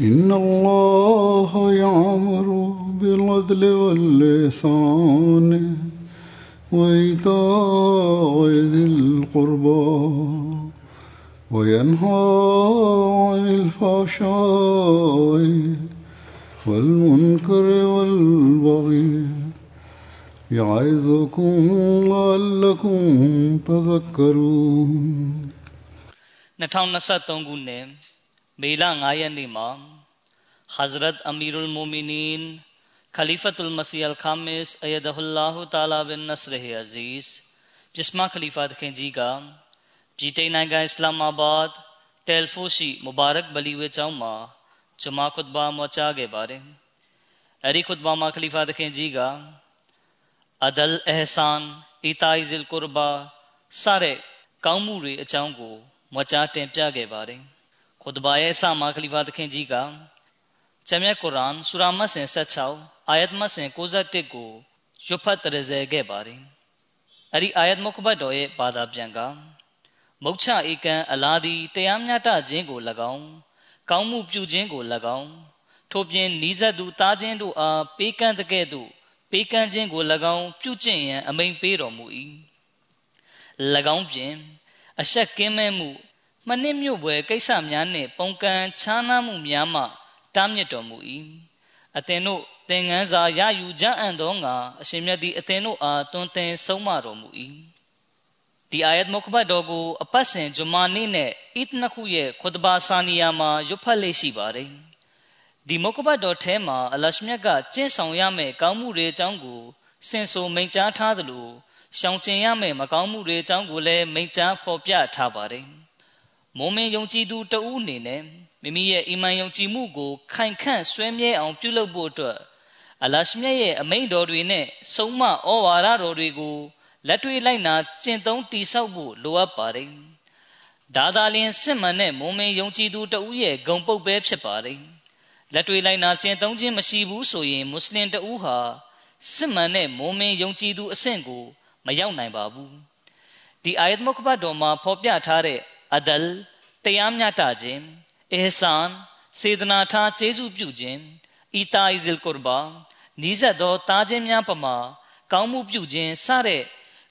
إن الله يعمر بالعدل واللسان وإيتاء ذي القربى وينهى عن الفحشاء والمنكر والبغي يعظكم لعلكم تذكرون 2023ခုနှစ် မေလ9ရက်နေ့မှာ Hazrat Amirul Mu'minin Khalifatul Masih Al-Khamis Ayadahullahu Ta'ala bin Nasrih Aziz ပြစ်မခလီဖာသခင်ကြီးကပြည်တိန်နိုင်ငံအစ္စလာမာဘတ်တယ်ဖိုရှိမူဘာရက်ဘလီဝေကျောင်းမှာဂျမာခွတ်ဘာမချခဲ့ပါတယ်အဲဒီခွတ်ဘာမှာခလီဖာသခင်ကြီးကအဒလ်အဟ်ဆန်အီတိုင်ဇီလ်ကူရဘာစတဲ့ကောင်းမှုတွေအကြောင်းကိုမချတင်ပြခဲ့ပါတယ် ခွတ်ဘာရဲ့အစမှာခလီဖာသခင်ကြီးကကျမ်းမြတ်ကုရ်အာန်ဆူရာမတ်စဉ်16အာယတ်မတ်စဉ်61ကိုရွတ်ဖတ်တရဇဲခဲ့ပါတယ်အဲ့ဒီအာယတ်မုခဘတ်တော်ရဲ့ဘာသာပြန်ကမုတ်ချဧကန်အလားဒီတရားမျှတခြင်းကို၎င်းကောင်းမှုပြုခြင်းကို၎င်းထို့ပြင်နီးစပ်သူတားခြင်းတို့အားပေးကမ်းတဲ့ကဲ့သို့ပေးကမ်းခြင်းကို၎င်းပြုကျင့်ရန်အမိန်ပေးတော်မူ၏၎င်းပြင်အဆက်ကင်းမဲ့မှု မနစ်မြို့ပွဲကိစ္စများနှင့်ပုံကံခြားနားမှုများမှတားမြစ်တော်မူ၏အသင်တို့သင်ငန်းစာရယူကြအံ့သောငါအရှင်မြတ်သည်အသင်တို့အားတွင်တင်ဆုံးမတော်မူ၏ဒီအာယတ်မုခဘတ်တော်ကိုအပတ်စဉ်ဂျမာနေ့နဲ့အစ်နှစ်ခုရဲ့ခွတ်ဘာဆာနီယာမှာရွတ်ဖတ်လေ့ရှိပါတယ်ဒီမုခဘတ်တော်ထဲမှာအလရှမြတ်ကကျင့်ဆောင်ရမယ့်ကောင်းမှုတွေအကြောင်းကိုစင်ဆိုမိန့်ကြားထားသလိုရှောင်ကျင်ရမယ့်မကောင်းမှုတွေအကြောင်းကိုလည်းမိန့်ကြားဖော်ပြထားပါတယ် မုံမင်းယုံကြည်သူတဦးအနေနဲ့မိမိရဲ့အီမန်ယုံကြည်မှုကိုခိုင်ခန့်ဆွဲမြဲအောင်ပြုလုပ်ဖို့အတွက်အလရှမြတ်ရဲ့အမိန့်တော်တွေနဲ့ဆုံးမဩဝါဒတော်တွေကိုလက်တွေ့လိုက်နာကျင့်သုံးတည်ဆောက်ဖို့လိုအပ်ပါတယ်။ဒါသာလျှင်စစ်မှန်တဲ့မုံမင်းယုံကြည်သူတဦးရဲ့ဂုံပုတ်ပဲဖြစ်ပါတယ်။လက်တွေ့လိုက်နာကျင့်သုံးခြင်းမရှိဘူးဆိုရင်မွတ်စလင်တဦးဟာစစ်မှန်တဲ့မုံမင်းယုံကြည်သူအဆင့်ကိုမရောက်နိုင်ပါဘူး။ဒီအာယတ်မုခဘတ်တော်မှာဖော်ပြထားတဲ့ အဒလ်တရားမျှတခြင်းအဟ်ဆန်စေတနာထားကျေးဇူးပြုခြင်းအီတာအီဇီလ်ကူရဘာနီးစပ်သောတားခြင်းများပမာကောင်းမှုပြုခြင်းစတဲ့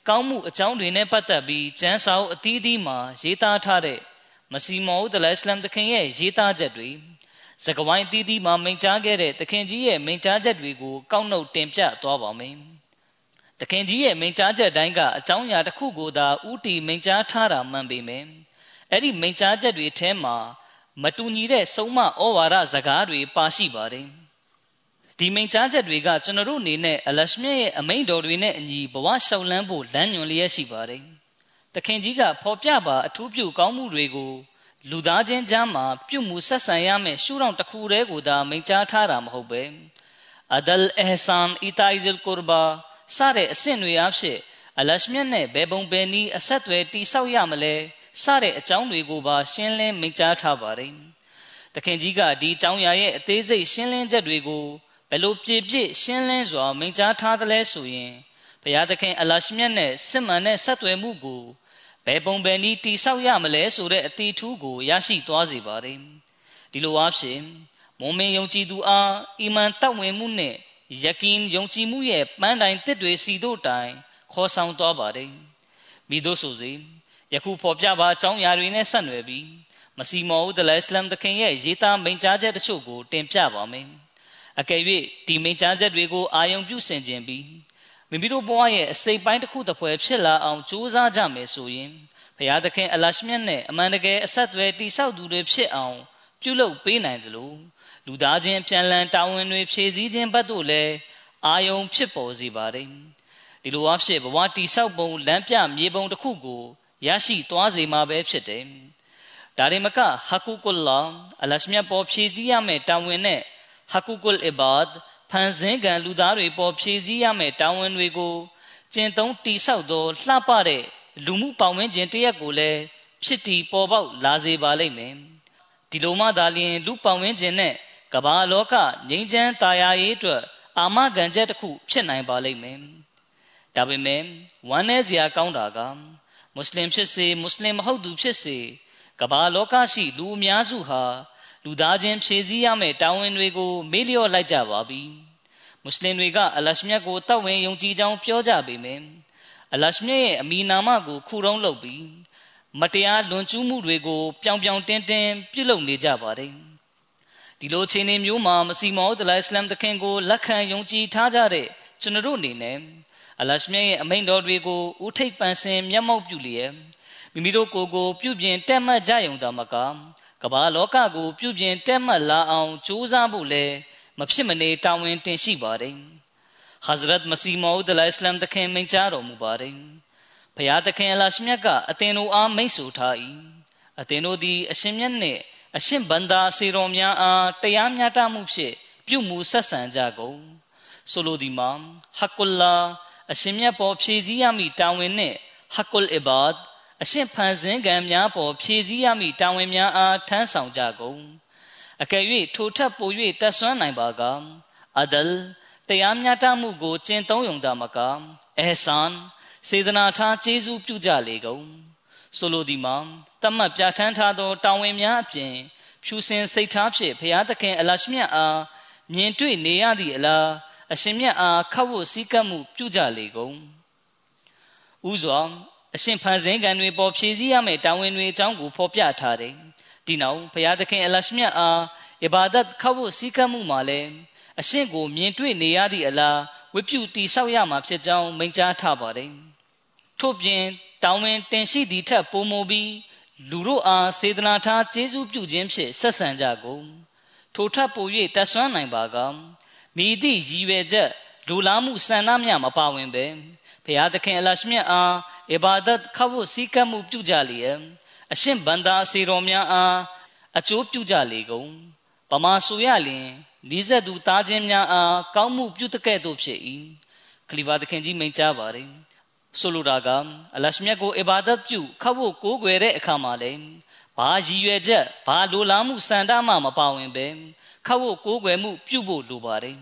ကောင်းမှုအကြောင်းတွေနဲ့ပတ်သက်ပြီးကျမ်းစာအုပ်အသီးသီးမှာရေးသားထားတဲ့မစီမောဦးတလအစ္စလမ်တခင်ရဲ့ရေးသားချက်တွေစကဝိုင်းအသီးသီးမှာမိန့်ကြားခဲ့တဲ့တခင်ကြီးရဲ့မိန့်ကြားချက်တွေကိုကောက်နှုတ်တင်ပြသွားပါမယ်။တခင်ကြီးရဲ့မိန့်ကြားချက်တိုင်းကအကြောင်းအရာတစ်ခုကိုသာဥတီမိန့်ကြားထားတာမှန်ပေမယ့် အဲ့ဒီမိန့်ကြားချက်တွေထဲမှာမတူညီတဲ့ဆုံးမဩဝါဒစကားတွေပါရှိပါတယ်ဒီမိန့်ကြားချက်တွေကကျွန်တော်တို့အနေနဲ့အလရှမြတ်ရဲ့အမိန့်တော်တွေနဲ့အညီဘဝရှောက်လန်းဖို့လမ်းညွှန်လျက်ရှိပါတယ်တခင်ကြီးကဖော်ပြပါအထူးပြုကောင်းမှုတွေကိုလူသားချင်းကြားမှာပြုမှုဆက်ဆံရမယ့်ရှုထောင့်တစ်ခုတည်းကိုသာမိန့်ကြားထားတာမဟုတ်ပဲအဒလ်အဟ်ဆန်အီတိုင်ဇလ်ကူရဘာစတဲ့အဆင့်တွေအဖြစ်အလရှမြတ်နဲ့ဘယ်ပုံဘယ်နည်းအဆက်အသွယ်တိဆောက်ရမလဲ စတဲ့အကြောင်းတွေကိုပါရှင်းလင်းမိန့်ကြားထားပါတယ်။တခင်ကြီးကဒီအကြောင်းအရာရဲ့အသေးစိတ်ရှင်းလင်းချက်တွေကိုဘယ်လိုပြည့်ပြည့်ရှင်းလင်းစွာမိန့်ကြားထားသလဲဆိုရင်ဖဘုရားသခင်အလရှမြတ်နဲ့စစ်မှန်တဲ့ဆက်သွယ်မှုကိုဘယ်ပုံဘယ်နည်းတိဆောက်ရမလဲဆိုတဲ့အတီထူးကိုရရှိသွားစေပါတယ်ဒီလိုအားဖြင့်မုံမင်းယုံကြည်သူအားအီမန်တောက်ဝင်မှုနဲ့ယကင်ယုံကြည်မှုရဲ့ပန်းတိုင်တစ်တွေစီတို့တိုင်ခေါ်ဆောင်သွားပါတယ်မိတို့ဆိုစေ ယခုဖော်ပြပါအကြောင်းအရာတွေနဲ့ဆက်နွယ်ပြီးမစီမောဦးဒလအစ္စလမ်သခင်ရဲ့ရေးသားမိန့်ကြားချက်တချို့ကိုတင်ပြပါမယ်အကယ်၍ဒီမိန့်ကြားချက်တွေကိုအာယုံပြုဆင်ခြင်ပြီးမိမိတို့ဘဝရဲ့အစိတ်ပိုင်းတစ်ခုတစ်ဖွဲဖြစ်လာအောင်ကြိုးစားကြမယ်ဆိုရင်ဘုရားသခင်အလရှမြတ်နဲ့အမှန်တကယ်အဆက်အသွယ်တိဆောက်သူတွေဖြစ်အောင်ပြုလုပ်ပေးနိုင်တယ်လို့လူသားချင်းပြန်လည်တာဝန်တွေဖြည့်ဆည်းခြင်းဘက်သို့လည်းအာယုံဖြစ်ပေါ်စေပါတယ်ဒီလိုအဖြစ်ဘဝတိဆောက်ပုံလမ်းပြမြေပုံတစ်ခုကို ရရှိသွားစေမှာပဲဖြစ်တယ်ဒါရင်မကဟကူကုလာအလရှမြတ်ပေါ်ဖြည့်ဆည်းရမယ့်တာဝန်နဲ့ဟကူကုလ်အီဘာဒ်ဖန်ဆင်းကံလူသားတွေပေါ်ဖြည့်ဆည်းရမယ့်တာဝန်တွေကိုကျင့်သုံးတိဆောက်သောလှပတဲ့လူမှုပေါင်းဝန်းကျင်တရက်ကိုလည်းဖြစ်တည်ပေါ်ပေါက်လာစေပါလိမ့်မယ်ဒီလိုမှသာလျှင်လူပေါင်းဝန်းကျင်နဲ့ကမ္ဘာလောကငြိမ်းချမ်းသာယာရေးအတွက်အာမခံချက်တစ်ခုဖြစ်နိုင်ပါလိမ့်မယ်ဒါပေမဲ့ဝမ်းနည်းစရာကောင်းတာက မွတ်စလင်ဖြစ်စေမွတ်စလင်မဟုတ်သူဖြစ်စေကမ္ဘာလောကရှိလူအများစုဟာလူသားချင်းဖြည့်ဆည်းရမယ့်တာဝန်တွေကိုမေ့လျော့လိုက်ကြပါပြီမွတ်စလင်တွေကအလရှမြတ်ကိုတောက်ဝင်ယုံကြည်ကြောင်းပြောကြပေမယ့်အလရှမြတ်ရဲ့အမီနာမကိုခုတုံးလုပ်ပြီးမတရားလွန်ကျူးမှုတွေကိုပြောင်ပြောင်တင်းတင်းပြုလုပ်နေကြပါတယ်ဒီလိုအခြေအနေမျိုးမှာမစီမောဒလိုင်စလမ်တခင်ကိုလက်ခံယုံကြည်ထားကြတဲ့ကျွန်တော်တို့အနေနဲ့ အလရှမြတ်ရဲ့အမိန့်တော်တွေကိုဥထိပ်ပန်ဆင်မျက်မှောက်ပြုလျက်မိမိတို့ကိုယ်ကိုပြုပြင်တက်မှတ်ကြယုံတာမကကမ္ဘာလောကကိုပြုပြင်တက်မှတ်လာအောင်ကြိုးစားဖို့လည်းမဖြစ်မနေတာဝန်တင်ရှိပါတယ်။ Hazrat Masih Maud al-Islam တခင်မိန့်ကြားတော်မူပါတယ်။ဘုရားသခင်အလရှမြတ်ကအသင်တို့အားမိန့်ဆိုထား၏။အသင်တို့သည်အရှင်မြတ်နှင့်အရှင်ဘန္တာစေတော်များအားတရားမျှတမှုဖြင့်ပြုမှုဆက်ဆံကြကုန်။ဆိုလိုသည်မှာဟကွလ္လာ အရှင်မြတ်ပေါ်ဖြည့်ဆည်းရမည့်တာဝန်နှင့်ဟကွလ်အီဘာဒ်အရှင်းဖန်ဆင်းကံများပေါ်ဖြည့်ဆည်းရမည့်တာဝန်များအားထမ်းဆောင်ကြကုန်အကယ်၍ထိုထက်ပို၍တဆွမ်းနိုင်ပါကအဒလ်တရားမျှတမှုကိုကျင့်သုံးယုံတာမကအဟ်ဆန်စေတနာထားကျေးဇူးပြုကြလေကုန်ဆိုလိုသည်မှာတတ်မှတ်ပြဋ္ဌာန်းထားသောတာဝန်များအပြင်ဖြူစင်စိတ်ထားဖြင့်ဘုရားသခင်အလရှမြတ်အားမြင်တွေ့နေရသည့်အလား အရှင်မြတ်အားခတ်ဝတ်စည်းကပ်မှုပြုကြလေကုန်ဥစွာအရှင်ဖန်ဆင်းကံတွေပေါ်ဖြည့်ဆည်းရမယ့်တာဝန်တွေအကြောင်းကိုဖော်ပြထားတယ်။ဒီနောက်ဘုရားသခင်အလရှမြတ်အားအဘာဒတ်ခောက်ဖို့စည်းကမ်းမှုမှာလည်းအရှင်ကိုမြင်တွေ့နေရသည့်အလားဝိပုတိဆောက်ရမှာဖြစ်ကြောင်းမိန့်ကြားထားပါတယ်။ထို့ပြင်တောင်းဝင်တင်ရှိသည့်ထက်ပိုမိုပြီးလူတို့အားစေတနာထားကျေးဇူးပြုခြင်းဖြင့်ဆက်ဆံကြကုန်။ထိုထပ်ပို၍တဆွမ်းနိုင်ပါက မိသည့်ရည်ရွယ်ချက်လူလားမှုစံနှမြမပါဝင်ပဲဘုရားသခင်အလရှမြတ်အားအဘာဒတ်ခဝတ်စည်းကမ်းမှုပြုကြလျက်အရှင်ဗန္တာအစီတော်များအားအကျိုးပြုကြလေကုန်ပမာဆိုရလျင်နီးစပ်သူသားချင်းများအားကောင်းမှုပြုတကဲ့သို့ဖြစ်၏ခလီဖာသခင်ကြီးမိန့်ကြားပါတယ်ဆိုလိုတာကအလရှမြတ်ကိုအဘာဒတ်ပြုခဝတ်ကိုးကွယ်တဲ့အခါမှာလည်းဘာရည်ရွယ်ချက်ဘာလိုလားမှုစံတမှမပါဝင်ပဲ ခဝတ်ကိုးကွယ်မှုပြုဖို့လိုပါတယ်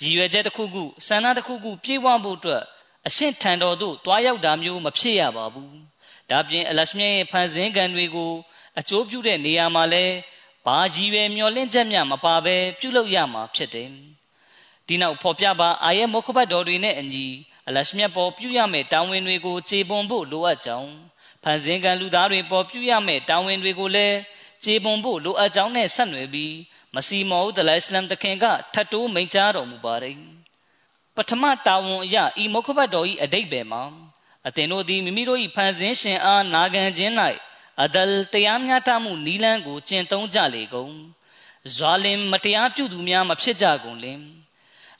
ရည်ရွယ်ချက်တစ်ခုခုစံနာတစ်ခုခုပြေဝဖို့အတွက်အရှင်းထံတော်သို့တွားရောက်တာမျိုးမဖြစ်ရပါဘူး။ဒါပြင်အလရှမြရဲ့ဖန်ဆင်းကံတွေကိုအကျိုးပြုတဲ့နေရာမှာလဲဘာရည်ရွယ်မျှော်လင့်ချက်များမပါဘဲပြုလုပ်ရမှာဖြစ်တယ်။ဒီနောက်ဖော်ပြပါအာရဲ့မုခဘတ်တော်တွေနဲ့အညီအလရှမြပေါ်ပြုရမယ့်တာဝန်တွေကိုခြေပွန်ဖို့လိုအပ်ကြောင်းဖန်ဆင်းကံလူသားတွေပေါ်ပြုရမယ့်တာဝန်တွေကိုလည်းခြေပွန်ဖို့လိုအပ်ကြောင်းနဲ့ဆက်နွယ်ပြီး မစီမောဦးဒလိုင်စလမ်တခင်ကထတ်တိုးမိန့်ကြားတော်မူပါတယ်။ပထမတာဝန်အရဤမုခဘတ်တော်ဤအတိတ်ပဲမှာအသင်တို့သည်မိမိတို့၏ဖန်ဆင်းရှင်အားနာခံခြင်း၌အဒလ်တရားမျှတမှုနီလန်းကိုကျင့်သုံးကြလေကုန်ဇွာလင်မတရားပြုသူများမဖြစ်ကြကုန်လင်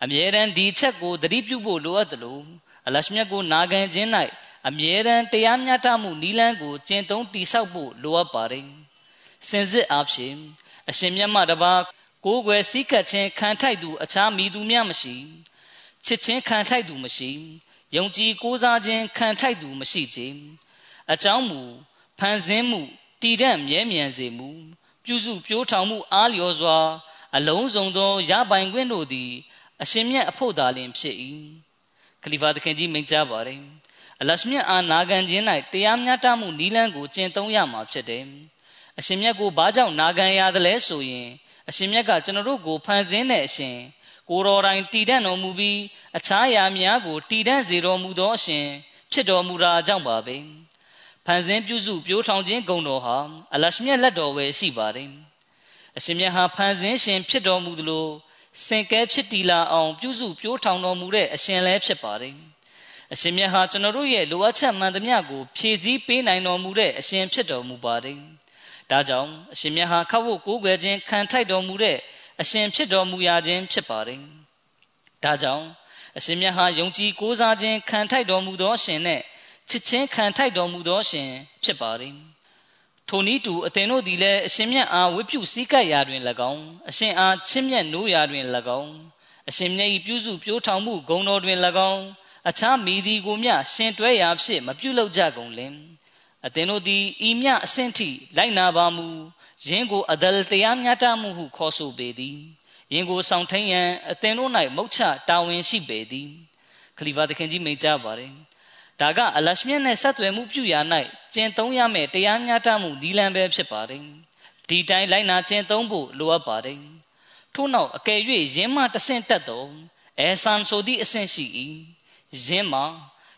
အမြဲတမ်းဒီချက်ကိုသတိပြုဖို့လိုအပ်သလိုအလရှမြတ်ကိုနာခံခြင်း၌အမြဲတမ်းတရားမျှတမှုနီလန်းကိုကျင့်သုံးတိဆောက်ဖို့လိုအပ်ပါတယ်စင်စစ်အားဖြင့် အရှင်မြတ်မှတပါကိုးကွယ်စည်းကပ်ခြင်းခံထိုက်သူအခြားမိသူများမရှိချစ်ချင်းခံထိုက်သူမရှိယုံကြည်ကိုးစားခြင်းခံထိုက်သူမရှိချေအကြောင်းမူဖန်ဆင်းမှုတည်တံ့မြဲမြံစေမှုပြုစုပြိုးထောင်မှုအားလျော်စွာ အလုံးစုံသောရပိုင်ခွင့်တို့သည် အရှင်မြတ်အဖို့သာလင်ဖြစ်၏ခလီဖာသခင်ကြီးမိန့်ကြားပါတယ်အလရှမြတ်အာနာခံခြင်း၌တရားမျှတမှုနီးလန်းကိုကျင့်သုံးရမှာဖြစ်တယ် အရှင်မြတ်ကိုဘာကြောင့်နာခံရသလဲဆိုရင်အရှင်မြတ်ကကျွန်တော်တို့ကိုဖန်ဆင်းတဲ့အရှင်ကိုတော်တိုင်တည်တံ့တော်မူပြီးအခြားရာများကိုတည်တံ့စေတော်မူသောအရှင်ဖြစ်တော်မူတာကြောင့်ပါပဲဖန်ဆင်းပြုစုပြိုးထောင်ခြင်းဂုဏ်တော်ဟာအလရှမြတ်လက်တော်ပဲရှိပါတယ်အရှင်မြတ်ဟာဖန်ဆင်းရှင်ဖြစ်တော်မူသလိုစင်ကဲဖြစ်တည်လာအောင်ပြုစုပြိုးထောင်တော်မူတဲ့အရှင်လည်းဖြစ်ပါတယ်အရှင်မြတ်ဟာကျွန်တော်တို့ရဲ့လိုအပ်ချက်မှန်သမျှကိုဖြည့်ဆည်းပေးနိုင်တော်မူတဲ့အရှင်ဖြစ်တော်မူပါတယ် ဒါကြောင့်အရှင်မြတ်ဟာခတ်ဖို့ကိုးကွယ်ခြင်းခံထိုက်တော်မူတဲ့အရှင်ဖြစ်တော်မူရာခြင်းဖြစ်ပါတယ်ဒါကြောင့်အရှင်မြတ်ဟာယုံကြည်ကိုးစားခြင်းခံထိုက်တော်မူသောရှင်နဲ့ချစ်ချင်းခံထိုက်တော်မူသောရှင်ဖြစ်ပါတယ်ထိုနည်းတူအသင်တို့သည်လည်းအရှင်မြတ်အားဝိပုစည်းကပ်ရာတွင်၎င်းအရှင်အားချစ်မြတ်နိုးရာတွင်၎င်းအရှင်မြတ်၏ပြုစုပြိုးထောင်မှုဂုဏ်တော်တွင်၎င်းအခြားမိသည်ကိုမျှရှင်တွဲရာဖြစ်မပြုလုပ်ကြကုန်လင် အသင်တို့သည်ဤမြအဆင့်ထိလိုက်နာပါမူယင်းကိုအဒလတရားမျှတမှုဟုခေါ်ဆိုပေသည်ယင်းကိုဆောင်ထိန်ရန်အသင်တို့၌မုတ်ချတာဝန်ရှိပေသည်ခလီဖာသခင်ကြီးမိန့်ကြားပါတယ်ဒါကအလရှမြတ်နဲ့ဆက်သွယ်မှုပြုရာ၌ကျင့်သုံးရမယ့်တရားမျှတမှုဒီလံပဲဖြစ်ပါတယ်ဒီတိုင်းလိုက်နာကျင့်သုံးဖို့လိုအပ်ပါတယ်ထို့နောက်အကယ်၍ယင်းမှတဆင့်တက်တော်အဲဆန်ဆိုသည့်အဆင့်ရှိ၏ယင်းမှာ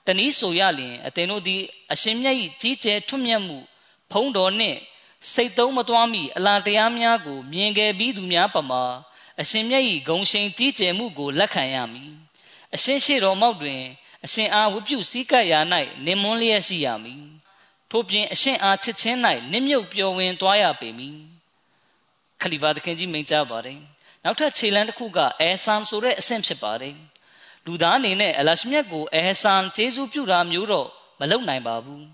တနည်းဆိုရလျင်အသင်တို့သည်အရှင်မြတ်၏ကြီးကျယ်ထွတ်မြတ်မှုဖုံးတော်နှင့်စိတ်သုံးမသွားမီအလားတရားများကို မြင်ခဲ့ပြီးသူများပမာအရှင်မြတ်၏ဂုံရှိန်ကြီးကျယ်မှုကိုလက်ခံရမည်အရှင်ရှိတော်မောက်တွင် အရှင်အားဝပြုစည်းကပ်ရာ၌နင်မွန်းလျက်ရှိရမည်ထို့ပြင်အရှင်အားချစ်ချင်း၌နစ်မြုပ်ပျော်ဝင်သွားရပေမည်ခလီဖာသခင်ကြီးမိန့်ကြားပါတယ်နောက်ထပ်ခြေလမ်းတစ်ခုကအဲဆမ်ဆိုတဲ့အဆင့်ဖြစ်ပါတယ် လူသားအနေနဲ့အလရှမြတ်ကိုအဲဆန်ကျေးဇူးပြုတာမျိုးတော့မလုပ်နိုင်ပါဘူး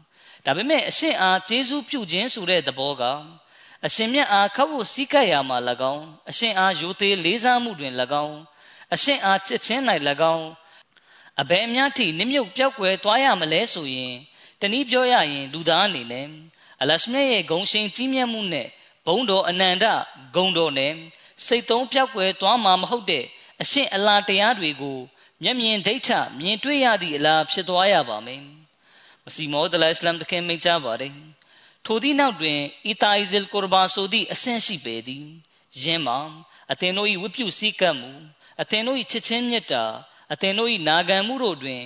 ဒါပေမဲ့အရှင်အားကျေးဇူးပြုခြင်းဆိုတဲ့သဘောကအရှင်မြတ်အားခတ်ဖို့စီးကပ်ရာမှာ၎င်းအရှင်အားယိုသေးလေးစားမှုတွင်၎င်းအရှင်အားချစ်ချင်း၌၎င်းအဘယ်အများထိနစ်မြုပ်ပြောက်ွယ်သွားရမလဲဆိုရင်တနည်းပြောရရင်လူသားအနေနဲ့အလရှမြတ်ရဲ့ဂုံရှင်ကြီးမြတ်မှုနဲ့ဘုံတော်အနန္တဂုံတော်နဲ့စိတ်သုံးပြောက်ွယ်သွားမှာမဟုတ်တဲ့အရှင်အလားတရားတွေကို မျက်မြင်ဒိဋ္ဌမြင်တွေ့ရသည့်အလားဖြစ်သွားရပါမယ်မစီမောဒလအစ္စလမ်တခင်မိန့်ကြားပါတယ်ထိုသည့်နောက်တွင်အီတာအီဇလ်ကူရဘာဆိုသည့်အဆင့်ရှိပေသည်ယင်းမှာအသင်တို့၏ဝိပုစည်းကပ်မှုအသင်တို့၏ချစ်ချင်းမြတ်တာအသင်တို့၏နာခံမှုတို့တွင်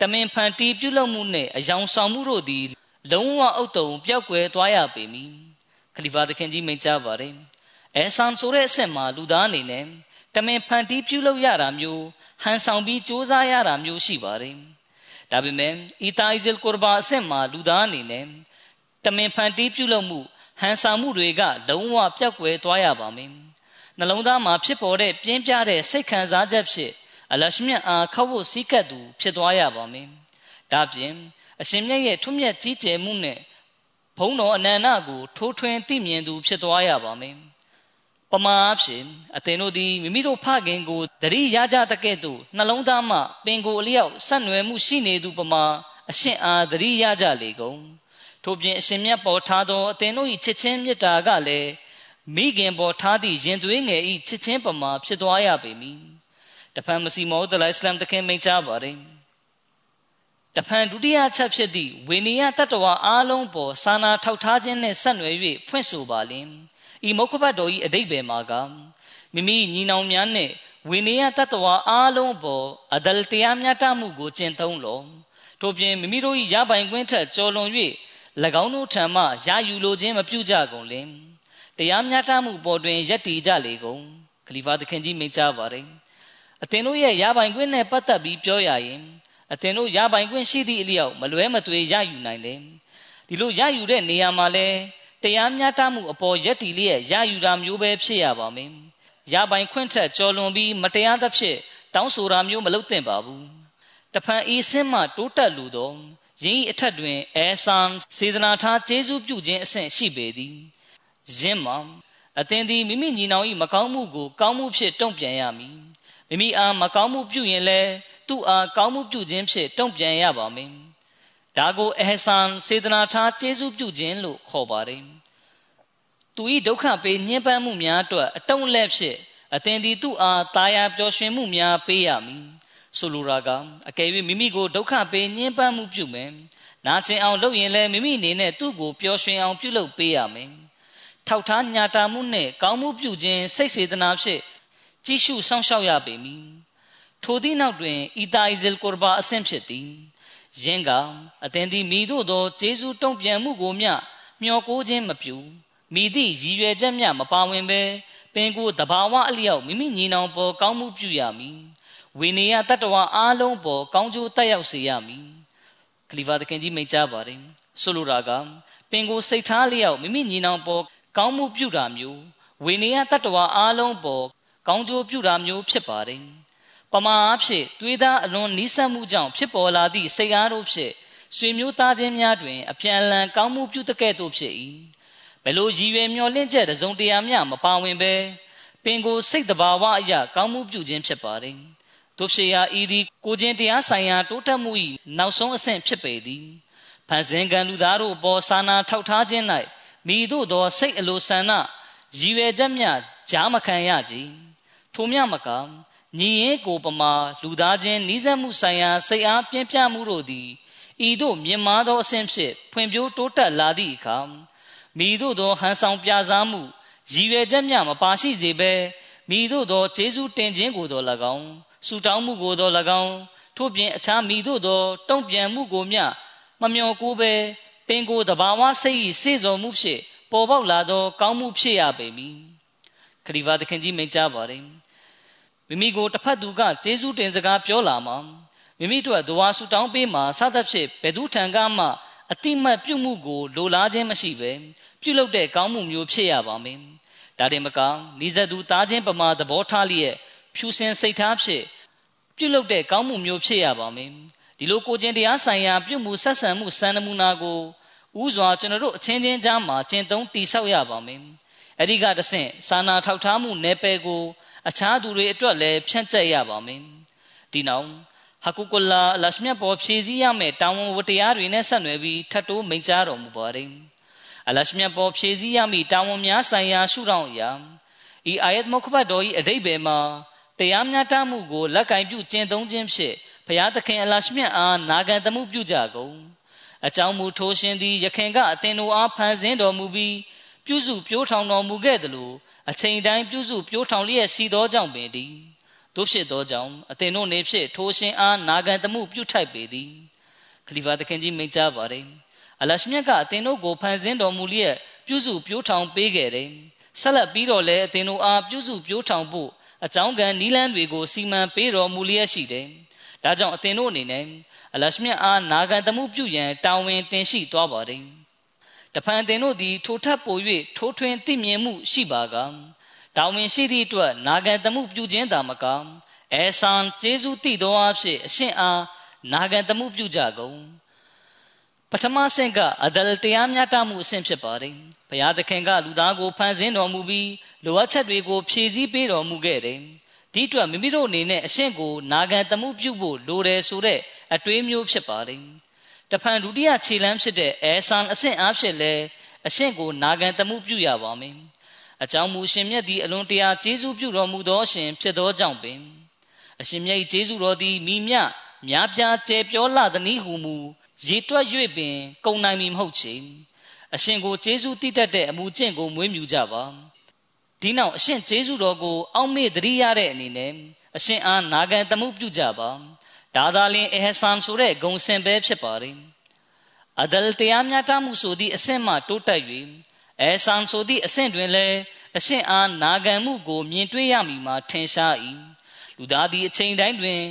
တမင်ဖန်တီးပြုလုပ်မှုနှင့်အယောင်ဆောင်မှုတို့သည် လုံးဝအုတ်တုံပျောက်ကွယ်သွားရပေမည်ခလီဖာသခင်ကြီးမိန့်ကြားပါတယ်အဲဆန်ဆိုတဲ့အဆင့်မှာလူသားအနေနဲ့တမင်ဖန်တီးပြုလုပ်ရတာမျိုး ဟန်ဆောင်ပြီးစူးစမ်းရတာမျိုးရှိပါတယ်။ဒါပေမဲ့အီတာအီဇလ်ကူရဘာအဆင့်မှာလူသားအနေနဲ့တမင်ဖန်တီးပြုလုပ်မှုဟန်ဆောင်မှုတွေက လုံးဝပြတ်ကွယ်သွားရပါမယ်။နှလုံးသားမှာဖြစ်ပေါ်တဲ့ပြင်းပြတဲ့စိတ်ခံစားချက်ဖြစ်အလရှမြတ်အားခောက်ဖို့စီးကပ်သူဖြစ်သွားရပါမယ်။ဒါပြင်အရှင်မြတ်ရဲ့ထွတ်မြတ်ကြီးကျယ်မှုနဲ့ဘုံတော်အနန္တကိုထိုးထွင်းသိမြင်သူဖြစ်သွားရပါမယ်။ ပမာအဖြစ်အသင်တို့သည်မိမိတို့ဖခင်ကိုတတိရကြတဲ့ကဲ့သို့နှလုံးသားမှပင်ကိုအလျောက်ဆက်နွယ်မှုရှိနေသူပမာအရှင်အားတတိရကြလေကုန်ထို့ပြင်အရှင်မြတ်ပေါ်ထားသောအသင်တို့၏ချစ်ချင်းမေတ္တာကလည်းမိခင်ပေါ်ထားသည့်ရင်သွေးငယ်၏ချစ်ချင်းပမာဖြစ်သွားရပေမည်တဖန်မစီမောဒလအစ္စလမ်တခင်မိန့်ကြားပါတယ်တဖန်ဒုတိယချက်ဖြစ်သည့်ဝေနီယတတ္တဝါအားလုံးပေါ်စာနာထောက်ထားခြင်းနှင့်ဆက်နွယ်၍ဖွင့်ဆိုပါလျင် ဤမုခဘတ်တော်ဤအတိတ်ပဲမှာကမိမိညီနောင်များနဲ့ဝိနည်းတတ္တဝါအားလုံးပေါ်အဒလ်တရားမျှတမှုကိုကျင့်သုံးလောတို့ပြင်မိမိတို့၏ရပိုင်ခွင့်ထက်ကျော်လွန်၍၎င်းတို့ထံမှရယူလိုခြင်းမပြုကြကုန်လင်တရားမျှတမှုပေါ်တွင်ယက်တည်ကြလေကုန်ခလီဖာသခင်ကြီးမိန့်ကြားပါတယ်အသင်တို့ရဲ့ရပိုင်ခွင့်နဲ့ပတ်သက်ပြီးပြောရရင်အသင်တို့ရပိုင်ခွင့်ရှိသည့်အလျောက်မလွဲမသွေရယူနိုင်တယ်ဒီလိုရယူတဲ့နေရာမှာလဲ တရားမျှတမှုအပေါ်ယက်တီလျက်ရယူတာမျိုးပဲဖြစ်ရပါမယ်။ရပိုင်ခွင့်ထက်ကျော်လွန်ပြီးမတရားသဖြင့်တောင်းဆိုတာမျိုးမလုပ်သင့်ပါဘူး။တဖန်အေးစင်းမှတိုးတက်လူသောယင်း၏အထက်တွင်အဲဆန်စေတနာထားကျေးဇူးပြုခြင်းအဆင့်ရှိပေသည်။ယင်းမှာအသင်သည်မိမိညီနောင်၏မကောင်းမှုကိုကောင်းမှုဖြင့်တုံ့ပြန်ရမည်။မိမိအားမကောင်းမှုပြုရင်လည်းသူ့အားကောင်းမှုပြုခြင်းဖြင့်တုံ့ပြန်ရပါမယ်။ ဒါကိုအဟဆန်စေတနာထားကျေးဇူးပြုခြင်းလို့ခေါ်ပါတယ်သူဤဒုက္ခပေးညှင်းပန်းမှုများအတွက်အတုံးလက်ဖြစ်အသင်သည်သူ့အားတာယာပျော်ရွှင်မှုများပေးရမည်ဆိုလိုတာကအကယ်၍မိမိကိုဒုက္ခပေးညှင်းပန်းမှုပြုမယ်နာကျင်အောင်လုပ်ရင်လည်းမိမိအနေနဲ့သူ့ကိုပျော်ရွှင်အောင်ပြုလုပ်ပေးရမယ်ထောက်ထားညာတာမှုနဲ့ကောင်းမှုပြုခြင်းစိတ်စေတနာဖြင့်ကြည့်ရှုစောင့်ရှောက်ရပေမည်ထိုသည့်နောက်တွင်အီတာအီဇယ်ကူရဘာအဆင့်ဖြစ်သည် ယင်းကအသင်သည်မိတို့သောဂျေဇုတုံ့ပြန်မှုကိုမျှမျှော်ကိုးခြင်းမပြုမိသည့်ရည်ရွယ်ချက်မျှမပါဝင်ဘဲပင်ကိုတဘာဝအလျောက်မိမိညီနောင်ပေါ်ကောင်းမှုပြုရမည်ဝိနည်းတတ္တဝအားလုံးပေါ်ကောင်းကျိုးတက်ရောက်စေရမည်ခလီဖာသခင်ကြီးမိန့်ကြားပါတယ်ဆိုလိုတာကပင်ကိုစိတ်ထားလျောက်မိမိညီနောင်ပေါ်ကောင်းမှုပြုတာမျိုးဝိနည်းတတ္တဝအားလုံးပေါ်ကောင်းကျိုးပြုတာမျိုးဖြစ်ပါတယ် ပမာအဖြစ်တွေးသားအလွန်နီးစပ်မှုကြောင့်ဖြစ်ပေါ်လာသည့်စိတ်အားတို့ဖြင့်ဆွေမျိုးသားချင်းများတွင် အပြန်အလှန်ကောင်းမှုပြုတကဲ့သို့ဖြစ်၏ဘယ်လိုရည်ရွယ်မျှော်လင့်ချက်တစုံတရာမျှမပါဝင်ဘဲပင်ကိုစိတ်တဘာဝအရာကောင်းမှုပြုခြင်းဖြစ်ပါတယ်တို့ဖြစ်ရာဤသည်ကိုချင်းတရားဆိုင်ရာတိုးတက်မှု၏နောက်ဆုံးအဆင့်ဖြစ်ပေသည်ဖန်ဆင်းကံလူသားတို့အပေါ်စာနာထောက်ထားခြင်း၌မိတို့သောစိတ်အလိုဆန္ဒရည်ရွယ်ချက်များကြားမခံရကြထိုမြမက ညီရင်ကိုပမာလူသားချင်းနှီးစပ်မှုဆိုင်ရာစိတ်အားပြင်းပြမှုတို့သည်ဤသို့မြင်မာသောအဆင့်ဖြင့်ဖွံ့ဖြိုးတိုးတက်လာသည့်အခါမိတို့သောဟန်ဆောင်ပြစားမှုရည်ရွယ်ချက်များမပါရှိစေဘဲမိတို့သောဂျေဇုတင်ခြင်းကိုသော၎င်းဆူတောင်းမှုကိုသော၎င်းထို့ပြင်အခြားမိတို့သောတုံ့ပြန်မှုကိုမျှမမျော်ကိုပဲပင်ကိုယ်တဘာဝစိတ်၏စေစုံမှုဖြင့်ပေါ်ပေါက်လာသော ကောင်းမှုဖြစ်ရပေမည်ခရီးဝါသခင်ကြီးမိန့်ကြားပါတယ် မိမိကိုတစ်ဖက်သူကကျေးဇူးတင်စကားပြောလာမှာမိမိတို့ဒဝါဆူတောင်းပေးမှာစသဖြင့်ဘယ်သူထံကမှအတိမတ်ပြုမှုကိုလိုလားခြင်းမရှိပဲပြုလုပ်တဲ့ကောင်းမှုမျိုးဖြစ်ရပါမယ်ဒါတင်မကနိဇသူတားခြင်းပမာသဘောထားလျက်ဖြူစင်စိတ်ထားဖြင့်ပြုလုပ်တဲ့ကောင်းမှုမျိုးဖြစ်ရပါမယ်ဒီလိုကိုကျင်တရားဆိုင်ရာပြုမှုဆက်ဆံမှုစံနမူနာကိုဥစွာကျွန်တော်တို့အချင်းချင်းကြားမှာကျင့်သုံးတည်ဆောက်ရပါမယ်အဲ့ဒီကတဆင့်စာနာထောက်ထားမှုနယ်ပယ်ကို အခြားသူတွေအတွက်လည်းဖြန့်ကျက်ရပါမယ်ဒီနောက်ဟကုကုလာလရှမြတ်ပေါ်ဖြည့်စည်းရမယ်တာဝန်ဝတရားတွေနဲ့ဆက်နွယ်ပြီးထပ်တိုးမိန့်ကြားတော်မူပါတယ်အလရှမြတ်ပေါ်ဖြည့်စည်းရမည့်တာဝန်များဆိုင်ရာရှုထောင့်အရာဤအာယတ်မုခဘတ်တော်၏အဓိပ္ပာယ်မှာတရားမျှတမှုကိုလက်ကင်ပြုကျင့်သုံးခြင်းဖြင့်ဘုရားသခင်အလရှမြတ်အားနာခံတမှုပြုကြကုန်အကြောင်းမူထိုးရှင်သည်ယခင်ကအသင်တို့အားဖန်ဆင်းတော်မူပြီးပြုစုပြိုးထောင်တော်မူခဲ့သလို အချိန်တိုင်းပြုစုပြိုးထောင်လျက်ရှိသောကြောင့်ပင်သည်တို့ဖြစ်သောကြောင့်အသင်တို့နေဖြင့်ထိုရှင်အားနာခံတမှုပြုထိုက်ပေသည်ခလီဖာသခင်ကြီးမိန့်ကြားပါတယ်အလရှမြတ်ကအသင်တို့ကိုဖန်ဆင်းတော်မူလျက်ပြုစုပြိုးထောင်ပေးခဲ့တယ်ဆက်လက်ပြီးတော့လည်းအသင်တို့အားပြုစုပြိုးထောင်ဖို့အကြောင်းကံနီလန်းတွေကိုစီမံပေးတော်မူလျက်ရှိတယ်ဒါကြောင့်အသင်တို့အနေနဲ့အလရှမြတ်အားနာခံတမှုပြုရန်တာဝန်တင်ရှိသွားပါတယ် တဖန်သင်တို့သည်ထိုထပ်ပို၍ထိုးထွင်းသိမြင်မှုရှိပါကတာဝန်ရှိသည့်အတွက်နာခံတမှုပြုခြင်းသာမကအဲဆန်ကျေးဇူးတည်သောအဖြစ်အရှင်အားနာခံတမှုပြုကြကုန်ပထမဆင့်ကအဒလတရားမျှတမှုအဆင့်ဖြစ်ပါတယ်ဘုရားသခင်ကလူသားကိုဖန်ဆင်းတော်မူပြီးလိုအပ်ချက်တွေကိုဖြည့်ဆည်းပေးတော်မူခဲ့တယ်ဒီအတွက်မိမိတို့အနေနဲ့အရှင်ကိုနာခံတမှုပြုဖို့လိုတယ်ဆိုတဲ့အတွေးမျိုးဖြစ်ပါတယ် တဖန်ဒုတိယခြေလမ်းဖြစ်တဲ့အဲဆန်အဆင့်အားဖြင့်လည်းအရှင်ကိုနာခံတမှုပြုရပါမယ်အကြောင်းမူရှင်မြတ်သည်အလွန်တရာကျေးဇူးပြုတော်မူသောအရှင်ဖြစ်သောကြောင့်ပင်အရှင်မြတ်၏ကျေးဇူးတော်သည်မိမြများပြားကျဲပြောလာသည်နည်းဟုမူရေတွက်၍ပင်ကုံနိုင်မည်မဟုတ်ချေအရှင်ကိုကျေးဇူးတည်တတ်တဲ့အမှုကျင့်ကိုမွေးမြူကြပါဒီနောက်အရှင်ကျေးဇူးတော်ကိုအောက်မေ့သတိရတဲ့အနေနဲ့အရှင်အားနာခံတမှုပြုကြပါ ဒါသာလျှင်အဟဆန်ဆိုတဲ့ဂုံစင်ပဲဖြစ်ပါတယ်အဒလ်တရားမျှတမှုဆိုသည့်အဆင့်မှတိုးတက်၍အဲဆန်ဆိုသည့်အဆင့်တွင်လည်းအရှင်အားနာခံမှုကို မြင်တွေ့ရမည်မှာထင်ရှား၏လူသားသည်အချိန်တိုင်းတွင်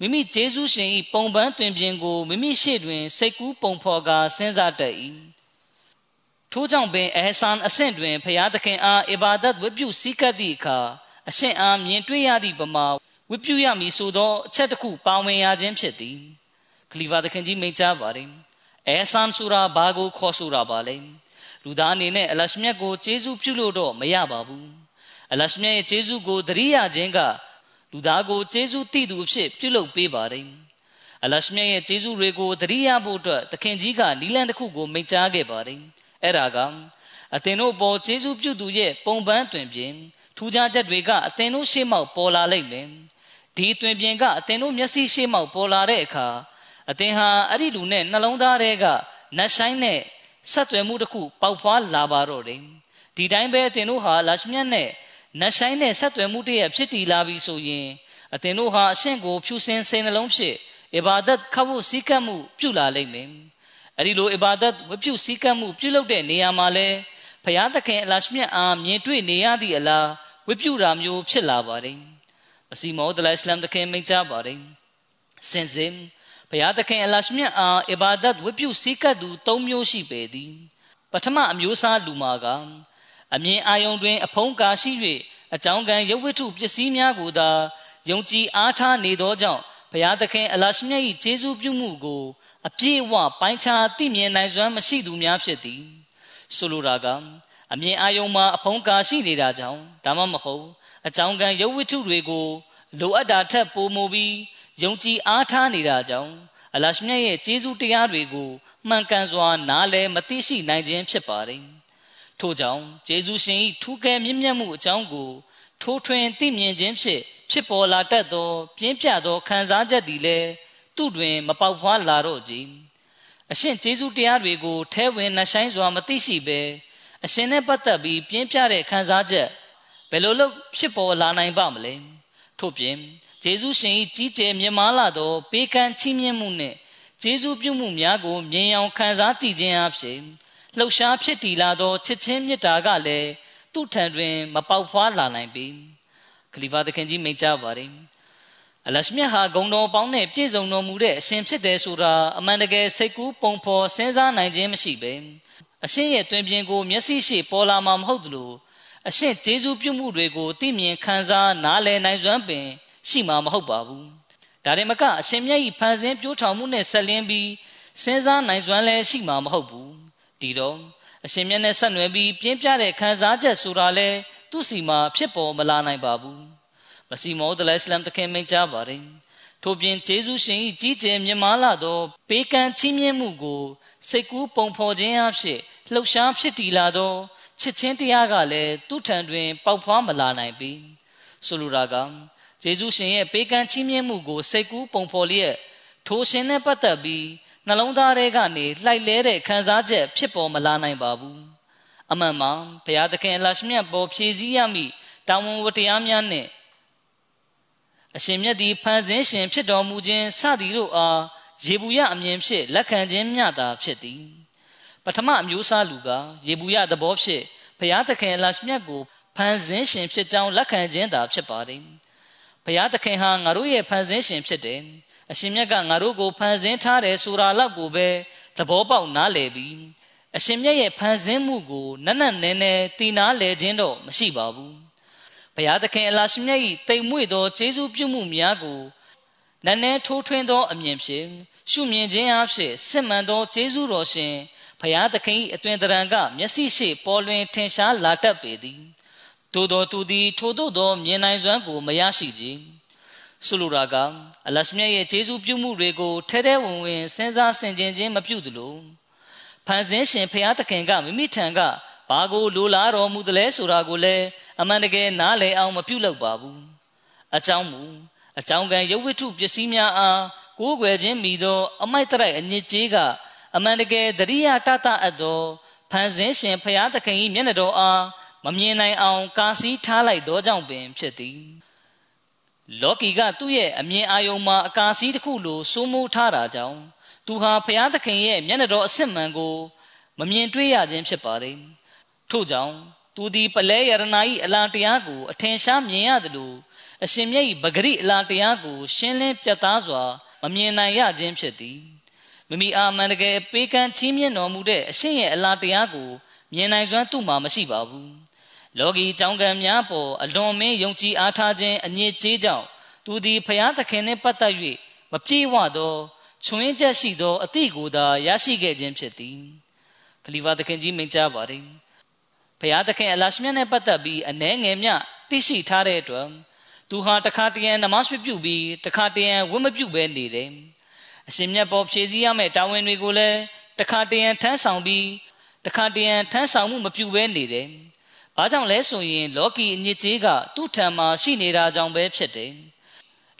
မိမိဂျေဇုရှင်၏ပုံပန်းတွင်ပြင်ကိုမိမိရှေ့တွင်စိတ်ကူးပုံဖော်ကာစဉ်းစားတတ်၏ထို့ကြောင့်ပင်အဟဆန်အဆင့်တွင်ဖျားသခင်အားအီဘာဒတ်ဝတ်ပြုစည်းကပ်သည့်အခါအရှင်အားမြင်တွေ့ရသည့်ပမာ ဝတ်ပြုရမည်ဆိုသောအချက်တစ်ခုပါဝင်ရခြင်းဖြစ်သည်ခလီဖာသခင်ကြီးမိန့်ကြားပါတယ်အဲဆန်ဆူရာဘာကိုခေါ်ဆိုတာပါလဲလူသားအနေနဲ့အလရှမြတ်ကိုကျေးဇူးပြုလို့တော့မရပါဘူးအလရှမြတ်ရဲ့ကျေးဇူးကိုသတိရခြင်းကလူသားကိုကျေးဇူးတည်သူအဖြစ်ပြုလုပ်ပေးပါတယ်အလရှမြတ်ရဲ့ကျေးဇူးတွေကိုသတိရဖို့အတွက်သခင်ကြီးကနီလန်တစ်ခုကိုမိန့်ကြားခဲ့ပါတယ်အဲ့ဒါကအသင်တို့ပေါ်ကျေးဇူးပြုသူရဲ့ပုံပန်းတွင်ပြင်ထူးခြားချက်တွေကအသင်တို့ရှေ့မှောက်ပေါ်လာလိမ့်မယ် ဒဒီအတွင်ပြင်ကအသင်တို့မျက်စိရှေ့မှောက်ပေါ်လာတဲ့အခါအသင်ဟာအဲ့ဒီလူနဲ့နှလုံးသားထဲကနတ်ဆိုင်နဲ့ဆက်သွယ်မှုတစ်ခုပေါက်ဖွားလာပါတော့တယ်ဒီတိုင်းပဲအသင်တို့ဟာလာရှမြတ်နဲ့နတ်ဆိုင်နဲ့ဆက်သွယ်မှုတည်းရဲ့ဖြစ်တည်လာပြီဆိုရင်အသင်တို့ဟာအရှင့်ကိုဖြူစင်စိတ်နှလုံးဖြစ်အဘာဒတ်ခဖို့စည်းကပ်မှုပြုလာလိမ့်မယ်အဲ့ဒီလိုအဘာဒတ်ဝပြုစည်းကပ်မှုပြုလုပ်တဲ့နေရာမှာလဲဖျားသခင်အလရှမြတ်အားမြင်တွေ့နေရသည့်အလားဝပြုတာမျိုးဖြစ်လာပါတယ် မစီမောဒလအစ္စလမ်တခင်မိန့်ကြားပါတယ်စင်စင်ဘုရားသခင်အလရှမြတ်အားအဘာဒတ်ဝပြုစည်းကပ်သူ၃မျိုးရှိပေသည်ပထမအမျိုးအစားလူမာကအမြင်အာယုံတွင် အဖုံးကာရှိ၍အကြောင်းကံရုပ်ဝတ္ထုပစ္စည်းများကိုသာယုံကြည်အားထားနေသောကြောင့်ဘုရားသခင်အလရှမြတ်၏ကျေးဇူးပြုမှုကိုအပြည့်အဝပိုင်းခြားသိမြင်နိုင်စွမ်းမရှိသူများဖြစ်သည်ဆိုလိုတာကအမြင်အာယုံမှာအဖုံးကာရှိနေတာကြောင့်ဒါမှမဟုတ် အကြောင်းကံရုပ်ဝတ္ထုတွေကိုလိုအပ်တာထက်ပိုမိုပြီးယုံကြည်အားထားနေတာကြောင့်အလရှမြတ်ရဲ့ကျေးဇူးတရားတွေကိုမှန်ကန်စွာနားလည်မသိရှိနိုင်ခြင်းဖြစ်ပါတယ်။ထို့ကြောင့်ကျေးဇူးရှင်၏ထူးကဲမြင့်မြတ်မှုအကြောင်းကိုထိုးထွင်းသိမြင်ခြင်းဖြင့်ဖြစ်ပေါ်လာတတ်သော ပြင်းပြသောခံစားချက်သည်လည်းသူ့တွင် မပေါက်ဖွားလာတော့ကြည်။အရှင်ကျေးဇူးတရားတွေကိုထဲဝင်နှဆိုင်စွာမသိရှိဘဲအရှင်နဲ့ပတ်သက်ပြီးပြင်းပြတဲ့ခံစားချက် ဘယ်လိုလုပ်ဖြစ်ပေါ်လာနိုင်ပါမလဲ။ထို့ပြင်ဂျေဇုရှင်၏ကြီးကျယ်မြတ်မားလာသောပေးကမ်းချီးမြှင့်မှုနှင့်ဂျေဇုပြုမှုများကိုမြင်အောင်ခံစားကြည့်ခြင်းအဖြစ်လှုပ်ရှားဖြစ်တည်လာသောချစ်ချင်းမေတ္တာကလည်းသူ့ထံတွင် မပေါက်ဖွားလာနိုင်ပေခလီဖာသခင်ကြီးမိန့်ကြားပါတယ်အလရှမြတ်ဟာဂုံတော်ပေါင်းနဲ့ပြည့်စုံတော်မူတဲ့အရှင်ဖြစ်တယ်ဆိုတာအမှန်တကယ်စိတ်ကူးပုံဖော်စဉ်းစားနိုင်ခြင်းမရှိပဲအရှင်ရဲ့တွင်ပြင်ကိုမျက်စိရှိပေါ်လာမှာမဟုတ်သလို အရှင်ဂျေဇုပြုမှုတွေကိုသိမြင်ခံစားနားလည်နိုင်စွမ်းပင် ရှိမှာမဟုတ်ပါဘူးဒါရင်မကအရှင်မြတ်ဤဖန်ဆင်းပြိုးထောင်မှုနဲ့ဆက်လင်းပြီးစဉ်းစားနိုင်စွမ်းလည်းရှိမှာမဟုတ်ဘူးဒီတော့အရှင်မြတ်နဲ့ဆက်နွယ်ပြီးပြင်းပြတဲ့ခံစားချက်ဆိုတာလဲသူ့စီမှာဖြစ်ပေါ်မလာနိုင်ပါဘူးမစီမောဒလအစ္စလမ်တခင်မိန့်ကြားပါတယ်ထို့ပြင်ဂျေဇုရှင်ဤကြီးကျယ်မြတ်မားလာသောပေးကမ်းချီးမြှင့်မှုကိုစိတ်ကူးပုံဖော်ခြင်းအဖြစ်လှုပ်ရှားဖြစ်တည်လာသော ချစ်ချင်းတရားကလည်းသူ့ထံတွင် ပေါက်ဖွားမလာနိုင်ပြီဆိုလိုတာကယေရှုရှင်ရဲ့ပေးကမ်းချီးမြှင့်မှုကိုစိတ်ကူးပုံဖော်လျက်ထိုရှင်နဲ့ပတ်သက်ပြီးနှလုံးသားထဲကနေလှိုက်လဲတဲ့ခံစားချက်ဖြစ်ပေါ်မလာနိုင်ပါဘူးအမှန်မှာဘုရားသခင်အလရှမြတ်ပေါ်ဖြည့်စည်းရမည့်တာဝန်ဝတ္တရားများနဲ့အရှင်မြတ်သည်ဖန်ဆင်းရှင်ဖြစ်တော်မူခြင်းစသည်တို့အားရေဘူးရအမြင်ဖြင့်လက်ခံခြင်းမျှသာဖြစ်သည် ပထမအမျိုးအစားလူကရေဘူးရသဘောဖြင့်ဘုရားသခင်အလရှမြတ်ကိုဖန်ဆင်းရှင်ဖြစ်ကြောင်းလက်ခံခြင်းသာဖြစ်ပါတယ်ဘုရားသခင်ဟာငါတို့ရဲ့ဖန်ဆင်းရှင်ဖြစ်တယ်အရှင်မြတ်ကငါတို့ကိုဖန်ဆင်းထားတယ်ဆိုတာလောက်ကိုပဲသဘောပေါက်နားလည်ပြီးအရှင်မြတ်ရဲ့ဖန်ဆင်းမှုကိုနက်နက်နဲနဲသိနာလည်ခြင်းတော့မရှိပါဘူးဘုရားသခင်အလာရှင်မြတ်၏တိမ်မွေ့သောကျေးဇူးပြုမှုများကိုနက်နဲထိုးထွင်းသောအမြင်ဖြင့်ရှုမြင်ခြင်းအဖြစ်စစ်မှန်သောကျေးဇူးတော်ရှင် ဘုရားသခင်၏အတွင်တရံကမျက်စိရှိပေါ်လွင်ထင်ရှားလာတတ်ပေသည်သို့တော်သူသည်ထိုသို့သောမြင်နိုင်စွမ်းကိုမရရှိကြဆိုလိုတာကအလရှမြတ်ရဲ့ဂျေဇုပြုမှုတွေကိုထဲထဲဝင်ဝင်စဉ်းစားဆင်ခြင်ခြင်းမပြုသလိုဖန်ဆင်းရှင်ဖျားသခင်ကမိမိထံကဘာကိုလိုလားတော်မူသလဲဆိုတာကိုလည်းအမှန်တကယ်နားလည်အောင်မပြုလုပ်ပါဘူးအကြောင်းမူအကြောင်းကံရုပ်ဝတ္ထုပစ္စည်းများအားကိုးကွယ်ခြင်းမိသော အမိုက်တရိုက်အညစ်အကြေးက အမှန်တကယ်တရိယာတတအပ်သောဖန်ဆင်းရှင်ဖျားသခင်၏မျက်နှာတော်အားမမြင်နိုင်အောင် ကာစီးထားလိုက်သောကြောင့်ပင်ဖြစ်သည်လောကီကသူ့ရဲ့အမြင်အာယုံမှာအကာစီးတစ်ခုလိုစိုးမိုးထားတာကြောင့်သူဟာဘုရားသခင်ရဲ့မျက်နှာတော်အစစ်မှန်ကို မမြင်တွေ့ရခြင်းဖြစ်ပါတယ်ထို့ကြောင့်သူသည်ပလဲယရနာ၏အလားတရားကို အထင်ရှားမြင်ရသလိုအရှင်မြတ်၏ပဂရိအလားတရားကို ရှင်းလင်းပြတ်သားစွာမမြင်နိုင်ရခြင်းဖြစ်သည် မိမိအာမန်တကယ်ပေးကမ်းချီးမြှင့်တော်မူတဲ့အရှင်ရဲ့အလားတရားကိုမြင်နိုင်စွမ်းသူ့မှာမရှိပါဘူးလောကီကြောင်းကံများပေါ်အလွန်မင်းယုံကြည်အားထားခြင်းအငြိကျေးကြောင့်သူသည်ဖျားသခင်နှင့်ပတ်သက်၍မပြေဝသောချွင်းချက်ရှိသောအသည့်ကိုသာရရှိခဲ့ခြင်းဖြစ်သည်ခလီဖာသခင်ကြီးမိန့်ကြားပါတယ်ဖျားသခင်အလရှမြတ်နဲ့ပတ်သက်ပြီးအနှဲငယ်မြသိရှိထားတဲ့အတွက်သူဟာတခါတရံနမတ်ပြုပြီးတခါတရံဝတ်မပြုဘဲနေတယ် အရှင်မြတ်ပေါ်ဖြည့်စည်းရမယ့်တာဝန်တွေကိုလည်းတခါတရံထမ်းဆောင်ပြီးတခါတရံထမ်းဆောင်မှုမပြုဘဲနေတယ်။ဘာကြောင့်လဲဆိုရင် လောကီအညစ်အကြေးကသူ့ထံမှာရှိနေတာကြောင့်ပဲဖြစ်တယ်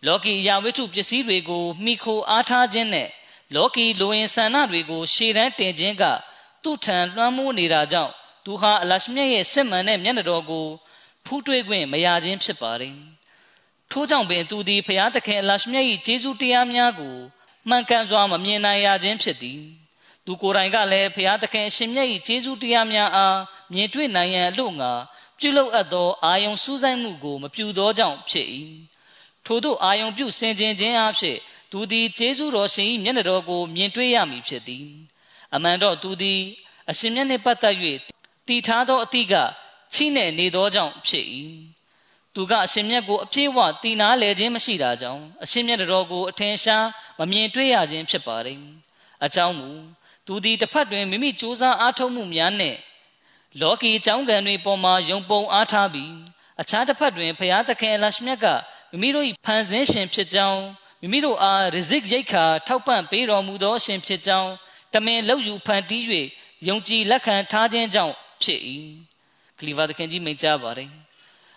လောကီအရာဝတ္ထုပစ္စည်းတွေကိုမိခိုအားထားခြင်းနဲ့လောကီလိုရင်ဆန္ဒတွေကိုရှေ့တန်းတင်ခြင်းကသူ့ထံလွှမ်းမိုးနေတာကြောင့်သူဟာအလရှမြတ်ရဲ့စစ်မှန်တဲ့မျက်နှာတော်ကိုဖူးတွေးခွင့်မရခြင်းဖြစ်ပါတယ်။ထို့ကြောင့်ပင်သူသည်ဖျားသခင်အလရှမြတ်၏ကျေးဇူးတရားများကို မှန်ကန်စွာမမြင်နိုင်ရခြင်းဖြစ်သည်။သူကိုယ်တိုင်ကလည်းဖျားသခင်အရှင်မြတ်၏ကျေးဇူးတရားများအားမြင်တွေ့နိုင်ရန်အလို့ငါပြုလုပ်အပ်သောအာယုံစူးစိုက်မှုကိုမပြုသောကြောင့်ဖြစ်၏။ထို့သောအာယုံပြုဆင်ခြင်ခြင်းအဖြစ်သူသည်ကျေးဇူးတော်ရှင်၏မျက်နှာတော်ကိုမြင်တွေ့ရမည်ဖြစ်သည်။အမှန်တော့သူသည်အရှင်မြတ်နှင့်ပတ်သက်၍တည်ထားသောအသည့်ကချိနဲ့နေသောကြောင့်ဖြစ်၏ သူကအရှင်မြတ်ကိုအပြည့်အဝတည်နာလဲခြင်းမရှိတာကြောင့်အရှင်မြတ်တော်ကိုအထင်ရှားမမြင်တွေ့ရခြင်းဖြစ်ပါတယ်အကြောင်းမူသူသည်တစ်ဖက်တွင်မိမိစူးစမ်းအားထုတ်မှုများနှင့်လောကီအကြောင်းကံတွေပေါ်မှာယုံပုံအားထားပြီးအခြားတစ်ဖက်တွင်ဖျားသခင်အလရှမြတ်ကမိမိတို့၏ဖန်ဆင်းရှင်ဖြစ်ကြောင်းမိမိတို့အားရဇစ်ရိတ်ခါထောက်ပံ့ပေးတော်မူသောရှင်ဖြစ်ကြောင်းတမင်လောက်ယူဖန်တီး၍ယုံကြည်လက်ခံထားခြင်းကြောင့်ဖြစ်၏ခလီဖာသခင်ကြီးမိန့်ကြားပါတယ်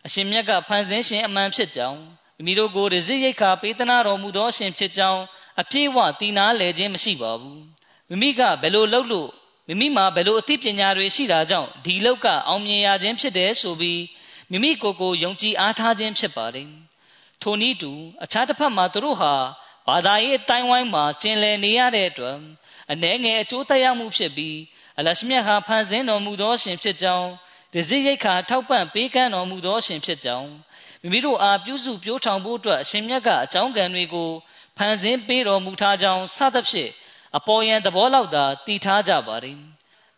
အရှင်မြတ်ကဖန်ဆင်းရှင်အမှန်ဖြစ်ကြောင်းမိမိတို့ကိုရဇိရိတ်ခါပေးသနာတော်မူသောအရှင်ဖြစ်ကြောင်းအပြည့်အဝတည်နာလဲခြင်းမရှိပါဘူးမိမိကဘယ်လိုလုပ်လို့မိမိမှာဘယ်လိုအသိပညာတွေရှိတာကြောင့်ဒီလောက်ကအောင်မြင်ရခြင်းဖြစ်တယ်ဆိုပြီးမိမိကိုယ်ကိုယုံကြည်အားထားခြင်းဖြစ်ပါတယ်ထိုနည်းတူအခြားတစ်ဖက်မှာသူတို့ဟာဘာသာရေးအတိုင်းဝိုင်းမှာကျင်လည်နေရတဲ့အတွက်အ ਨੇ ငယ်အကျိုးသက်ရောက်မှုဖြစ်ပြီးအလရှမြတ်ဟာဖန်ဆင်းတော်မူသောရှင်ဖြစ်ကြောင်း ဒဇိရိတ်ခါထောက်ပံ့ပေးကမ်းတော်မူသောရှင်ဖြစ်ကြောင်းမိမိတို့အားပြုစုပြောထောင်ဖို့အတွက်အရှင်မြတ်ကအကြောင်းကံတွေကိုဖန်ဆင်းပေးတော်မူထားကြောင်းစသဖြင့်အပေါ်ယံသဘောလောက်သာတည်ထားကြပါသည်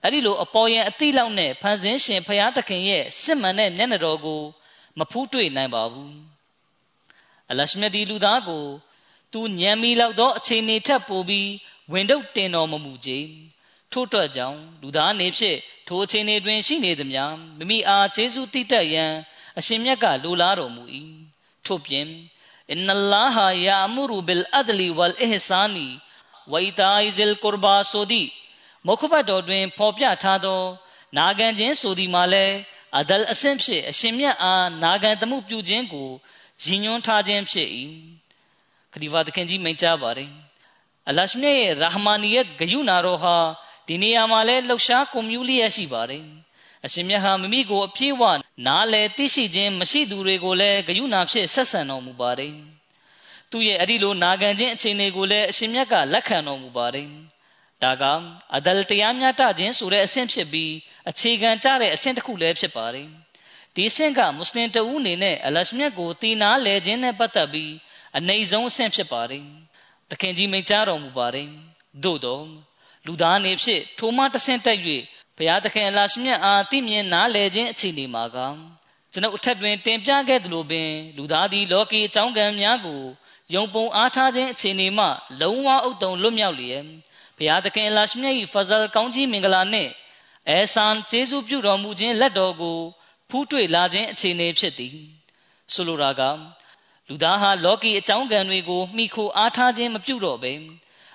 အဲ့ဒီလိုအပေါ်ယံအတိလောက်နဲ့ဖန်ဆင်းရှင်ဖရာသခင်ရဲ့စစ်မှန်တဲ့မျက်နှာတော်ကိုမဖူးတွေ့နိုင်ပါဘူးအလရှမြတ်ဒီလူသားကိုသူညံမီလောက်သောအခြေအနေထက်ပိုပြီးဝင်တော့တင်တော်မမူကြ ထို့အတွက်ကြောင့်လူသားနေဖြင့်ထိုအခြေအနေတွင်ရှိနေသည်များမိမိအားကျေးဇူးတိတတ်ရန်အရှင်မြတ်ကလိုလားတော်မူ၏ထို့ပြင်အင်နလာဟာယာအမူရူဘီလ်အဒလီဝလ်အဟ်ဆာနီဝိတာအီဇလ်ကူရဘာဆိုသည်မုခဘတ်တော်တွင်ဖော်ပြထားသော နာဂန်ခြင်းဆိုသည်မှာလည်းအဒလ်အဆင့်ဖြင့်အရှင်မြတ်အားနာဂန်သမှုပြုခြင်းကိုရည်ညွှန်းထားခြင်းဖြစ်၏ခဒီဝါသခင်ကြီးမိန့်ကြားပါတယ်အလရှမြတ်ရဲ့ရာဟမာနီယတ်ဂယုနာတော်ဟာ ဒီနေရာမှာလဲလှုပ်ရှားကွန်မြူလျက်ရှိပါတယ်အရှင်မြတ်ဟာမိမိကိုအပြည့်အဝနားလည်သိရှိခြင်းမရှိသူတွေကိုလည်းဂယုဏဖြင့်ဆက်ဆံတော်မူပါတယ်သူရဲ့အဲ့ဒီလိုနာခံခြင်းအခြေအနေကိုလည်းအရှင်မြတ်ကလက်ခံတော်မူပါတယ်ဒါကအဒလတရားများတခြင်းဆိုတဲ့အဆင့်ဖြစ်ပြီးအခြေခံကြတဲ့အဆင့်တစ်ခုလည်းဖြစ်ပါတယ်ဒီအဆင့်ကမွတ်စလင်တဦးအနေနဲ့အလရှမြတ်ကိုတည်နာလဲခြင်းနဲ့ပတ်သက်ပြီးအနေဆုံးအဆင့်ဖြစ်ပါတယ်တခင်ကြီးမိန့်ကြားတော်မူပါတယ်သို့တော့ လူသားအနေဖြင့်ထိုမှတဆင့်တက်၍ဘုရားသခင်အလာရှင်မြတ်အားသိမြင်နားလည်ခြင်းအခြေအနေမှာကကျွန်ုပ်အထက်တွင်တင်ပြခဲ့သလိုပင် လူသားသည်လောကီအကြောင်းကံများကိုယုံပုံအားထားခြင်းအခြေအနေမှလုံးဝဥတုံလွတ်မြောက်လျက်ဘုရားသခင်အလာရှင်မြတ်၏ဖဇလ်ကောင်းကြီးမင်္ဂလာနှင့်အဲဆန်ကျေးဇူးပြုတော်မူခြင်းလက်တော်ကိုဖူးတွေ့လာခြင်းအခြေအနေဖြစ်သည်ဆိုလိုတာကလူသားဟာလောကီအကြောင်းကံတွေကိုမှီခိုအားထားခြင်းမပြုတော့ဘဲ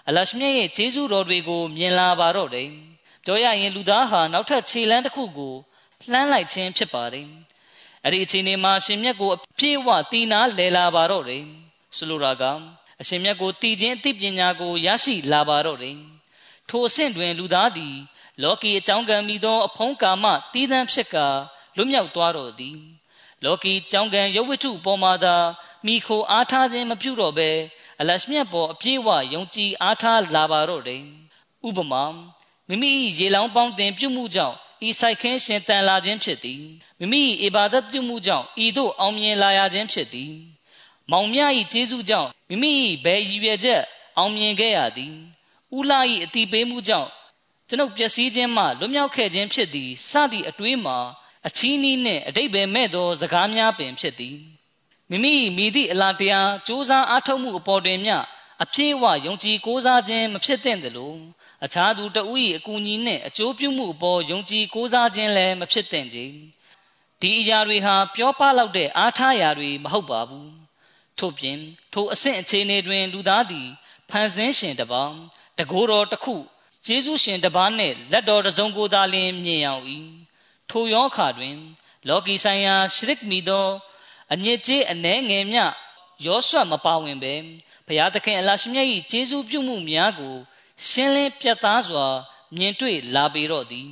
အလရှမြတ်ရဲ့ဂျေဇုတော်တွေကိုမြင်လာပါတော့တယ်ပြောရရင်လူသားဟာနောက်ထပ်ခြေလမ်းတစ်ခုကိုလှမ်းလိုက်ခြင်းဖြစ်ပါတယ်အဲ့ဒီအချိန်မှာရှင်မြတ်ကိုအပြည့်အဝတည်နာလဲလာပါတော့တယ်ဆိုလိုတာကအရှင်မြတ်ကိုတည်ခြင်းအသိပညာကိုရရှိလာပါတော့တယ်ထိုအဆင့်တွင် လူသားသည် လောကီအကြောင်းကံမိသော အဖုံးကာမတည်သံဖြစ်ကာလွတ်မြောက်သွားတော်သည် လောကီကြောင်းကံရုပ်ဝတ္ထုပေါ်မှာသာ မိခိုအားထားခြင်းမပြုတော့ဘဲအလရှမြတ်ပေါ်အပြည့်ဝယုံကြည်အားထားလာပါတော့တယ်ဥပမာမိမိရေလောင်းပေါင်းတင်ပြုမှုကြောင့်ဤဆိုင်ခင်းရှင်တန်လာခြင်းဖြစ်သည်မိမိအေဘာဒတ်ပြုမှုကြောင့်ဤသို့အောင်မြင်လာရခြင်းဖြစ်သည် မောင်မြ၏ကျေးဇူးကြောင့်မိမိ၏ဘယ်ရည်ရွယ်ချက်အောင်မြင်ခဲ့ရသည်ဥလာ၏အတိပေးမှုကြောင့်ကျွန်ုပ်ပျက်စီးခြင်းမှလွတ်မြောက်ခဲ့ခြင်းဖြစ်သည်စသည့်အတွေးမှာအချီးနှီးနှင့်အတိတ်ပဲမဲ့သောစကားများပင်ဖြစ်သည် မိမိမိသည့်အလားတရားစ조사အားထုတ်မှုအပေါ်တွင်မျှအပြည့်အဝယုံကြည်ကိုးစားခြင်းမဖြစ်သင့်သလိုအခြားသူတဦး၏အကူအညီနှင့်အကျိုးပြုမှုအပေါ်ယုံကြည်ကိုးစားခြင်းလည်းမဖြစ်သင့်ကြဒီအရာတွေဟာပြောပလောက်တဲ့အားထားရာတွေမဟုတ်ပါဘူးထို့ပြင်ထိုအဆင့်အခြေအနေတွင် လူသားသည်ဖန်ဆင်းရှင်တပါးတကိုးတော်တစ်ခုကျေးဇူးရှင်တပါးနှင့်လက်တော်တစုံကိုသာလျှင်မြင်အောင်၏ထိုရောခါတွင် လောကီဆိုင်ရာရှရစ်မီသော အညစ်ကြေးအနှဲငယ်မြရောဆွတ်မပါဝင်ပဲဘုရားသခင်အလရှိမြတ်၏ကျေးဇူးပြုမှုများကို ရှင်းလင်းပြတ်သားစွာ မြင်တွေ့လာပေတော့သည်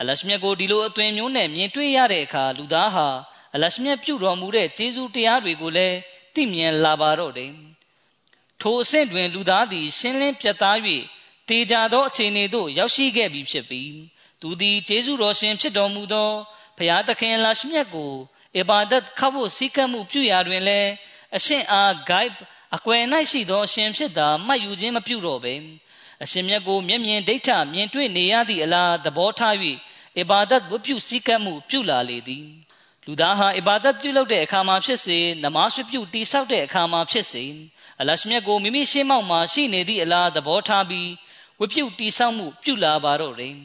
အလရှိမြတ်ကိုဒီလိုအသွင်မျိုးနဲ့မြင်တွေ့ရတဲ့အခါလူသားဟာအလရှိမြတ်ပြုတော်မူတဲ့ကျေးဇူးတရားတွေကိုလည်းသိမြင်လာပါတော့တယ်ထိုအဆင့်တွင်လူသားသည် ရှင်းလင်းပြတ်သား၍တေကြသောအခြေအနေသို့ရောက်ရှိခဲ့ပြီဖြစ်ပြီးသူသည်ကျေးဇူးတော်ရှင်ဖြစ်တော်မူသောဘုရားသခင်လာရှိမြတ်ကို အဘာဒတ်ခဖို့စည်းကမ်းမှုပြုရာတွင်လည်းအရှင်အား guide အကွယ်၌ရှိသောအရှင်ဖြစ်သာမှတ်ယူခြင်းမပြုတော့ပဲအရှင်မြတ်ကိုမျက်မြင်ဒိဋ္ဌမြင်တွေ့နေရသည့်အလားသဘောထား၍အဘာဒတ်ဝပြုစည်းကမ်းမှုပြုလာလေသည်လူသားဟာအဘာဒတ်ပြုလုပ်တဲ့အခါမှာဖြစ်စေနမတ်ပြုတိဆောက်တဲ့အခါမှာဖြစ်စေအလရှမြတ်ကိုမိမိရှေ့မှောက်မှာရှိနေသည့်အလားသဘောထားပြီးဝပြုတိဆောက်မှုပြုလာပါတော့တယ်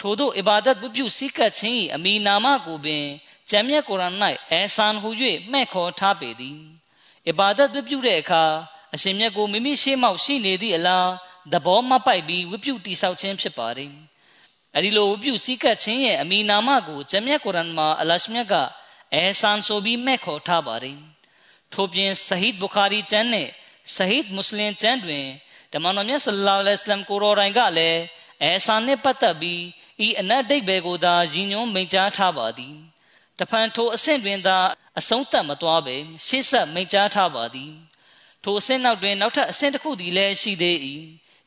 ထို့သောအဘာဒတ်ဝပြုစည်းကပ်ခြင်း၏အမိနာမကိုပင် ကျမ်းမြတ်ကုရ်အာန်၌အဲဆန်ဟူ၍မှဲ့ခေါ်ထားပေသည်အဘာဒတ်ဝပြုတဲ့အခါအရှင်မြတ်ကိုမိမိရှေ့မှောက်ရှိနေသည့်အလားသဘောမပိုက်ပြီးဝပြုတိဆောက်ခြင်းဖြစ်ပါတယ်အဲဒီလိုဝပြုစည်းကပ်ခြင်းရဲ့အမိနာမကိုကျမ်းမြတ်ကုရ်အာန်မှာအလရှမြတ်ကအဲဆန်ဆိုပြီးမဲ့ခေါ်ထားပါတယ်ထို့ပြင်ဆဟီဒ်ဘူခါရီကျမ်းနဲ့ဆဟီဒ်မွတ်စလင်ကျမ်းတွင်ဓမ္မတော်မြတ်ဆလ္လာလဟ်အလัยဟိဝါစလမ်ကိုရောတိုင်းကလည်းအဲဆန်နဲ့ပတ်သက်ပြီးဤအနတ်ဒိတ်ဘယ်ကိုသာရည်ညွှန်းမိန့်ကြားထားပါသည် တဖန်ထိုအဆင့်တွင်သာအဆုံးသတ်မသွားပဲရှေ့ဆက်မိန့်ကြားထားပါသည်ထိုအဆင့်နောက်တွင်နောက်ထပ်အဆင့်တစ်ခုသည်လည်းရှိသေး၏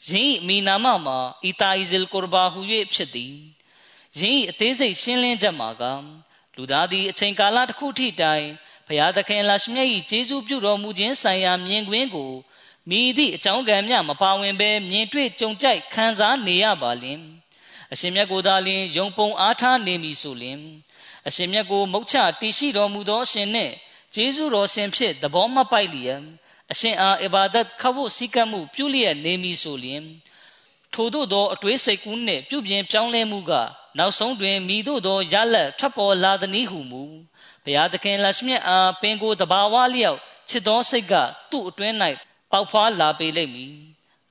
ယင်း၏မိနာမမှာအီတာအီဇလ်ကူရဘာဟူ၍ဖြစ်သည်ယင်း၏အသေးစိတ်ရှင်းလင်းချက်မှာကလူသားသည်အချိန်ကာလတစ်ခုထိတိုင်ဘုရားသခင်လာရှမြတ်၏ကျေးဇူးပြုတော်မူခြင်းဆိုင်ရာမြင်ကွင်းကိုမိသည့်အကြောင်းကံများမပါဝင်ဘဲမြင်တွေ့ကြုံကြိုက်ခံစားနေရပါလင်အရှင်မြတ်ကိုသာလျှင်ယုံပုံအားထားနေမည်ဆိုလျှင် အရှင်မြတ်ကိုမုတ်ချတည်ရှိတော်မူသောအရှင်နှင့်ကျေးဇူးတော်ရှင်ဖြစ်သဘောမပိုက်လျက်အရှင်အားအဘာဒတ်ခဖို့စည်းကမ်းမှုပြုလျက်နေမည်ဆိုလျှင်ထို့သောသောအတွေးစိတ်ကူးနှင့်ပြုပြင်ပြောင်းလဲမှုကနောက်ဆုံးတွင်မိတို့သောရလက်ထွက်ပေါ်လာသည်နည်းဟုမူဘုရားသခင်လက်မြတ်အားပင်ကိုတဘာဝလျောက်ချစ်သောစိတ်ကသူ့အတွင်း၌ပေါက်ဖွားလာပေလိမ့်မည်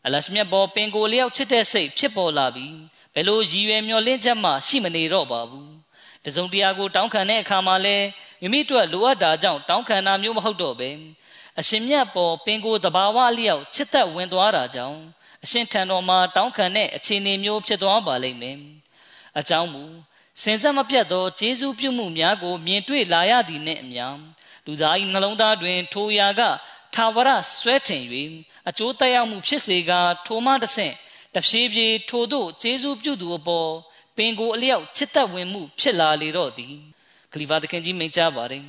အလရှမြတ်ပေါ်ပင်ကိုလျောက်ချစ်တဲ့စိတ်ဖြစ်ပေါ်လာပြီးဘယ်လိုရည်ရွယ်မျှော်လင့်ချက်မှရှိမနေတော့ပါဘူး တစုံတရာကိုတောင်းခံတဲ့အခါမှာလဲမိမိတို့လိုအပ်တာကြောင့်တောင်းခံတာမျိုးမဟုတ်တော့ပဲအရှင်မြတ်ပေါ်ပင်ကိုတဘာဝလျောက်ချစ်သက်ဝင်သွားတာကြောင့်အရှင်ထံတော်မှာတောင်းခံတဲ့အခြေအနေမျိုးဖြစ်သွားပါလိမ့်မယ်အကြောင်းမူစင်ဆက်မပြတ်သောကျေးဇူးပြုမှုများကိုမြင်တွေ့လာရသည်နှင့်အမျှလူသား၏နှလုံးသားတွင် ထိုရာကထာဝရဆွဲထင်၍အကျိုးသက်ရောက်မှုဖြစ်စေကာထိုမှတဆင့်တဖြည်းဖြည်းထိုတို့ကျေးဇူးပြုသူအပေါ် ပင်ကိုအလျောက်ချစ်သက်ဝင်မှု ဖြစ်လာလေတော့သည်ဂလီဗာသခင်ကြီးမိန့်ကြားပါတယ်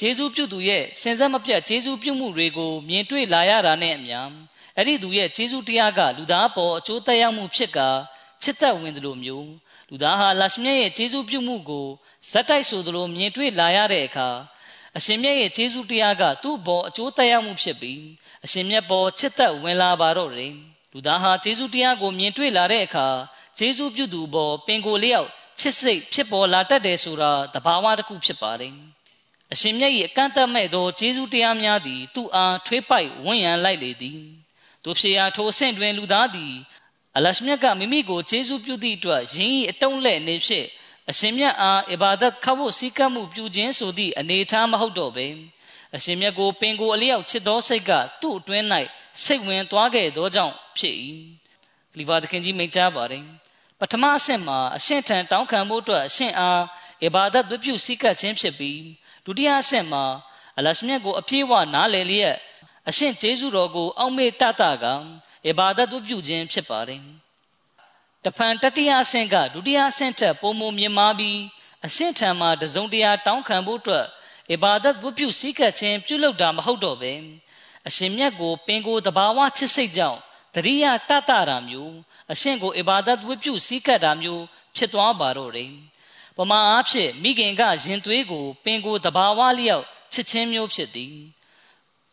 ကျေးဇူးပြုသူရဲ့စင်ဆက်မပြတ်ကျေးဇူးပြုမှုတွေကိုမြင်တွေ့လာရတာနဲ့အမျှအဲ့ဒီသူရဲ့ကျေးဇူးတရားကလူသားပေါ်အကျိုးသက်ရောက်မှုဖြစ်ကာချစ်သက်ဝင်သလိုမျိုးလူသားဟာလာရှမြတ်ရဲ့ကျေးဇူးပြုမှုကိုဇက်တိုက်ဆိုသလိုမြင်တွေ့လာရတဲ့အခါအရှင်မြတ်ရဲ့ကျေးဇူးတရားကသူ့ဘောအကျိုးသက်ရောက်မှုဖြစ်ပြီးအရှင်မြတ်ဘောချစ်သက်ဝင်လာပါတော့တယ်လူသားဟာကျေးဇူးတရားကိုမြင်တွေ့လာတဲ့အခါ ကျေးဇူးပြုသူဘောပင်ကိုလျောက်ချစ်စိတ်ဖြစ်ပေါ်လာတတ်တယ်ဆိုတာတဘာဝတစ်ခုဖြစ်ပါတယ်အရှင်မြတ်၏အကန့်အသတ်မဲ့သောကျေးဇူးတရားများသည်သူ့အားထွေးပိုက်ဝန်းရံလိုက်လေသည်တို့ဖြစ်ရာထိုအဆင့်တွင်လူသားသည်အလရှမြတ်ကမိမိကိုကျေးဇူးပြုသည့်အတွက်ယင်း၏အတုံးလက်နေဖြစ်အရှင်မြတ်အားအဘာဒတ်ခဖို့စည်းကပ်မှုပြုခြင်းဆိုသည့်အနေအထားမဟုတ်တော့ပဲအရှင်မြတ်ကိုပင်ကိုအလျောက်ချစ်သောစိတ်ကသူ့အတွင်း၌စိတ်ဝင်သွားခဲ့သောကြောင့်ဖြစ်၏လီဗာသခင်ကြီးမိန့်ကြားပါတယ် ပထမအဆင့်မှာအရှင်ထံတောင်းခံဖို့အတွက်အရှင်အားအဘာဒတ်ဝိပုစည်းကပ်ခြင်းဖြစ်ပြီးဒုတိယအဆင့်မှာအလရှမြတ်ကိုအပြည့်အဝနားလည်လျက်အရှင်ကျေးဇူးတော်ကို အောက်မေ့တတကအဘာဒတ်ဝိပုခြင်းဖြစ်ပါတယ်တဖန်တတိယအဆင့်ကဒုတိယအဆင့်ထက်ပိုမိုမြင့်မားပြီးအဆင့်ထံမှာတစုံတရာတောင်းခံဖို့အတွက်အဘာဒတ်ဝိပုစည်းကပ်ခြင်းပြုလုပ်တာမဟုတ်တော့ပဲအရှင်မြတ်ကိုပင်ကိုတဘာဝချစ်စိတ်ကြောင့်တရိယာတတတာမျိုး အရှင်ကိုအဘာဒတ်ဝိပုစည်းကပ်တာမျိုးဖြစ်သွားပါတော့တယ်ပမာအားဖြင့်မိခင်ကရင်သွေးကိုပင်ကိုတဘာဝလျောက်ချစ်ချင်းမျိုးဖြစ်သည်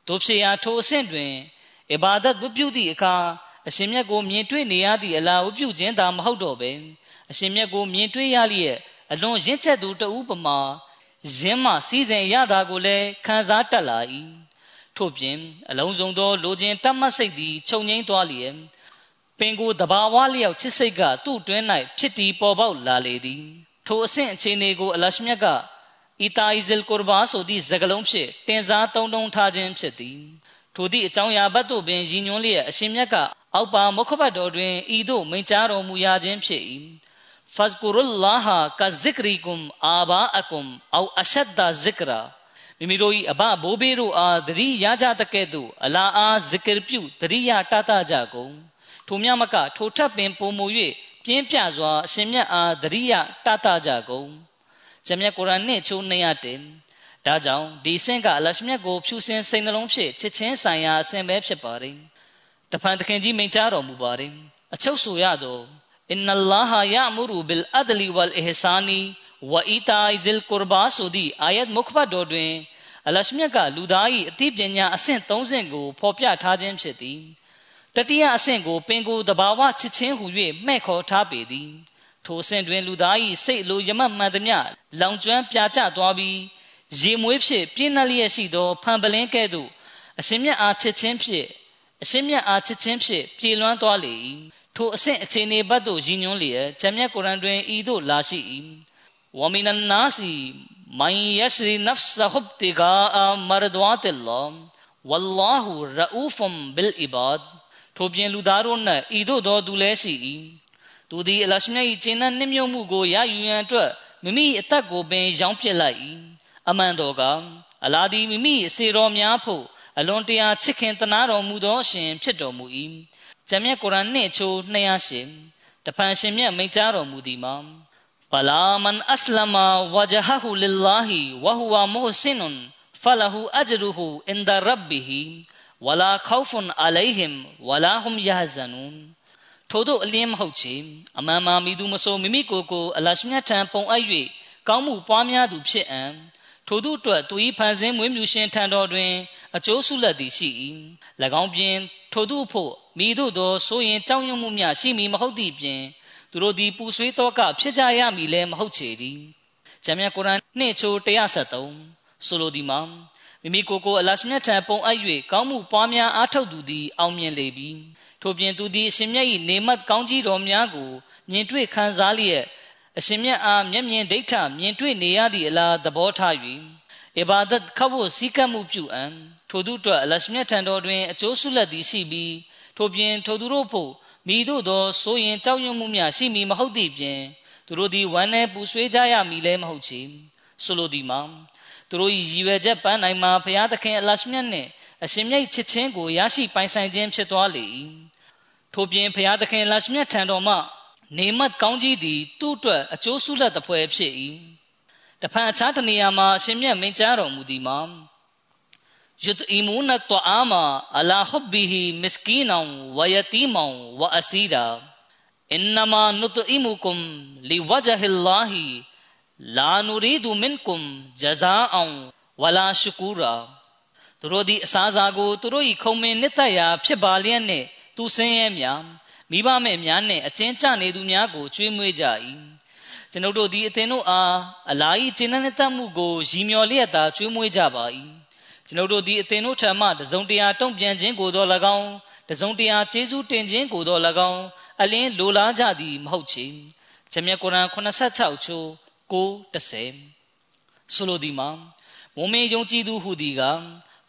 တို့ဖြစ်ရာထိုအဆင့်တွင်အဘာဒတ်ဝိပုသည့်အခါအရှင်မြတ်ကိုမြင်တွေ့နေရသည့်အလားဝိပုခြင်းသာမဟုတ်တော့ပဲအရှင်မြတ်ကိုမြင်တွေ့ရလျက်အလွန်ရင့်ချက်သူတဦးပမာရင်းမှစီးစိမ်ရတာကိုလည်းခံစားတတ်လာ၏ထို့ပြင်အလုံးစုံသောလိုချင်တတ်မှတ်စိတ်သည်ခြုံငိမ့်သွားလျက် ပင်ကိုတဘာဝလျောက်ချစ်စိတ်ကသူ့တွင်း၌ဖြစ်တည်ပေါ်ပေါက်လာလေသည်ထိုအဆင့်အခြေအနေကိုအလရှမြတ်ကအီတာအီဇလ်ကူရဘာဆိုသည့်စကားလုံးဖြင့်တင်စားသုံးနှုန်းထားခြင်းဖြစ်သည်ထိုသည့်အကြောင်းအရာဘတ်တို့ပင်ရည်ညွှန်းလျက်အရှင်မြတ်ကအောက်ပါမုခဘတ်တော်တွင်ဤသို့မိန့်ကြားတော်မူရခြင်းဖြစ်၏ဖဇ်ကူရုလ္လာဟာကဇစ်ကရီကွမ်အာဘာအကွမ်အောအရှဒ်ဒါဇစ်ကရာမိမိတို့၏အဘဘိုးဘေးတို့အားသတိရကြတဲ့ကဲ့သို့အလာအားဇစ်ကရပြုသတိရတတကြကုန် ထိုမြမကထိုထပ်ပင်ပုံမူ၍ပြင်းပြစွာအရှင်မြတ်အားသတိရတတကြကုန်ဂျမြတ်ကုရ်အာန်နှင့်ချိုး200ဒါကြောင့်ဒီဆင့်ကအလရှမြတ်ကိုဖြူစင်စိတ်နှလုံးဖြင့်ချစ်ချင်းဆိုင်ရာအစဉ်ပဲဖြစ်ပါတယ်တဖန်တခင်ကြီးမိန့်ကြားတော်မူပါတယ်အချုပ်ဆိုရသောအင်နလာဟာယာမူရူဘီလ်အဒလီဝလ်အဟ်ဆာနီဝအီတာဇီလ်ကူရဘာဆိုသည့်အာယတ်မုခဘတ်တော်တွင်အလရှမြတ်ကလူသား၏အသိပညာအဆင့်30ကိုဖော်ပြထားခြင်းဖြစ်သည် တတိယအဆင့်ကိုပင်ကိုယ်တဘာဝချစ်ချင်းဟု၍မှဲ့ခေါ်ထားပေသည်ထိုအဆင့်တွင်လူသား၏စိတ်လိုယမမှန်သမျှလောင်ကျွမ်းပြာကျသွားပြီးရေမွေးဖြစ်ပြင်းနှလျက်ရှိသောဖန်ပလင်းကဲ့သို့အရှင်မြတ်အားချစ်ချင်းဖြင့်အရှင်မြတ်အားချစ်ချင်းဖြင့်ပြေလွှမ်းသွားလေ၏ထိုအဆင့်အခြေအနေဘတ်သို့ရည်ညွှန်းလျက်ဂျမ်းမြတ်ကုရ်အန်တွင်ဤသို့လာရှိ၏ဝမီနန်နာစီမိုင်ယရှရီနဖ်ဆဟဘ်တီဂါအမရဒဝတ်အလ္လာဝလ္လာဟူရအူဖမ်ဘီလ်အီဘာဒ် ထိုပြင်လူသားတို့၌ဤသို့သောသူလည်းရှိ၏သူသည်အလရှမြတ်၏ကျင့်တဲ့နှိမ့်မြုပ်မှုကိုရယူရန်အတွက်မိမိအသက်ကိုပင်ရောင်းပစ်လိုက်၏အမှန်တော်ကအလာဒီမိမိအစေတော်များဖို့အလွန်တရာချစ်ခင်တနာတော်မူသောအရှင်ဖြစ်တော်မူ၏ဂျမ်းမြတ်ကုရ်အာန်နှင့်ချိုး208တပန်ရှင်မြတ်မိန့်ကြားတော်မူသည်မှာဖလာမန်အစ္စလမဝဂျဟဟူလ illah ဝဟူဝမုဟ်စင်ဖလဟူအဂျရူဟူအင်ဒရဘ်ဘီဟီ ဝလာခေါဖ်အလိုင်ဟင်ဝလာဟွမ်ယဟဇနူန်ထို့သောအလင်းမဟုတ်ချေအမှန်မှမိသူမဆိုမိမိကိုယ်ကိုအလရှမြတ်ထံပုံအပ်၍ကောင်းမှုပွားများသူဖြစ်အံ့ထို့သူအတွက်သူ၏ဖန်ဆင်းမွေးမြူရှင်ထံတော်တွင်အကျိုးဆုလက်သည်ရှိ၏၎င်းပြင်ထို့သူဖို့မိတို့သောဆိုရင်ကြောင်းရွံ့မှုများရှိမည်မဟုတ်သည့်ပြင်သူတို့သည်ပူဆွေးသောကဖြစ်ကြရမည်လည်းမဟုတ်ချေသည်ဂျမ်းမြတ်ကုရ်အာန်နှင့်ချို173ဆိုလိုသည်မှာ မိမိကိုယ်ကိုအလရှမြတ်ထံပုံအပ်၍ကောင်းမှုပွားများအားထုတ်သူသည်အောင်မြင်လေပြီထို့ပြင်သူသည်အရှင်မြတ်၏နေမတ်ကောင်းကြီးတော်များကိုမြင်တွေ့ခံစားလျက်အရှင်မြတ်အားမျက်မြင်ဒိဋ္ဌမြင်တွေ့နေရသည့်အလားသဘောထား၍အဘာဒတ်ခဖို့စည်းကပ်မှုပြုအံထိုသူအတွက်အလရှမြတ်ထံတော်တွင်အကျိုးဆုလက်သည်ရှိပြီးထို့ပြင်ထိုသူတို့ဖို့မိတို့သောဆိုရင်ကြောက်ရွံ့မှုများရှိမည်မဟုတ်သည့်ပြင်သူတို့သည်ဝမ်းနဲ့ပူဆွေးကြရမည်လည်းမဟုတ်ချေဆိုလိုသည်မှာ သူတို့၏ရည်ရွယ်ချက်ပန်းနိုင်မှာဘုရားသခင်အလရှမြတ်နှင့်အရှင်မြတ်ချစ်ချင်းကိုရရှိပိုင်ဆိုင်ခြင်းဖြစ်သွားလေ၏ထို့ပြင်ဘုရားသခင်လရှမြတ်ထံတော်မှနေမတ်ကောင်းကြီးသည်သူ့အတွက်အကျိုးဆုလက်သဖွယ်ဖြစ်၏တဖန်အခြားတနေရာမှာအရှင်မြတ်မင်းကြားတော်မူသည်မှာယုတ်အီမူနတ်အာမာအလာဟဘီဟီမစ်ကီနောင်ဝယတီမောင်ဝအစီရာအင်နမာနုတအီမူကုမ်လီဝဂျဟီလာဟီ လာနူရီဒူမင်ကုမ်ဂျဇာအောင်ဝလာရှကူရာသူတို့သည်အစားအစာကိုသူတို့၏ခုံမင်နှစ်သက်ရာဖြစ်ပါလျက်နှင့်သူဆင်းရဲများမိဘမဲ့များနှင့်အကျဉ်းချနေသူများကိုကျွေးမွေးကြ၏ကျွန်ုပ်တို့သည်အသင်တို့အားအလာ၏ကျင့်တဲ့တတ်မှုကိုရည်မျော်လျက်သာကျွေးမွေးကြပါ၏ကျွန်ုပ်တို့သည်အသင်တို့ထံမှတစုံတရာတုံ့ပြန်ခြင်းကိုသော၎င်းတစုံတရာကျေးဇူးတင်ခြင်းကိုသော၎င်းအလင်းလိုလားကြသည်မဟုတ်ချေဂျမြတ်ကုရ်အာန်86ချိုး 9:10ဆိုလိုသည်မှာမုံမေယုံကြည်သူဟူသည်က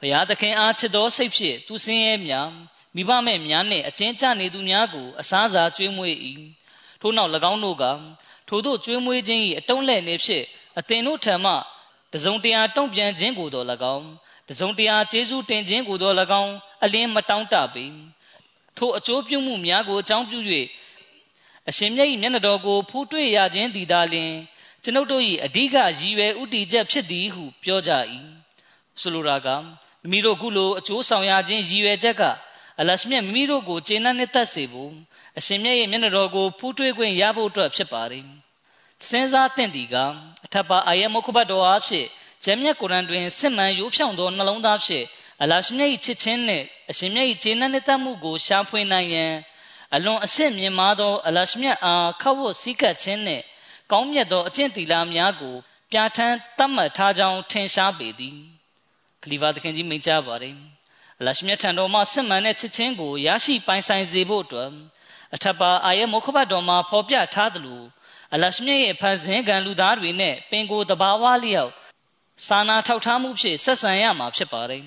ဘုရားသခင်အားချစ်သောစိတ်ဖြင့်သူစင်းရဲများမိဘမဲ့များနှင့်အချင်းချနေသူများကိုအစားစားကျွေးမွေး၏ထို့နောက်၎င်းတို့ကထို့သို့ကျွေးမွေးခြင်း၏အတုံးလဲ့နေဖြင့်အသင်တို့ထံမှတစုံတရာတုံ့ပြန်ခြင်းကိုတော်၎င်းတစုံတရာကျေးဇူးတင်ခြင်းကိုတော်၎င်းအလင်းမတောင်းတပေထို့အကျိုးပြုမှုများကိုအကြောင်းပြု၍အရှင်မြတ်၏မျက်နှာတော်ကိုဖူးတွေ့ရခြင်းသည်သာလျှင် ကျွန်ုပ်တို့၏အဓိကရည်ရွယ်ဥတီချက်ဖြစ်သည်ဟုပြောကြ၏ဆိုလိုတာကမိမိတို့ခုလိုအကျိုးဆောင်ရခြင်းရည်ရွယ်ချက်ကအလရှမြတ်မိမိတို့ကိုကျေနပ်နှစ်သက်စေဖို့အရှင်မြတ်ရဲ့မျက်နှာတော်ကိုဖူးထွေးခွင့်ရဖို့အတွက်ဖြစ်ပါတယ်စဉ်းစားသင့်သည်ကအထက်ပါအာယမုခဘတ်တော်အားဖြင့်ဂျမ်းမြတ်ကုရ်အန်တွင်စစ်မှန်ရိုးဖြောင့်သောနှလုံးသားဖြင့်အလရှမြတ်၏ချစ်ခြင်းနှင့်အရှင်မြတ်၏ကျေနပ်နှစ်သက်မှုကိုရှာဖွေနိုင်ရန်အလွန်အဆင့်မြင့်မားသောအလရှမြတ်အားခောက်ဝတ်စည်းကပ်ခြင်းနှင့် ကောင်းမြတ်သောအကျင့်သီလများကိုပြဋ္ဌာန်းသတ်မှတ်ထားကြောင်းထင်ရှားပေသည်ခလီဖာသခင်ကြီးမိန့်ကြားပါတယ်အလရှမြတ်ထံတော်မှစစ်မှန်တဲ့ချစ်ချင်းကိုရရှိပိုင်ဆိုင်စေဖို့အတွက်အထက်ပါအာယမုခဘတ်တော်မှာဖော်ပြထားသလိုအလရှမြတ်ရဲ့ဖန်ဆင်းကံလူသားတွေနဲ့ပင်ကိုယ်တဘာဝလျောက်စာနာထောက်ထားမှုဖြင့်ဆက်ဆံရမှာဖြစ်ပါတယ်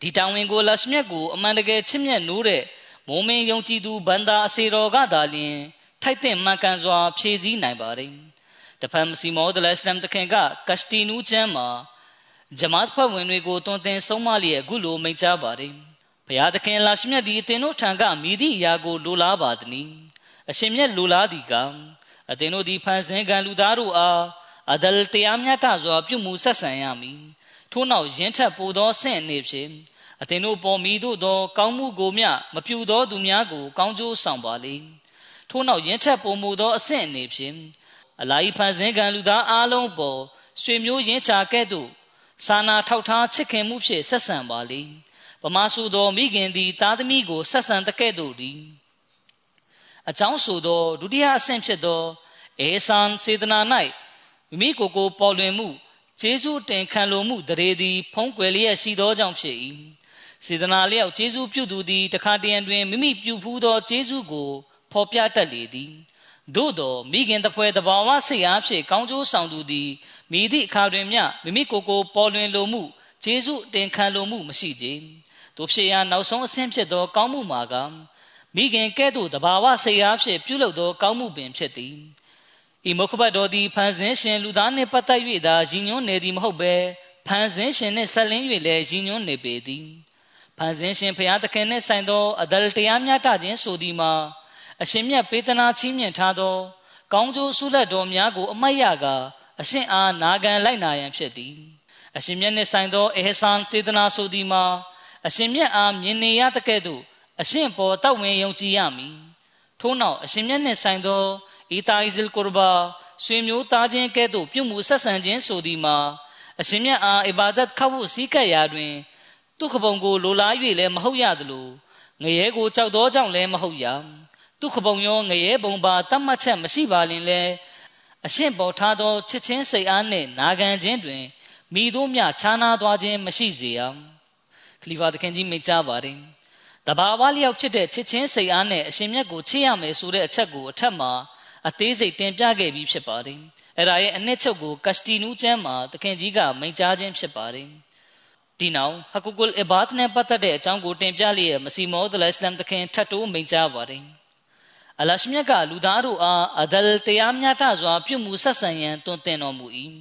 ဒီတောင်ဝင်ကိုလရှမြတ်ကိုအမှန်တကယ်ချစ်မြတ်နိုးတဲ့မိုးမင်းယုံကြည်သူဘန္တာအစေတော်ကသာလျှင် ထိုက်တဲ့မှန်ကန်စွာ ဖြည့်ဆည်းနိုင်ပါတယ်တဖန်မစီမောဒလစလမ်တခင်ကကစတီနူချမ်းမှာဂျမတ်ဖွဲ့ဝင်တွေကိုတွင်တင်ဆုံးမလျက်အခုလိုမိန့်ကြားပါတယ်ဘုရားသခင်လာရှိမြတ်သည်အသင်တို့ထံကမိသည့်အရာကိုလိုလားပါသည်။အရှင်မြတ်လိုလားသည်ကအသင်တို့သည်ဖန်ဆင်းကံလူသားတို့အားအဒလ်တရားမြတ်စွာပြုမှုဆက်ဆံရမည်။ထို့နောက်ယင်းထက်ပိုသောဆင့်အနေဖြင့်အသင်တို့ပေါ်မိတို့သော ကောင်းမှုကိုမျှမပြုသောသူများကို ကောင်းကျိုးဆောင်ပါလေ။ ထို့နောက်ယင်းထက်ပိုမှုသောအဆင့်အနေဖြင့်အလာဤဖန်ဆင်းကံလူသားအားလုံးပေါ်ဆွေမျိုးရင်းချကဲ့သို့စာနာထောက်ထားချစ်ခင်မှုဖြင့်ဆက်ဆံပါလေ။ပမာစုသောမိခင်သည်သားသမီးကိုဆက်ဆံတကဲ့သို့သည်အကြောင်းဆိုသောဒုတိယအဆင့်ဖြစ်သောအေဆန်စေတနာ၌မိမိကိုယ်ကိုပေါ်လွင်မှုကျေးဇူးတင်ခံလိုမှုတရေသည် ဖုံးကွယ်လျက်ရှိသောကြောင့်ဖြစ်၏စေတနာလျောက်ကျေးဇူးပြုသူသည်တခါတရံတွင်မိမိပြုဖူးသောကျေးဇူးကို ဖော်ပြတတ်လေသည်သို့သောမိခင်တပွဲတဘာဝစိတ်အားဖြင့်ကောင်းကျိုးဆောင်သူသည်မိသည့်အခါတွင်မျှမိမိကိုယ်ကိုပေါ်လွင်လိုမှုကျေးဇူးတင်ခံလိုမှုမရှိကြတို့ဖြစ်ရာနောက်ဆုံးအဆင့်ဖြစ်သော ကောင်းမှုမှာကမိခင်ကဲ့သို့တဘာဝစိတ်အားဖြင့်ပြုလုပ်သောကောင်းမှုပင်ဖြစ်သည်ဤမုခဘတ်တော်သည်ဖန်ဆင်းရှင်လူသားနှင့်ပတ်သက်၍သာရည်ညွှန်းနေသည်မဟုတ်ဘဲဖန်ဆင်းရှင်နှင့်ဆက်လင်း၍လည်းရည်ညွှန်းနေပေသည်ဖန်ဆင်းရှင်ဖျားသခင်နှင့်ဆိုင်သောအဒလတရားများတခြင်းဆိုသည်မှာ အရှင်မြတ်ပေးသနာချီးမြှင့်ထားသော ကောင်းကျိုးဆုလက်တော်များကို အမတ်ရကအရှင်အားနာခံလိုက်နာရန်ဖြစ်သည်အရှင်မြတ်နှင့်ဆိုင်သောအေဟဆန်စေတနာဆိုသည်မှာအရှင်မြတ်အားမြင်နေရတဲ့ကဲ့သို့အရှင်ပေါ်တောက်ဝင်ယုံကြည်ရမည်ထို့နောက်အရှင်မြတ်နှင့်ဆိုင်သောအီတာအီဇလ်ကူရဘာဆွေမျိုးသားချင်းကဲ့သို့ပြုမှုဆက်ဆံခြင်းဆိုသည်မှာအရှင်မြတ်အားအီဘာဒတ်ခတ်ဖို့စည်းကပ်ရာတွင်သူခပုံကိုလိုလား၍လည်းမဟုတ်ရသလိုငရဲကိုကြောက်သောကြောင့်လည်းမဟုတ်ရ သူခပုံရောငရဲပုံပါတတ်မှတ်ချက်မရှိပါလင်လဲအရှင်ပေါ်ထားသောချစ်ချင်းစိတ်အားနှင့်နာခံခြင်းတွင်မိတို့မြခြားနာသွားခြင်းမရှိစေရခလီဖာသခင်ကြီးမိတ်ကြားပါတယ်တဘာဝလျောက်ဖြစ်တဲ့ချစ်ချင်းစိတ်အားနဲ့အရှင်မြတ်ကိုချစ်ရမယ်ဆိုတဲ့အချက်ကိုအထက်မှာအသေးစိတ်တင်ပြခဲ့ပြီးဖြစ်ပါတယ်အဲ့ဒါရဲ့အနှစ်ချုပ်ကိုကစတီနူးကျမ်းမှာသခင်ကြီးကမိန့်ကြားခြင်းဖြစ်ပါတယ်ဒီနောက်ဟကူကုလ်အဘာတ်နဲ့ပတ်သက်တဲ့အကြောင်းကိုတင်ပြလျက်မစီမောဒ်လစ္စလမ်သခင်ထတ်တိုးမိန့်ကြားပါတယ် အလရှမြတ်ကလူသားတို့အားအဒလ်တရားမျှတစွာပြုမှုဆက်ဆံရန်တွင်တင်တော်မူ၏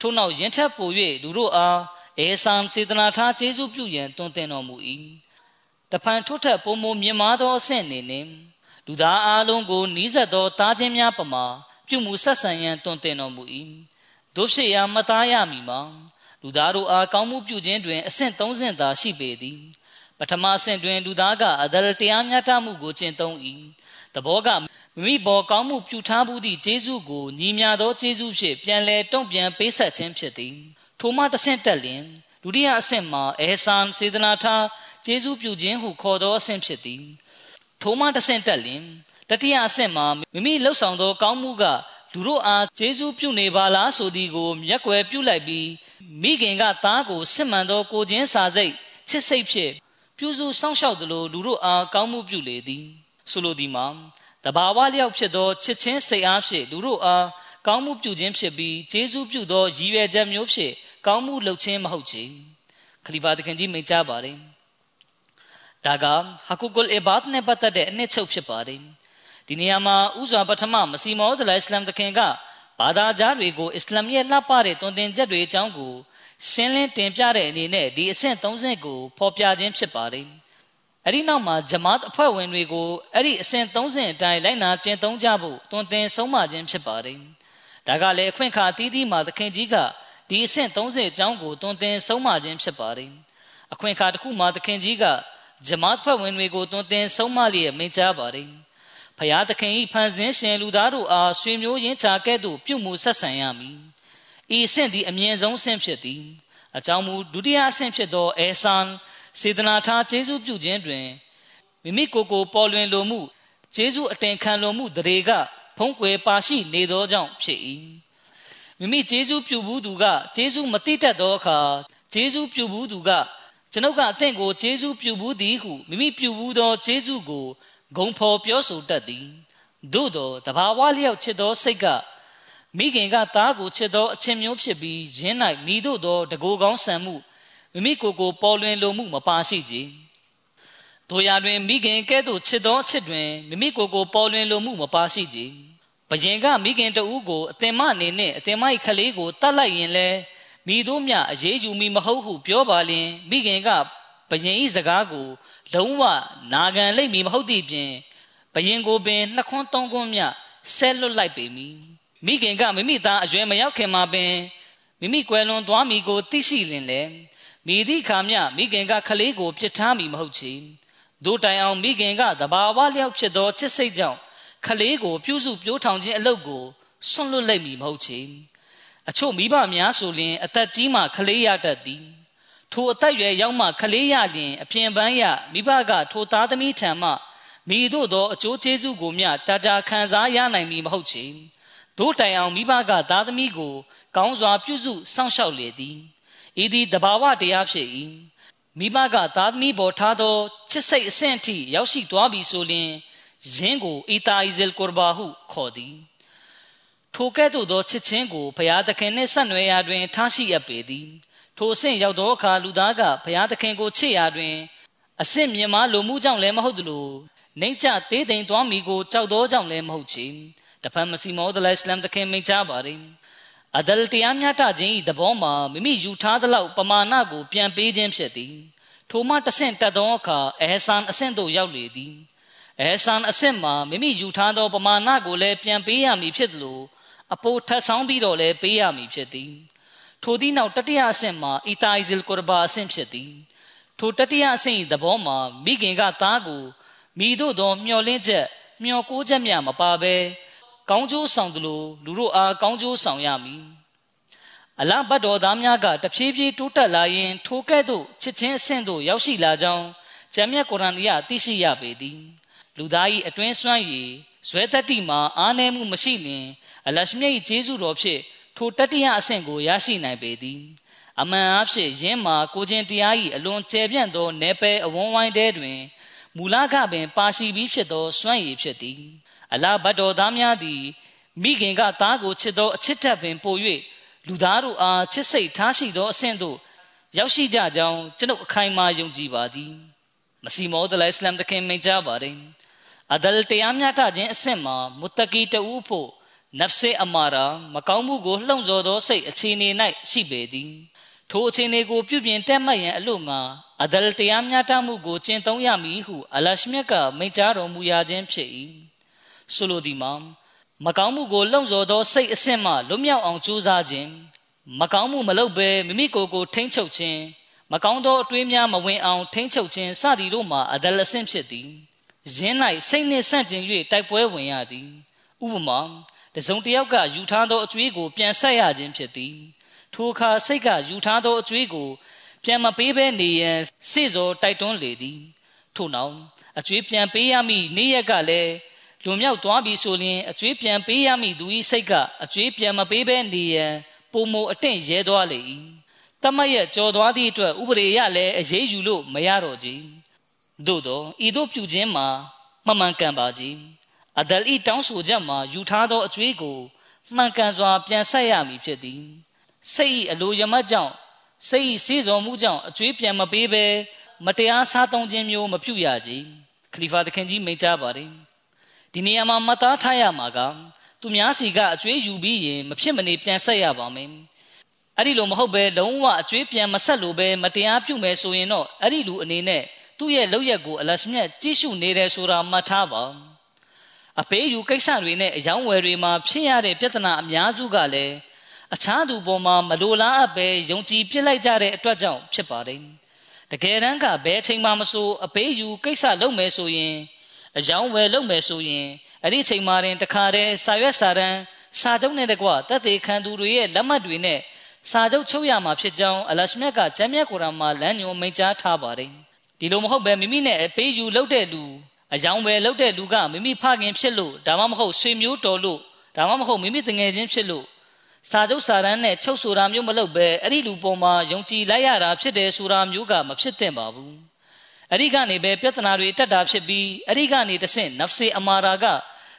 ထို့နောက်ယင်ထက်ပို၍လူတို့အားအေဆန်စေတနာထားကျေးဇူးပြုရန်တွင်တင်တော်မူ၏တဖန်ထို့ထက်ပုံမမြင်မာသောအဆင့်အနေနဲ့လူသားအလုံးကိုနီးစပ်သောတားခြင်းများပမာပြုမှုဆက်ဆံရန်တွင်တင်တော်မူ၏တို့ဖြစ်ရာမသားရမည်မှာလူသားတို့အားကောင်းမှုပြုခြင်းတွင်အဆင့်၃ဆင့်သာရှိပေသည်ပထမအဆင့်တွင်လူသားကအဒလတရားမြတ်တမှုကိုကျင့်သုံး၏ တဘောကမိမိဘောကောင်းမှုပြုထားမှုသည့်ဂျေဇုကိုညီမြသောဂျေဇုဖြင့်ပြန်လဲတုံ့ပြန်ပေးဆက်ခြင်းဖြစ်သည်ထိုမှတစ်ဆင့်တက်လျင်ဒုတိယအဆင့်မှာအေဆန်စေတနာထားဂျေဇုပြုခြင်းဟုခေါ်သောအဆင့်ဖြစ်သည်ထိုမှတစ်ဆင့်တက်လျင်တတိယအဆင့်မှာမိမိလှုပ်ဆောင်သောကောင်းမှုကလူတို့အားဂျေဇုပြုနေပါလားဆိုသည်ကိုမျက်ွယ်ပြုလိုက်ပြီးမိခင်ကသားကိုစစ်မှန်သောကိုချင်းစာစိတ်ချစ်စိတ်ဖြင့်ပြုစုစောင့်ရှောက်သလိုလူတို့အားကောင်းမှုပြုလေသည် ဆိုလိုသည်မှာတဘာဝလျောက်ဖြစ်သောချစ်ချင်းစိတ်အားဖြင့်လူတို့အားကောင်းမှုပြုခြင်းဖြစ်ပြီးဂျေဇုပြုသောရည်ရွယ်ချက်မျိုးဖြင့်ကောင်းမှုလုပ်ခြင်းမဟုတ်ချေခလီဖာတခင်ကြီးမိန့်ကြားပါတယ်ဒါကဟကူကုလ်အဘတ်နဲ့ပတ်သက်တဲ့အနှစ်ချုပ်ဖြစ်ပါတယ်ဒီနေရာမှာဥစွာပထမမစီမောဒလအစ္စလမ်တခင်ကဘာသာကြားတွေကိုအစ္စလာမ်ရဲ့လှပတဲ့တွင်တင်ချက်တွေအကြောင်းကိုရှင်းလင်းတင်ပြတဲ့အနေနဲ့ဒီအဆင့်30ကိုဖော်ပြခြင်းဖြစ်ပါတယ် အဲ့ဒီနောက်မှာဂျမတ်အဖွဲ့ဝင်တွေကိုအဲ့ဒီအဆင့်30အတိုင်းလိုက်နာကျင့်သုံးကြဖို့တွင်တင်ဆုံးမခြင်းဖြစ်ပါတယ်ဒါကလည်းအခွင့်အခါအသီးသီးမှာသခင်ကြီးကဒီအဆင့်30အကြောင်းကိုတွင်တင်ဆုံးမခြင်းဖြစ်ပါတယ်အခွင့်အခါတစ်ခုမှာသခင်ကြီးကဂျမတ်ဖွဲ့ဝင်တွေကိုတွင်တင်ဆုံးမလျက်မိန့်ကြားပါတယ်ဖယားသခင်၏ဖန်ဆင်းရှင်လူသားတို့အားဆွေမျိုးရင်းချကဲ့သို့ပြုမှုဆက်ဆံရမည်ဤအဆင့်သည်အမြင့်ဆုံးအဆင့်ဖြစ်သည်အကြောင်းမူဒုတိယအဆင့်ဖြစ်သောအေဆန် စေတနာထားကျေးဇူးပြုခြင်းတွင်မိမိကိုယ်ကိုပေါ်လွင်လိုမှုကျေးဇူးအတင်ခံလိုမှုတရေကဖုံးကွယ်ပါရှိနေသောကြောင့်ဖြစ်၏မိမိကျေးဇူးပြုဘူးသူကကျေးဇူးမတိတတ်သောအခါကျေးဇူးပြုဘူးသူကကျွန်ုပ်ကအသင်ကိုကျေးဇူးပြုဘူးသည်ဟုမိမိပြုဘူးသောကျေးဇူးကိုဂုံဖော်ပြောဆိုတတ်သည်သို့သောတဘာဝလျောက်ချစ်သောစိတ်ကမိခင်ကသားကိုချစ်သောအချင်းမျိုးဖြစ်ပြီးရင်း၌မိတို့သောတကိုယ်ကောင်းဆံမှု မိမိကိုယ်ကိုပေါ်လွင်လိုမှုမပါရှိကြ။တို့ရတွင်မိခင်ကဲ့သို့ချစ်သောအချစ်တွင်မိမိကိုယ်ကိုပေါ်လွင်လိုမှုမပါရှိကြ။ဘယင်ကမိခင်တဦးကိုအတင်မအနေနဲ့အတင်မ၏ခလေးကိုတတ်လိုက်ရင်လဲမိတို့မြအရေးယူမိမဟုတ်ဟုပြောပါလျင်မိခင်ကဘယင်၏စကားကို လုံးဝနာခံလိမ့်မည်မဟုတ်သည့်ပြင်ဘယင်ကိုပင်နှစ်ခွန်းသုံးခွန်းမြဆဲလွတ်လိုက်ပေမည်မိခင်ကမိမိသားအရွယ်မရောက်ခင်မှာပင်မိမိကွယ်လွန်သွားမိကိုသိရှိလင်လေ မိသည့်ခါမျှမိခင်ကခလေးကိုပြစ်ထားမိမဟုတ်ချေဒို့တိုင်အောင်မိခင်ကတဘာဝလျောက်ဖြစ်သောချစ်စိတ်ကြောင့်ခလေးကိုပြုစုပြိုးထောင်ခြင်းအလုပ်ကိုဆွန့်လွတ်လိုက်မိမဟုတ်ချေအချို့မိဘများဆိုလျှင်အသက်ကြီးမှခလေးရတတ်သည်ထိုအသက်ရွယ်ရောက်မှခလေးရလျင်အပြင်ပန်းရမိဘကထိုသားသမီးထံမှမိတို့သောအကျိုးကျေးဇူးကိုမျှကြာကြာခံစားရနိုင်မည်မဟုတ်ချေတို့တိုင်အောင်မိဘကသားသမီးကိုကောင်းစွာပြုစုစောင့်ရှောက်လေသည် ဤသည်တဘာဝတရားဖြစ်၏မိဘကသားသမီးပေါ်ထားသောချစ်စိတ်အဆင့်အထိရောက်ရှိသွားပြီဆိုလျှင်ယင်းကိုအီတာအီဇယ်ကူဘာဟုခေါ်သည်ထိုကဲ့သို့သောချစ်ချင်းကိုဘုရားသခင်နှင့်ဆက်နွယ်ရာတွင် ထားရှိအပ်ပေသည်ထိုအဆင့်ရောက်သောအခါလူသားကဘုရားသခင်ကိုချစ်ရာတွင်အဆင့်မြင့်မားလိုမှုကြောင့်လည်းမဟုတ်သလိုနှိမ့်ချသေးသိမ်သွားမိကိုကြောက်သောကြောင့်လည်းမဟုတ်ချေတဖန်မစီမောဒလိုင်စလမ်သခင်မိန့်ကြားပါသည် အဒလ်တရားမျှတခြင်း၏သဘောမှာမိမိယူထားသလောက်ပမာဏကိုပြန်ပေးခြင်းဖြစ်သည်ထိုမှတဆင့်တက်သောအခါအဲဆန်အဆင့်သို့ရောက်လေသည်အဲဆန်အဆင့်မှာမိမိယူထားသောပမာဏကိုလည်းပြန်ပေးရမည်ဖြစ်သလိုအပိုထပ်ဆောင်ပြီးတော့လည်းပေးရမည်ဖြစ်သည်ထိုသည့်နောက်တတိယအဆင့်မှာအီတာအီဇလ်ကူရဘာအဆင့်ဖြစ်သည်ထိုတတိယအဆင့်၏သဘောမှာမိခင်ကသားကိုမိတို့သောမျောလင်းချက်မျောကိုးချက်များမပါဘဲ ကောင်းကျိုးဆောင်သလိုလူတို့အားကောင်းကျိုးဆောင်ရမည်အလဘတ်တော်သားများကတဖြည်းဖြည်းတိုးတက်လာရင်ထိုကဲ့သို့ချစ်ချင်းအဆင့်သို့ရောက်ရှိလာကြောင်းကျမ်းမြတ်ကုရ်အာန်အရသိရှိရပေသည်လူသား၏အတွင်းစွမ်းရည်ဇွဲတတိမှာအားနည်းမှုမရှိလျင်အလရှမြတ်၏ကျေးဇူးတော်ဖြင့်ထိုတတိယအဆင့်ကိုရရှိနိုင်ပေသည်အမှန်အားဖြင့်ယင်းမှာကိုချင်းတရား၏အလွန်ကျယ်ပြန့်သော내ပယ်အဝန်းဝိုင်းတဲတွင်မူလကပင်ပါရှိပြီးဖြစ်သောစွမ်းရည်ဖြစ်သည် အလားဘတ်တော်သားများသည်မိခင်ကသားကိုချစ်သောအချစ်တက်ပင်ပို၍လူသားတို့အားချစ်စိတ်ထားရှိသောအဆင့်သို့ရောက်ရှိကြကြောင်းကျွန်ုပ်အခိုင်အမာယုံကြည်ပါသည်မစီမောဒလအစ္စလမ်တခင်မိန့်ကြားပါတယ်အဒလ်တရားမျှတခြင်းအဆင့်မှာမုတကီတူဖို့နဖ်စေအမာရာမကောင်းမှုကိုလှုံ့ဆော်သောစိတ်အခြေအနေ၌ရှိပေသည်ထိုအခြေအနေကိုပြုပြင်တက်မှတ်ရန်အလို့ငါအဒလ်တရားမျှတမှုကိုကျင့်သုံးရမည်ဟုအလရှမြတ်ကမိန့်ကြားတော်မူရခြင်းဖြစ်၏ ဆိုလိုသည်မှာမကောင်းမှုကိုလှုံ့ဆော်သောစိတ်အဆင့်မှလွတ်မြောက်အောင်ကြိုးစားခြင်းမကောင်းမှုမလုပ်ဘဲမိမိကိုယ်ကိုထိမ့်ချုပ်ခြင်းမကောင်းသောအတွေးများမဝင်အောင်ထိမ့်ချုပ်ခြင်းစသည်တို့မှာအဒလအဆင့်ဖြစ်သည်ယင်း၌စိတ်နှင့်ဆန့်ကျင်၍တိုက်ပွဲဝင်ရသည်ဥပမာတစုံတစ်ယောက်ကယူထားသောအကျွေးကိုပြန်ဆက်ရခြင်းဖြစ်သည်ထိုအခါစိတ်ကယူထားသောအကျွေးကိုပြန်မပေးဘဲနေရန်စေ့စောတိုက်တွန်းလေသည်ထို့နောက်အကျွေးပြန်ပေးရမည့်နေ့ရက်ကလည်း လွန်မြောက်သွားပြီဆိုရင်အကျွေးပြန်ပေးရမည့်သူ၏စိတ်ကအကျွေးပြန်မပေးဘဲနေရန်ပုံမအတင့်ရဲသွားလေ၏တမတ်ရဲ့ကြော်သွားသည့်အတွက်ဥပဒေရလည်းအရေးယူလို့မရတော့ကြသို့သောဤသို့ပြုခြင်းမှာမမှန်ကန်ပါကြီးအဒလ်ဤတောင်းဆိုချက်မှာယူထားသောအကျွေးကိုမှန်ကန်စွာပြန်ဆက်ရမည်ဖြစ်သည်စိတ်ဤအလိုရမတ်ကြောင့်စိတ်ဤစေစော်မှုကြောင့်အကျွေးပြန်မပေးဘဲမတရားစားသုံးခြင်းမျိုးမပြုရကြခလီဖာသခင်ကြီးမိန့်ကြားပါတယ် ဒီနေရာမှာမသားထားရမှာကသူများစီကအကျွေးယူပြီးရင်မဖြစ်မနေပြန်ဆက်ရပါမယ်အဲ့ဒီလိုမဟုတ်ဘဲလုံးဝအကျွေးပြန်မဆက်လို့ပဲမတရားပြုမယ်ဆိုရင်တော့အဲ့ဒီလူအနေနဲ့သူ့ရဲ့လောက်ရက်ကိုအလရှမြတ်ကြည့်ရှုနေတယ်ဆိုတာမှတ်ထားပါအပေးယူကိစ္စတွေနဲ့အယောင်းဝယ်တွေမှာဖြစ်ရတဲ့ပြဿနာအများစုကလည်းအခြားသူပေါ်မှာမလိုလားအပ်ပဲယုံကြည်ပြစ်လိုက်ကြတဲ့အတွက်ကြောင့်ဖြစ်ပါတယ်တကယ်တမ်းကဘယ်အချိန်မှမဆိုအပေးယူကိစ္စလုပ်မယ်ဆိုရင် အယောင်းဝယ်လုပ်မယ်ဆိုရင်အဲ့ဒီအချိန်မှရင်တခါတည်းစာရွက်စာတမ်းစာချုပ်နဲ့တကွတက်သေးခံသူတွေရဲ့လက်မှတ်တွေနဲ့စာချုပ်ချုပ်ရမှာဖြစ်ကြောင်းအလရှမြတ်ကဂျမ်းမြတ်ကုရ်အာန်မှာလမ်းညွှန်မိန့်ကြားထားပါတယ်ဒီလိုမဟုတ်ပဲမိမိနဲ့အပေးယူလုပ်တဲ့လူအယောင်ပဲလုပ်တဲ့လူကမိမိဖခင်ဖြစ်လို့ဒါမှမဟုတ်ဆွေမျိုးတော်လို့ဒါမှမဟုတ်မိမိတငယ်ချင်းဖြစ်လို့စာချုပ်စာတမ်းနဲ့ချုပ်ဆိုတာမျိုးမလုပ်ပဲအဲ့ဒီလူပေါ်မှာယုံကြည်လိုက်ရတာဖြစ်တယ်ဆိုတာမျိုးကမဖြစ်သင့်ပါဘူး အဲ့ဒီကနေပဲပြဿနာတွေတက်တာဖြစ်ပြီးအဲ့ဒီကနေတဆင့်နဖ်စေအမာရာက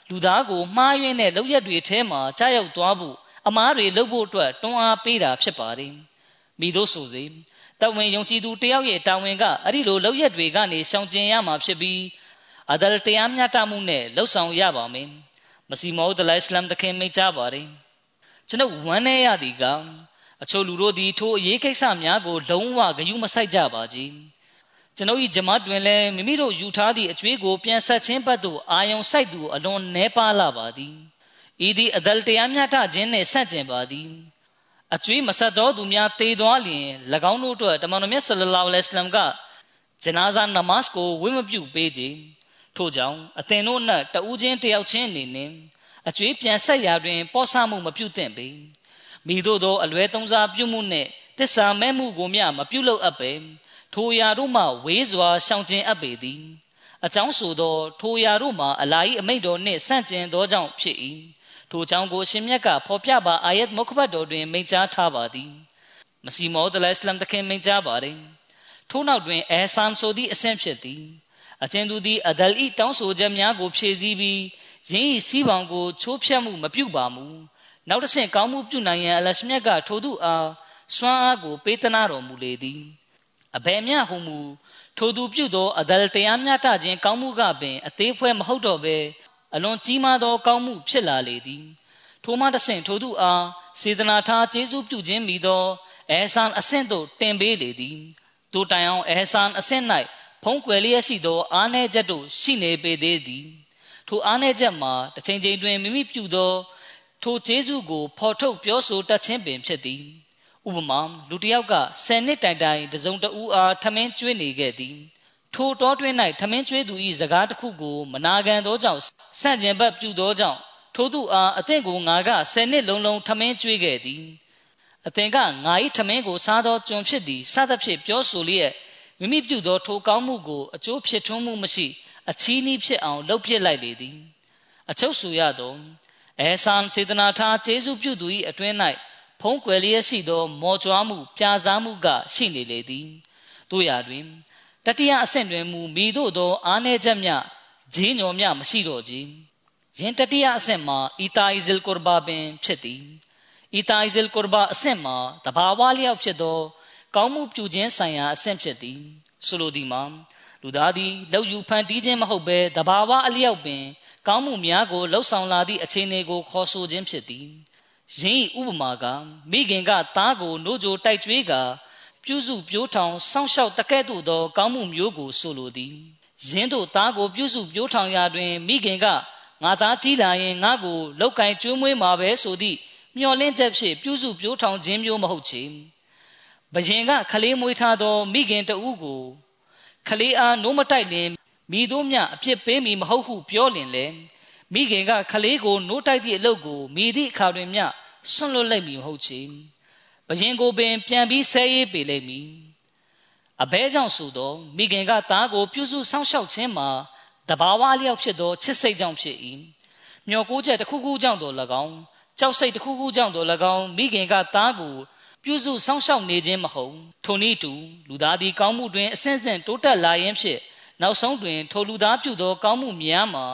လူသားကိုမှားယွင်းတဲ့လောက်ရက်တွေထဲမှာကြားရောက်သွားဖို့အမားတွေလုပ်ဖို့အတွက်တွန်းအားပေးတာဖြစ်ပါတယ်မိတို့ဆိုစေတဝင်ယုံကြည်သူတယောက်ရဲ့တာဝန်ကအဲ့ဒီလိုလောက်ရက်တွေကနေရှောင်ကျဉ်ရမှာဖြစ်ပြီးအဒလတရားမျှတမှုနဲ့လှုပ်ဆောင်ရပါမယ်မစီမောဒလိုင်စလမ်တခင်မိတ်ကြပါတယ်ကျွန်ုပ်ဝမ်းနည်းရသည်ကအချို့လူတို့သည်ထိုအရေးကိစ္စများကိုလုံးဝဂရုမစိုက်ကြပါကြီး ကျွန်ုပ်၏ဂျမတ်တွင်လည်းမိမိတို့ယူထားသည့်အကျွေးကိုပြန်ဆက်ခြင်းဘက်သို့အာယုံစိုက်သူအလွန်နှဲပါလာပါသည်ဤသည့်အဒလတရားမျှတခြင်းနှင့်ဆက်ကျင်ပါသည်အကျွေးမဆက်သောသူများတေသွားလျင်၎င်းတို့အတွက်တမန်တော်မြတ်ဆလလောလဟ်အလัยဟိဝါစလမ်ကဂျနာဇာနမတ်ကိုဝိမပြုပေးခြင်းထို့ကြောင့်အသင်တို့နဲ့တဦးချင်းတယောက်ချင်းအနေနဲ့အကျွေးပြန်ဆက်ရာတွင် ပေါ်ဆမှုမပြုသင့်ပေမိတို့သောအလွဲသုံးစားပြုမှုနှင့်တစ္ဆာမဲ့မှုကိုမျှမပြုလုပ်အပ်ပေ ထိုရာတို့မှဝေးစွာရှောင်ကျဉ်အပ်ပေသည်အကြောင်းဆိုသောထိုရာတို့မှအလာ၏အမိန့်တော်နှင့်ဆန့်ကျင်သောကြောင့်ဖြစ်၏ထိုကြောင့်ကိုရှင်မြတ်ကဖော်ပြပါအာယတ်မုခဘတ်တော်တွင်မိန့်ကြားထားပါသည်မစီမောဒလအစ္စလမ်တခင်မိန့်ကြားပါတယ်ထို့နောက်တွင်အဲဆန်ဆိုသည့်အဆင့်ဖြစ်သည်အကျဉ်သူသည်အဒလ်ဤတောင်းဆိုချက်များကိုဖြည့်ဆည်းပြီးယင်းဤစီးပေါင်ကိုချိုးဖျက်မှုမပြုပါမူနောက်တစ်ဆင့်ကောင်းမှုပြုနိုင်ရန်အလရှမြတ်ကထိုသူအားစွမ်းအားကိုပေးသနာတော်မူလေသည် အဘယ်မျှဟုမူထိုသူပြုသောအဒလ်တရားမျှတခြင်းကောင်းမှုကပင် အသေးဖွဲမဟုတ်တော့ဘဲအလွန်ကြီးမားသောကောင်းမှုဖြစ်လာလေသည်ထိုမှတစ်ဆင့်ထိုသူအားစေတနာထားကျေးဇူးပြုခြင်းမိသောအဲဆန်အဆင့်သို့တင်ပေးလေသည်တိုတိုင်အောင်အဲဆန်အဆင့်၌ဖုံးကွယ်လျက်ရှိသော အားနည်းချက်တို့ရှိနေပေသေးသည်ထိုအားနည်းချက်မှာတစ်ချိန်ချိန်တွင်မိမိပြုသော ထိုကျေးဇူးကိုဖော်ထုတ်ပြောဆိုတတ်ခြင်းပင်ဖြစ်သည် ဥပမာလူတစ်ယောက်က10နှစ်တိုင်တိုင်တစုံတဦးအားထမင်းကျွေးနေခဲ့သည်ထိုတောတွင်၌ထမင်းကျွေးသူ၏စကားတစ်ခုကိုမနာခံသောကြောင့်ဆန့်ကျင်ဘက်ပြုသောကြောင့်ထိုသူအားအသင်ကိုငါက10နှစ်လုံးလုံးထမင်းကျွေးခဲ့သည်အသင်ကငါ၏ထမင်းကိုစားသောကျွန်ဖြစ်သည်စသဖြင့်ပြောဆိုလျက်မိမိပြုသောထိုကောင်းမှုကိုအကျိုးဖြစ်ထွန်းမှုမရှိ အချီးနှီးဖြစ်အောင်လုပ်ဖြစ်လိုက်လေသည်အချုပ်ဆိုရသောအဲဆန်စေတနာထားကျေးဇူးပြုသူ၏အတွင်း၌ ဖုံးကွယ်လျက်ရှိသော မော်ကြွားမှုပြာစားမှုက ရှိနေလေသည်တို့ရာတွင်တတိယအဆင့်တွင်မူမိတို့သော အားနည်းချက်များဂျင်းညော်များမရှိတော့ကြီးယင်တတိယအဆင့်မှာအီတာအီဇလ်ကူရဘာပင်ဖြစ်သည်အီတာအီဇလ်ကူရဘာအဆင့်မှာတဘာဝလျောက်ဖြစ်သော ကောင်းမှုပြုခြင်းဆိုင်ရာအဆင့်ဖြစ်သည်ဆိုလိုသည်မှာလူသားသည်လောက်ယူဖန်တီးခြင်းမဟုတ်ဘဲတဘာဝအလျောက်ပင် ကောင်းမှုများကိုလှုပ်ဆောင်လာသည့်အခြေအနေကိုခေါ်ဆိုခြင်းဖြစ်သည် ယင်းဥပမာကမိခင်ကသားကိုနိုးကြိုတိုက်ကျွေးကပြုစုပြိုးထောင်စောင့်ရှောက်တကဲ့သို့သော ကောင်းမှုမျိုးကိုဆိုလိုသည်ယင်းတို့သားကိုပြုစုပြိုးထောင်ရာတွင်မိခင်ကငါသားကြီးလာရင်ငါကိုလောက်ကင်ကျွေးမွေးမှာပဲဆိုသည့်မျှော်လင့်ချက်ဖြင့်ပြုစုပြိုးထောင်ခြင်းမျိုးမဟုတ်ချေဘယင်ကခလေးမွေးထားသော မိခင်တဦးကိုခလေးအားနိုးမတိုက်လင်မိတို့မြအပြစ်ပေးမိမဟုတ်ဟုပြောလင်လေ မိခင်ကခလေးကိုနိုးတိုက်သည့်အလုပ်ကိုမိသည့်အခါတွင်မြဆွန့်လွတ်လိုက်မည်မဟုတ်ချေဘယင်ကိုပင်ပြန်ပြီးဆဲရေးပေလိမ့်မည်အဘဲကြောင့်ဆိုသောမိခင်ကသားကိုပြုစုစောင့်ရှောက်ခြင်းမှာတဘာဝလျောက်ဖြစ်သောချစ်စိတ်ကြောင့်ဖြစ်၏မျောကိုးချက်တစ်ခုခုကြောင့်တော်၎င်းကြောက်စိတ်တစ်ခုခုကြောင့်တော်၎င်းမိခင်ကသားကိုပြုစုစောင့်ရှောက်နေခြင်းမဟုတ်ထိုနည်းတူလူသားသည်ကောင်းမှုတွင်အစဉ်စဉ်တိုးတက်လာရင်းဖြင့်နောက်ဆုံးတွင်ထိုလူသားပြုသောကောင်းမှုများမှာ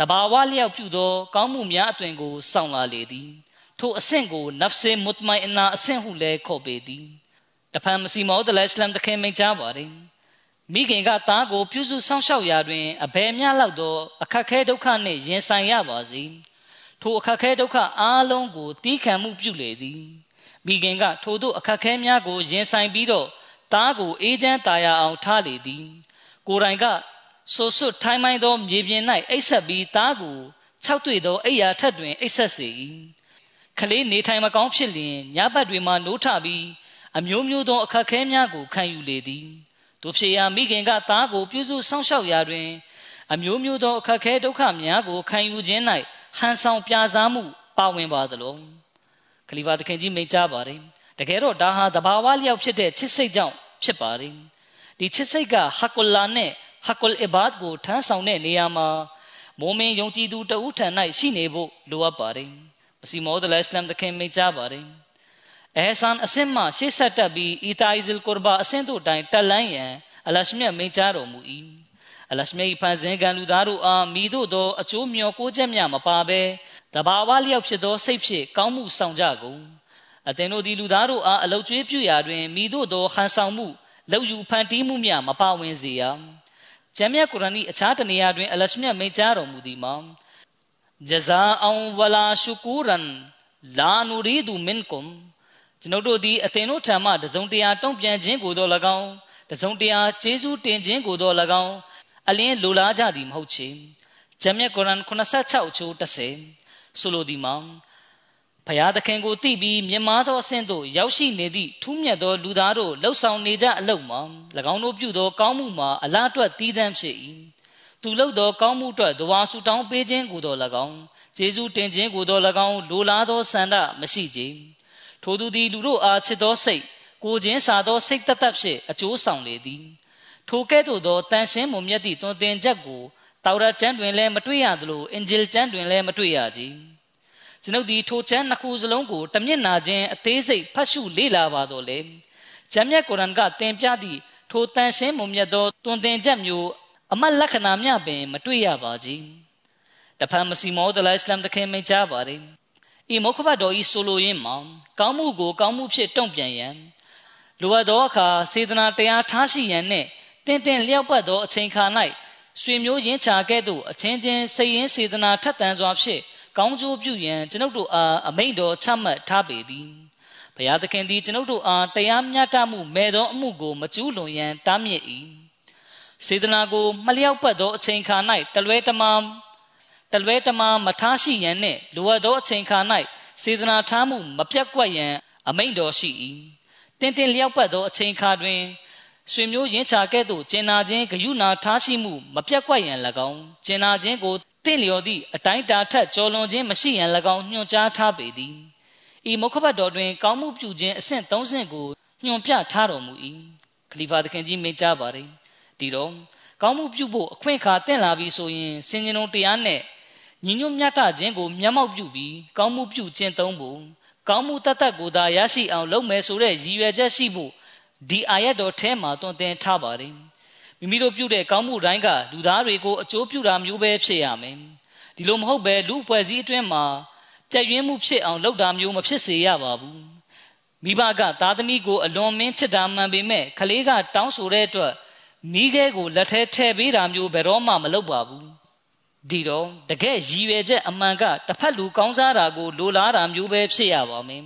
တဘာဝလျောက်ပြုသော ကောင်းမှုများအသွင်ကိုစောင့်လာလေသည်ထိုအဆင့်ကိုနဖ်ဆေမုတ်မိုင်အနာအဆင့်ဟုလည်းခေါ်ပေသည်တဖန်မစီမောဒလအစ္စလမ်တခင်မိန့်ကြားပါတယ်မိခင်ကသားကိုပြုစုစောင့်ရှောက်ရာတွင်အဘယ်မျှလောက်သောအခက်ခဲဒုက္ခနှင့်ရင်ဆိုင်ရပါစေထိုအခက်ခဲဒုက္ခအားလုံးကိုတီးခံမှုပြုလေသည်မိခင်ကထိုတို့အခက်ခဲများကိုရင်ဆိုင်ပြီးတော့သားကိုအေးချမ်းတာယာအောင်ထားလေသည် ကိုယ်တိုင်က ဆိုဆွတ်ထိုင်းမိုင်းသောမြေပြင်၌အိပ်ဆက်ပြီးသားကို၆တွေ့သောအိယာထက်တွင်အိပ်ဆက်စေ၏ခလေးနေထိုင်မကောင်းဖြစ်လျင်ညဘက်တွေမှနိုးထပြီးအမျိုးမျိုးသောအခက်ခဲများကိုခံယူလေသည်တို့ဖြစ်ရာမိခင်ကသားကိုပြုစုစောင့်ရှောက်ရာတွင် အမျိုးမျိုးသောအခက်ခဲဒုက္ခများကိုခံယူခြင်း၌ဟန်ဆောင်ပြစားမှုပါဝင်ပါသလိုခလီဖာသခင်ကြီးမိန့်ကြားပါတယ်တကယ်တော့ဒါဟာတဘာဝလျောက်ဖြစ်တဲ့ချစ်စိတ်ကြောင့်ဖြစ်ပါတယ်ဒီချစ်စိတ်ကဟကုလာနဲ့ ဟကုလ်အီဘတ်ကိုထမ်းဆောင်တဲ့နေရာမှာမိုမင်ယုံကြည်သူတဦးထံ၌ရှိနေဖို့လိုအပ်ပါတယ်မစီမောဒလအစ္စလမ်သခင်မိန့်ကြားပါတယ်အဲဆန်အစင်မှရှေ့ဆက်တက်ပြီးအီတာအီဇလ်ကူရဘာအစင်တို့တိုင်တက်လန်းရန်အလရှမြတ်မိန့်ကြားတော်မူ၏အလရှမြတ်ဖန်ဆင်းကံလူသားတို့အားမိတို့သောအကျိုးမျှော်ကိုးချက်များမပါဘဲတဘာဝလျောက်ဖြစ်သောစိတ်ဖြင့်ကောင်းမှုဆောင်ကြကုန်အသင်တို့ဒီလူသားတို့အားအလုတ်ကျွေးပြုရာတွင်မိတို့သောဟန်ဆောင်မှုလောက်ယူဖန်တီးမှုများမပါဝင်စေရ ကျမ်းမြတ်ကုရ်အာန်၏အခြားတနေရာတွင်အလရှမြတ်မိန့်ကြားတော်မူသည်မှာဂျဇာအောင်ဝလာရှုကူရန်လာနူရီဒူမင်ကွမ်ကျွန်ုပ်တို့သည်အသင်တို့ထံမှတစုံတရာတုံ့ပြန်ခြင်းကိုသော၎င်းတစုံတရာကျေးဇူးတင်ခြင်းကိုသော၎င်းအလင်းလိုလားကြသည်မဟုတ်ချေဂျမ်းမြတ်ကုရ်အာန်86အချိုး30ဆိုလိုသည်မှာ ဖျားသခင်ကိုသိပြီးမြင်မာသောအဆင့်သို့ရောက်ရှိနေသည့်ထူးမြတ်သောလူသားတို့လှုပ်ဆောင်နေကြအလုပ်မှာ၎င်းတို့ပြုသောကောင်းမှုမှာအလားတွက်တည်တံ့ဖြစ်၏သူလှုပ်သောကောင်းမှုအတွက်တဝါဆူတောင်းပေးခြင်းကိုသော၎င်းကျေးဇူးတင်ခြင်းကိုသော၎င်းလိုလားသောဆန္ဒမရှိကြထိုသူသည်လူတို့အားချစ်သောစိတ်ကိုချင်းစာသောစိတ်တသက်ဖြင့်အကျိုးဆောင်လေသည်ထိုကဲ့သို့သောတန်ရှင်းမွန်မြတ်သည့်တွင်တင်ချက်ကိုတောရကျမ်းတွင်လည်းမတွေ့ရသလိုအင်ဂျီလ်ကျမ်းတွင်လည်းမတွေ့ရကြ ကျွန်ုပ်ဒီထိုကျမ်းနှစ်ခုစလုံးကိုတမျက်နာခြင်းအသေးစိတ်ဖတ်ရှုလေ့လာပါတော့လေကျမ်းမြတ်ကုရ်အာန်ကသင်ပြသည့်ထိုတန်ရှင်းမွန်မြတ်သောတွင်တင်ချက်မျိုးအမတ်လက္ခဏာမျှပင်မတွေ့ရပါကြတဖန်မစီမောဒလိုင်စလမ်တခင်မိန့်ကြားပါတယ်ဤမုခဘတ်တော်ဤဆိုလိုရင်းမှာကောင်းမှုကိုကောင်းမှုဖြစ်တုံ့ပြန်ရန်လိုအပ်သောအခါစေတနာတရားထားရှိရန်နှင့်တင်းတင်းလျောက်ပတ်သောအချိန်ခါ၌ဆွေမျိုးရင်းချာကဲ့သို့အချင်းချင်းစိတ်ရင်းစေတနာထက်သန်စွာဖြင့် ကောင်းကျိုးပြုရန်ကျွန်ုပ်တို့အားအမိန့်တော်ချမှတ်ထားပေသည်ဘုရားသခင်သည်ကျွန်ုပ်တို့အားတရားမျှတမှုမဲ့သောအမှုကိုမကျူးလွန်ရန်တားမြစ်၏စေတနာကိုမလျောက်ပတ်သောအချိန်ခါ၌တလွဲတမာတလွဲတမာမထားရှိရန်နှင့်လိုအပ်သောအချိန်ခါ၌စေတနာထားမှုမပြတ်ကွက်ရန်အမိန့်တော်ရှိ၏တင်းတင်းလျောက်ပတ်သောအချိန်ခါတွင်ဆွေမျိုးရင်းချကဲ့သို့ကျင်နာခြင်းဂယုဏထားရှိမှုမပြတ်ကွက်ရန်၎င်းကျင်နာခြင်းကို တင့်လျော်သည့်အတိုင်းတာထက်ကျော်လွန်ခြင်းမရှိရန်၎င်းညွှန်ကြားထားပေသည်ဤမုခဘတ်တော်တွင် ကောင်းမှုပြုခြင်းအဆင့်၃ဆင့်ကိုညွှန်ပြထားတော်မူ၏ခလီဖာသခင်ကြီးမိန့်ကြားပါれဒီတော့ကောင်းမှုပြုဖို့အခွင့်အခါတင့်လာပြီဆိုရင်စင်ကြင်ုံတရားနဲ့ညီညွတ်မြတ်တာခြင်းကိုမျက်မှောက်ပြုပြီးကောင်းမှုပြုခြင်းသုံးဖို့ကောင်းမှုတတ်တတ်ကိုသာရရှိအောင်လုပ်မယ်ဆိုတဲ့ရည်ရွယ်ချက်ရှိဖို့ဒီအာယတ်တော်ထဲမှာတွင်တင်ထားပါတယ် မိမိတို့ပြုတဲ့ကောင်းမှုတိုင်းကလူသားတွေကိုအကျိုးပြုတာမျိုးပဲဖြစ်ရမယ်ဒီလိုမဟုတ်ပဲလူဖွဲ့စည်းအတွင်းမှာပြည့်ရင်းမှုဖြစ်အောင်လုပ်တာမျိုးမဖြစ်စေရပါဘူးမိဘကသားသမီးကိုအလွန်မင်းချစ်တာမှန်ပေမဲ့ကလေးကတောင်းဆိုတဲ့အတွက်မိခဲကိုလက်ထဲထည့်ပေးတာမျိုးဘယ်တော့မှမလုပ်ပါဘူးဒီတော့တကယ်ရည်ရွယ်ချက်အမှန်ကတစ်ဖက်လူကောင်းစားတာကိုလိုလားတာမျိုးပဲဖြစ်ရပါမယ်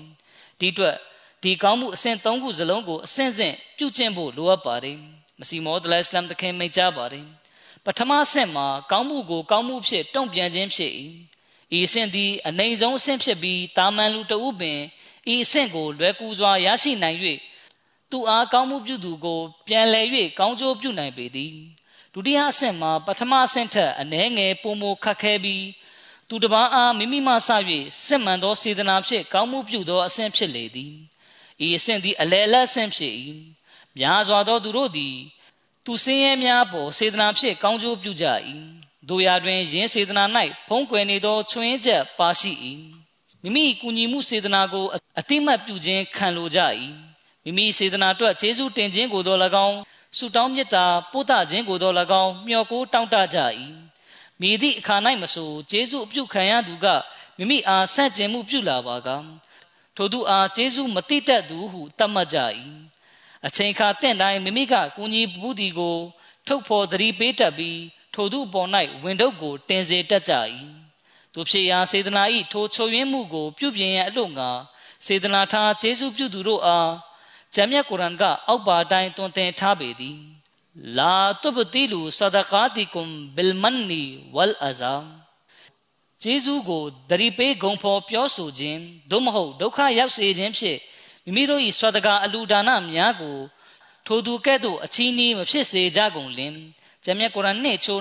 ဒီအတွက်ဒီကောင်းမှုအဆင့်၃ခုစလုံးကိုအဆင့်ဆင့်ပြုကျင့်ဖို့လိုအပ်ပါတယ်မ စီမောဒလအစ္စလမ်တခင်မိတ်ကြပါတယ်ပထမအဆင့်မှာကောင်းမှုကိုကောင်းမှုဖြစ်တုံ့ပြန်ခြင်းဖြစ်၏ဤအဆင့်သည်အနိုင်ဆုံးအဆင့်ဖြစ်ပြီးတာမန်လူတဦးပင်ဤအဆင့်ကိုလွယ်ကူစွာရရှိနိုင်၍သူအားကောင်းမှုပြုသူကိုပြန်လည်၍ကောင်းကျိုးပြုနိုင်ပေသည်ဒုတိယအဆင့်မှာပထမအဆင့်ထက်အနည်းငယ်ပုံမခတ်ခဲပြီးသူတစ်ပါးအားမိမိမှစ၍စစ်မှန်သောစေတနာဖြင့်ကောင်းမှုပြုသောအဆင့်ဖြစ်လေသည်ဤအဆင့်သည်အလယ်လက်အဆင့်ဖြစ်၏ များစွာသောသူတို့သည် သူစင်းရဲများပေါ်စေတနာဖြင့်ကောင်းကျိုးပြုကြ၏တို့ရာတွင်ယင်းစေတနာ၌ဖုံးကွယ်နေသောချွင်းချက်ပါရှိ၏မိမိကူညီမှုစေတနာကိုအတိမတ်ပြုခြင်းခံလိုကြ၏မိမိစေတနာအတွက်ခြေဆုတင်ခြင်းကိုသော၎င်းဆုတောင်းမြတ်တာပို့တခြင်းကိုသော၎င်းမျှော်ကိုတောင်းတကြ၏မိသည့်အခါ၌မဆိုခြေဆုအပြုခံရသူကမိမိအားဆန့်ကျင်မှုပြုလာပါကထိုသူအားခြေဆုမတိတတ်သူဟုတတ်မှတ်ကြ၏ အချိန်ခါတင့်တိုင်းမိမိကကူညီပူးဒီကို ထုတ်ဖော်သတိပေးတတ်ပြီးထိုသူအပေါ်၌ဝင်တုပ်ကို တင်စေတတ်ကြ၏သူဖြစ်ရာစေတနာ၏ထိုချုပ်ရင်းမှုကို ပြုပြင်ရန်အလို့ငါစေတနာထားခြေဆုပြုသူတို့အားဂျမ်းမြတ်ကုရ်အာန်ကအောက်ပါတိုင်းတွင်တင်ထားပေသည်လာတုဘတီလူဆဒကာတီကွမ်ဘီလ်မန်နီဝလ်အဇာဂျေဇုကိုဒရီပေးဂုံဖော်ပြောဆိုခြင်းသို့မဟုတ်ဒုက္ခရောက်စေခြင်းဖြင့် မိမိတို့၏ဆွဒကာအလူဒါနများကိုထိုသူကဲ့သို့အချီးနှီးမဖြစ်စေကြကုန်လင်ဂျမ်းမြတ်ကုရ်အာန်နှင့်ချို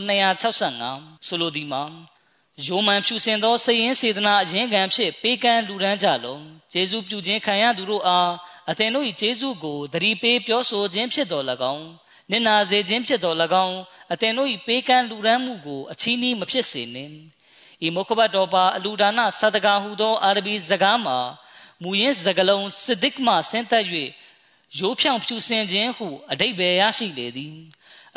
265ဆိုလိုသည်မှာယိုမန်ဖြူစင်သောစိတ်ရင်းစေတနာအရင်ကံဖြင့်ပေးကမ်းလူဒန်းကြလုံးဂျေဇုပြုခြင်းခံရသူတို့အားအသင်တို့၏ဂျေဇုကိုသတိပေးပြောဆိုခြင်းဖြစ်တော်၎င်းနင်နာစေခြင်းဖြစ်တော်၎င်းအသင်တို့၏ပေးကမ်းလူဒန်းမှုကိုအချီးနှီးမဖြစ်စေနှင့်ဤမုခဘတ်တော်ပါအလူဒါနသဒကာဟုသောအာရဘီစကားမှာ မူရင်းစကလုံးစစ်ဒစ်မှဆင်းသက်၍ရိုးဖြောင်ဖြူစင်ခြင်းဟုအတိတ်ပဲရရှိလေသည်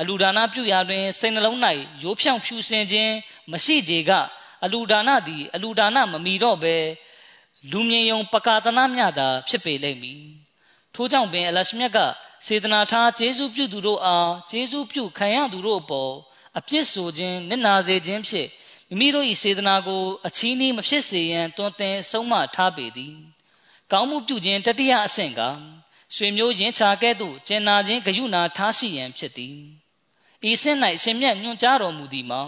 အလူဒါနပြုရာတွင်စိတ်နှလုံး၌ရိုးဖြောင်ဖြူစင်ခြင်းမရှိကြကအအလူဒါနသည် အလူဒါနမမီတော့ပဲလူမြင်ယုံပကာသနာမျှသာဖြစ်ပေလိမ့်မည်ထို့ကြောင့်ပင်အလရှမြတ်ကစေတနာထားကျေးဇူးပြုသူတို့အားကျေးဇူးပြုခံရသူတို့အပေါ်အပြစ်ဆိုခြင်းနစ်နာစေခြင်းဖြင့်မိမိတို့၏စေတနာကိုအချီးနှီးမဖြစ်စေရန်တွင်တင်ဆုံးမထားပေသည် ကောင်းမှုပြုခြင်းတတိယအဆင့်ကရွှေမျိုးရင်းချကဲ့သို့ကျင်နာခြင်းဂယုဏထားရှိရန်ဖြစ်သည်ဤဆင့်၌ရှင်မြတ်ညွှန်ကြားတော်မူသည်မှာ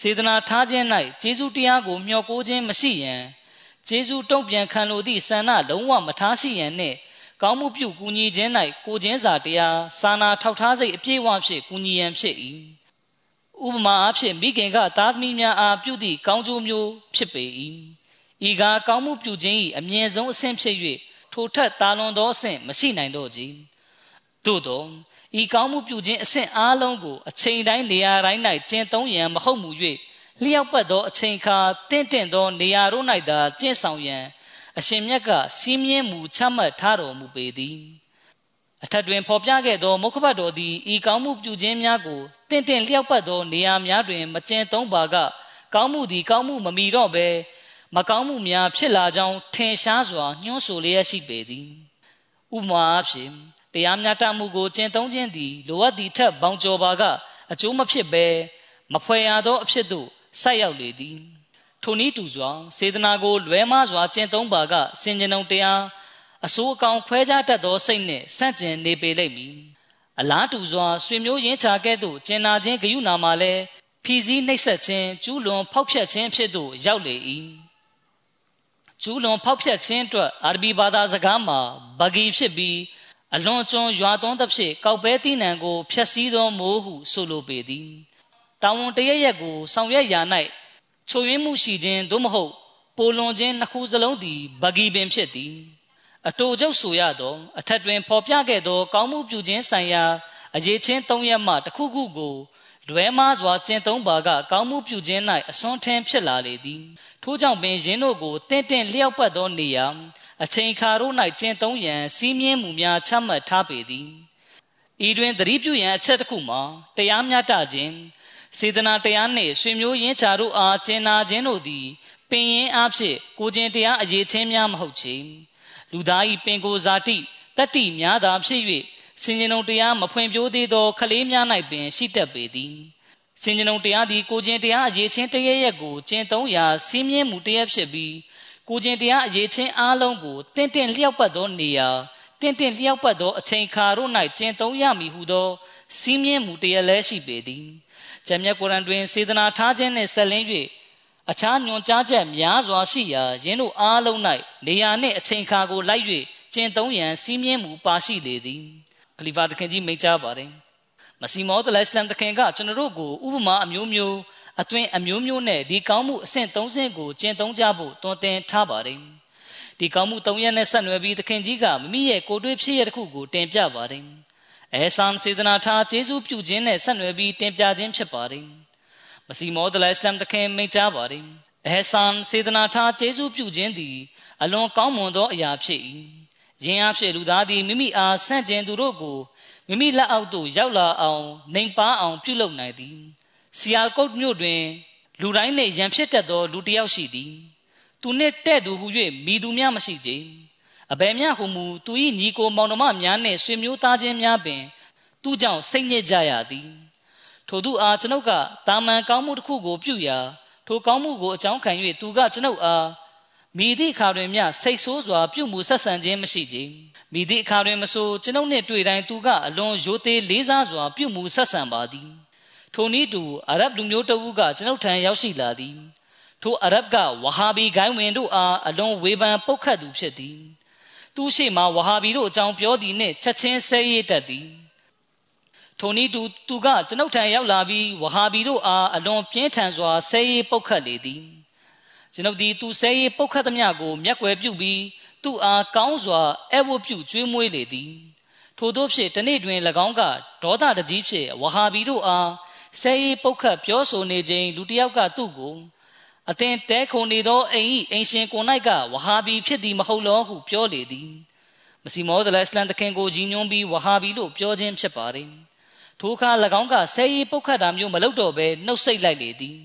စေတနာထားခြင်း၌ကျေးဇူးတရားကိုမျှော်ကိုးခြင်းမရှိရန်ကျေးဇူးတုံ့ပြန်ခံလိုသည့်ဆန္ဒလုံးဝမထားရှိရန်နှင့်ကောင်းမှုပြုကူညီခြင်း၌ကိုခြင်းစာတရားစာနာထောက်ထားစိတ်အပြည့်အဝဖြင့်ကူညီရန်ဖြစ်၏ဥပမာအားဖြင့်မိခင်ကသားသမီးများအားပြုသည့်ကောင်းကျိုးမျိုးဖြစ်ပေ၏ ဤကားကောင်းမှုပြုခြင်း၏အမြင့်ဆုံးအဆင့်ဖြစ်၍ထိုထက်တာလွန်သောအဆင့်မရှိနိုင်တော့ကြသို့သောဤကောင်းမှုပြုခြင်းအဆင့်အားလုံးကိုအချိန်တိုင်းနေရာတိုင်း၌ကျင့်သုံးရန်မဟုတ်မူ၍လျှောက်ပတ်သောအချိန်ခါတင့်တင့်သောနေရာတို့၌သာကျင့်ဆောင်ရန်အရှင်မြတ်ကစီးမြင်မူချမှတ်ထားတော်မူပေသည်အထက်တွင်ဖော်ပြခဲ့သောမုခဘတ်တော်သည်ဤကောင်းမှုပြုခြင်းများကိုတင့်တင့်လျှောက်ပတ်သောနေရာများတွင်မကျင်သုံးပါကကောင်းမှုသည်ကောင်းမှုမမီတော့ဘဲ မကောင်းမှုများဖြစ်လာကြောင်းထင်ရှားစွာညှိုးဆိုလျက်ရှိပေသည်ဥမာအဖြစ်တရားမျှတမှုကိုကျင့်သုံးခြင်းသည်လိုအပ်သည့်ထက်ဘောင်ကျော်ပါကအကျိုးမဖြစ်ဘဲမဖွယ်ရသောအဖြစ်သို့ဆိုက်ရောက်လေသည်ထိုနည်းတူစွာစေတနာကိုလွဲမှားစွာကျင့်သုံးပါကစင်ကြံုံတရားအစိုးအကောင်ခွဲခြားတတ်သောစိတ်နှင့်ဆန့်ကျင်နေပေလိမ့်မည်အလားတူစွာဆွေမျိုးရင်းချကဲ့သို့ကျင်နာခြင်းဂယုနာမှာလည်းဖြီးစည်းနှိပ်စက်ခြင်းကျူးလွန်ဖောက်ဖျက်ခြင်းဖြစ်သို့ရောက်လေ၏ ကျူးလွန်ဖောက်ဖျက်ခြင်းအတွက်အာရဘီဘာသာစကားမှာဘဂီဖြစ်ပြီးအလွန်ကျွံရွာသွန်းသဖြင့်ကောက်ပဲတိနံကိုဖျက်ဆီးသောမိုးဟုဆိုလိုပေသည်တာဝန်တရရက်ကိုဆောင်ရွက်ရာ၌ချိုရင်းမှုရှိခြင်းသို့မဟုတ်ပိုလွန်ခြင်းနှစ်ခုစလုံးသည်ဘဂီပင်ဖြစ်သည်အတူကျုပ်ဆိုရသောအထက်တွင်ဖော်ပြခဲ့သော ကောင်းမှုပြုခြင်းဆိုင်ရာအရေးချင်း၃ရက်မှတစ်ခုခုကိုလွဲမားစွာကျင့်သုံးပါကကောင်းမှုပြုခြင်း၌အစွန်းထင်းဖြစ်လာလေသည် ထို့ကြောင့်ပင်ယင်းတို့ကိုတင့်တင့်လျှောက်ပတ်သောနေရာအချိန်ခါတို့၌ကျင့်သုံးရန်စီးမြင်းမှုများချမှတ်ထားပေသည်ဤတွင်သတိပြုရန်အချက်တစ်ခုမှာတရားမျှတခြင်းစေတနာတရားနှင့်ဆွေမျိုးရင်းချတို့အားကျင်နာခြင်းတို့သည်ပင်ရင်အားဖြင့်ကိုခြင်းတရားအရေးချင်းများမဟုတ်ချေလူသား၏ပင်ကိုယ်ဇာတိတတ္တိများသာဖြစ်၍စင်ကြင်ုံတရားမဖွင့်ပြိုးသေးသောခလေးများ၌ပင်ရှိတတ်ပေသည် စင်ကြင်ုံတရားသည်ကိုခြင်းတရားအရေးချင်းတရရက်ကိုကျင့်သုံးရာစီးမြဲမှုတရက်ဖြစ်ပြီးကိုခြင်းတရားအရေးချင်းအားလုံးကိုတင့်တင့်လျောက်ပတ်သောနေရာတင့်တင့်လျောက်ပတ်သောအချိန်ခါတို့၌ကျင့်သုံးရမည်ဟုသောစီးမြဲမှုတရက်လည်းရှိပေသည်ဂျမ်းမြတ်ကုရ်အန်တွင်စေတနာထားခြင်းနှင့်ဆက်လင်း၍အခြားညွန်ကြားချက်များစွာရှိရာယင်းတို့အားလုံး၌နေရာနှင့်အချိန်ခါကိုလိုက်၍ကျင့်သုံးရန်စီးမြဲမှုပါရှိလေသည်ခလီဖာသခင်ကြီးမိန့်ကြားပါတယ် မစီမောဒလစ္စလမ်သခင်ကကျွန်တော်တို့ကိုဥပမာအမျိုးမျိုးအသွင်အမျိုးမျိုးနဲ့ဒီကောင်းမှုအဆင့်၃ဆင့်ကိုကျင့်သုံးကြဖို့တွင်တင်ထားပါတယ်ဒီကောင်းမှု၃ရက်နဲ့ဆက်နွယ်ပြီးသခင်ကြီးကမိမိရဲ့ကိုယ်တွေ့ဖြစ်ရတဲ့ခုကိုတင်ပြပါတယ်အဲဆမ်စေဒနာထားကျေးဇူးပြုခြင်းနဲ့ဆက်နွယ်ပြီးတင်ပြခြင်းဖြစ်ပါတယ်မစီမောဒလစ္စလမ်သခင်မိန့်ကြားပါတယ်အဲဆမ်စေဒနာထားကျေးဇူးပြုခြင်းသည်အလွန်ကောင်းမွန်သောအရာဖြစ်၏ယင်းအဖြစ်လူသားသည်မိမိအားဆန့်ကျင်သူတို့ကို မိမိလက်အောက်သို့ရောက်လာအောင်နှိမ်ပါအောင်ပြုလုပ်နိုင်သည်စီယာကုတ်မြို့တွင် လူတိုင်းနှင့်ရန်ဖြစ်တတ်သောလူတစ်ယောက်ရှိသည် သူနှင့်တဲ့သူဟု၍မိသူများမရှိကြအဘယ်မျှဟုမူသူ၏ညီကိုမောင်နှမများနှင့်ဆွေမျိုးသားချင်းများပင် သူကြောင့်စိတ်ညစ်ကြရသည်ထို့သူအားကျွန်ုပ်ကတာမန်ကောင်းမှုတစ်ခုကိုပြုရာထိုကောင်းမှုကိုအကြောင်းခံ၍သူကကျွန်ုပ်အား မိသည့်အခါတွင်မျှစိတ်ဆိုးစွာပြုမှုဆက်ဆံခြင်းမရှိကြမိသည့်အခါတွင်မဆိုကျွန်ုပ်နှင့်တွေ့တိုင်းသူကအလွန်ရိုသေလေးစားစွာပြုမှုဆက်ဆံပါသည်ထိုနည်းတူအာရဗ်လူမျိုးတအုပ်ကကျွန်ုပ်ထံရောက်ရှိလာသည်ထိုအာရဗ်ကဝဟာဘီဂိုင်းဝင်တို့အားအလွန်ဝေဖန်ပုတ်ခတ်သူဖြစ်သည်သူရှိမှဝဟာဘီတို့အကြောင်းပြောသည်နှင့်ချက်ချင်းဆဲရတတ်သည်ထိုနည်းတူသူကကျွန်ုပ်ထံရောက်လာပြီးဝဟာဘီတို့အားအလွန်ပြင်းထန်စွာဆဲရပုတ်ခတ်လေသည် ကျွန်ုပ်သည်သူဆဲရပုတ်ခတ်သမျှကိုမျက်ွယ်ပြုပြီးသူ့အားကောင်းစွာအဝတ်ပြုကျွေးမွေးလေသည်ထို့သောဖြင့်တနေ့တွင်၎င်းကဒေါသတကြီးဖြင့်ဝဟာဘီတို့အားဆဲရီပုတ်ခတ်ပြောဆိုနေခြင်းလူတစ်ယောက်ကသူ့ကိုအသင်တဲခုန်နေသောအိမ်၏အိမ်ရှင်ကို၌ကဝဟာဘီဖြစ်သည်မဟုတ်လောဟုပြောလေသည်မစီမောဒလအစ္စလမ်တခင်ကိုကြီးညွန်းပြီးဝဟာဘီလို့ပြောခြင်းဖြစ်ပါတယ်ထိုအခါ၎င်းကဆဲရီပုတ်ခတ်တာမျိုးမလုပ်တော့ဘဲနှုတ်ဆက်လိုက်လေသည်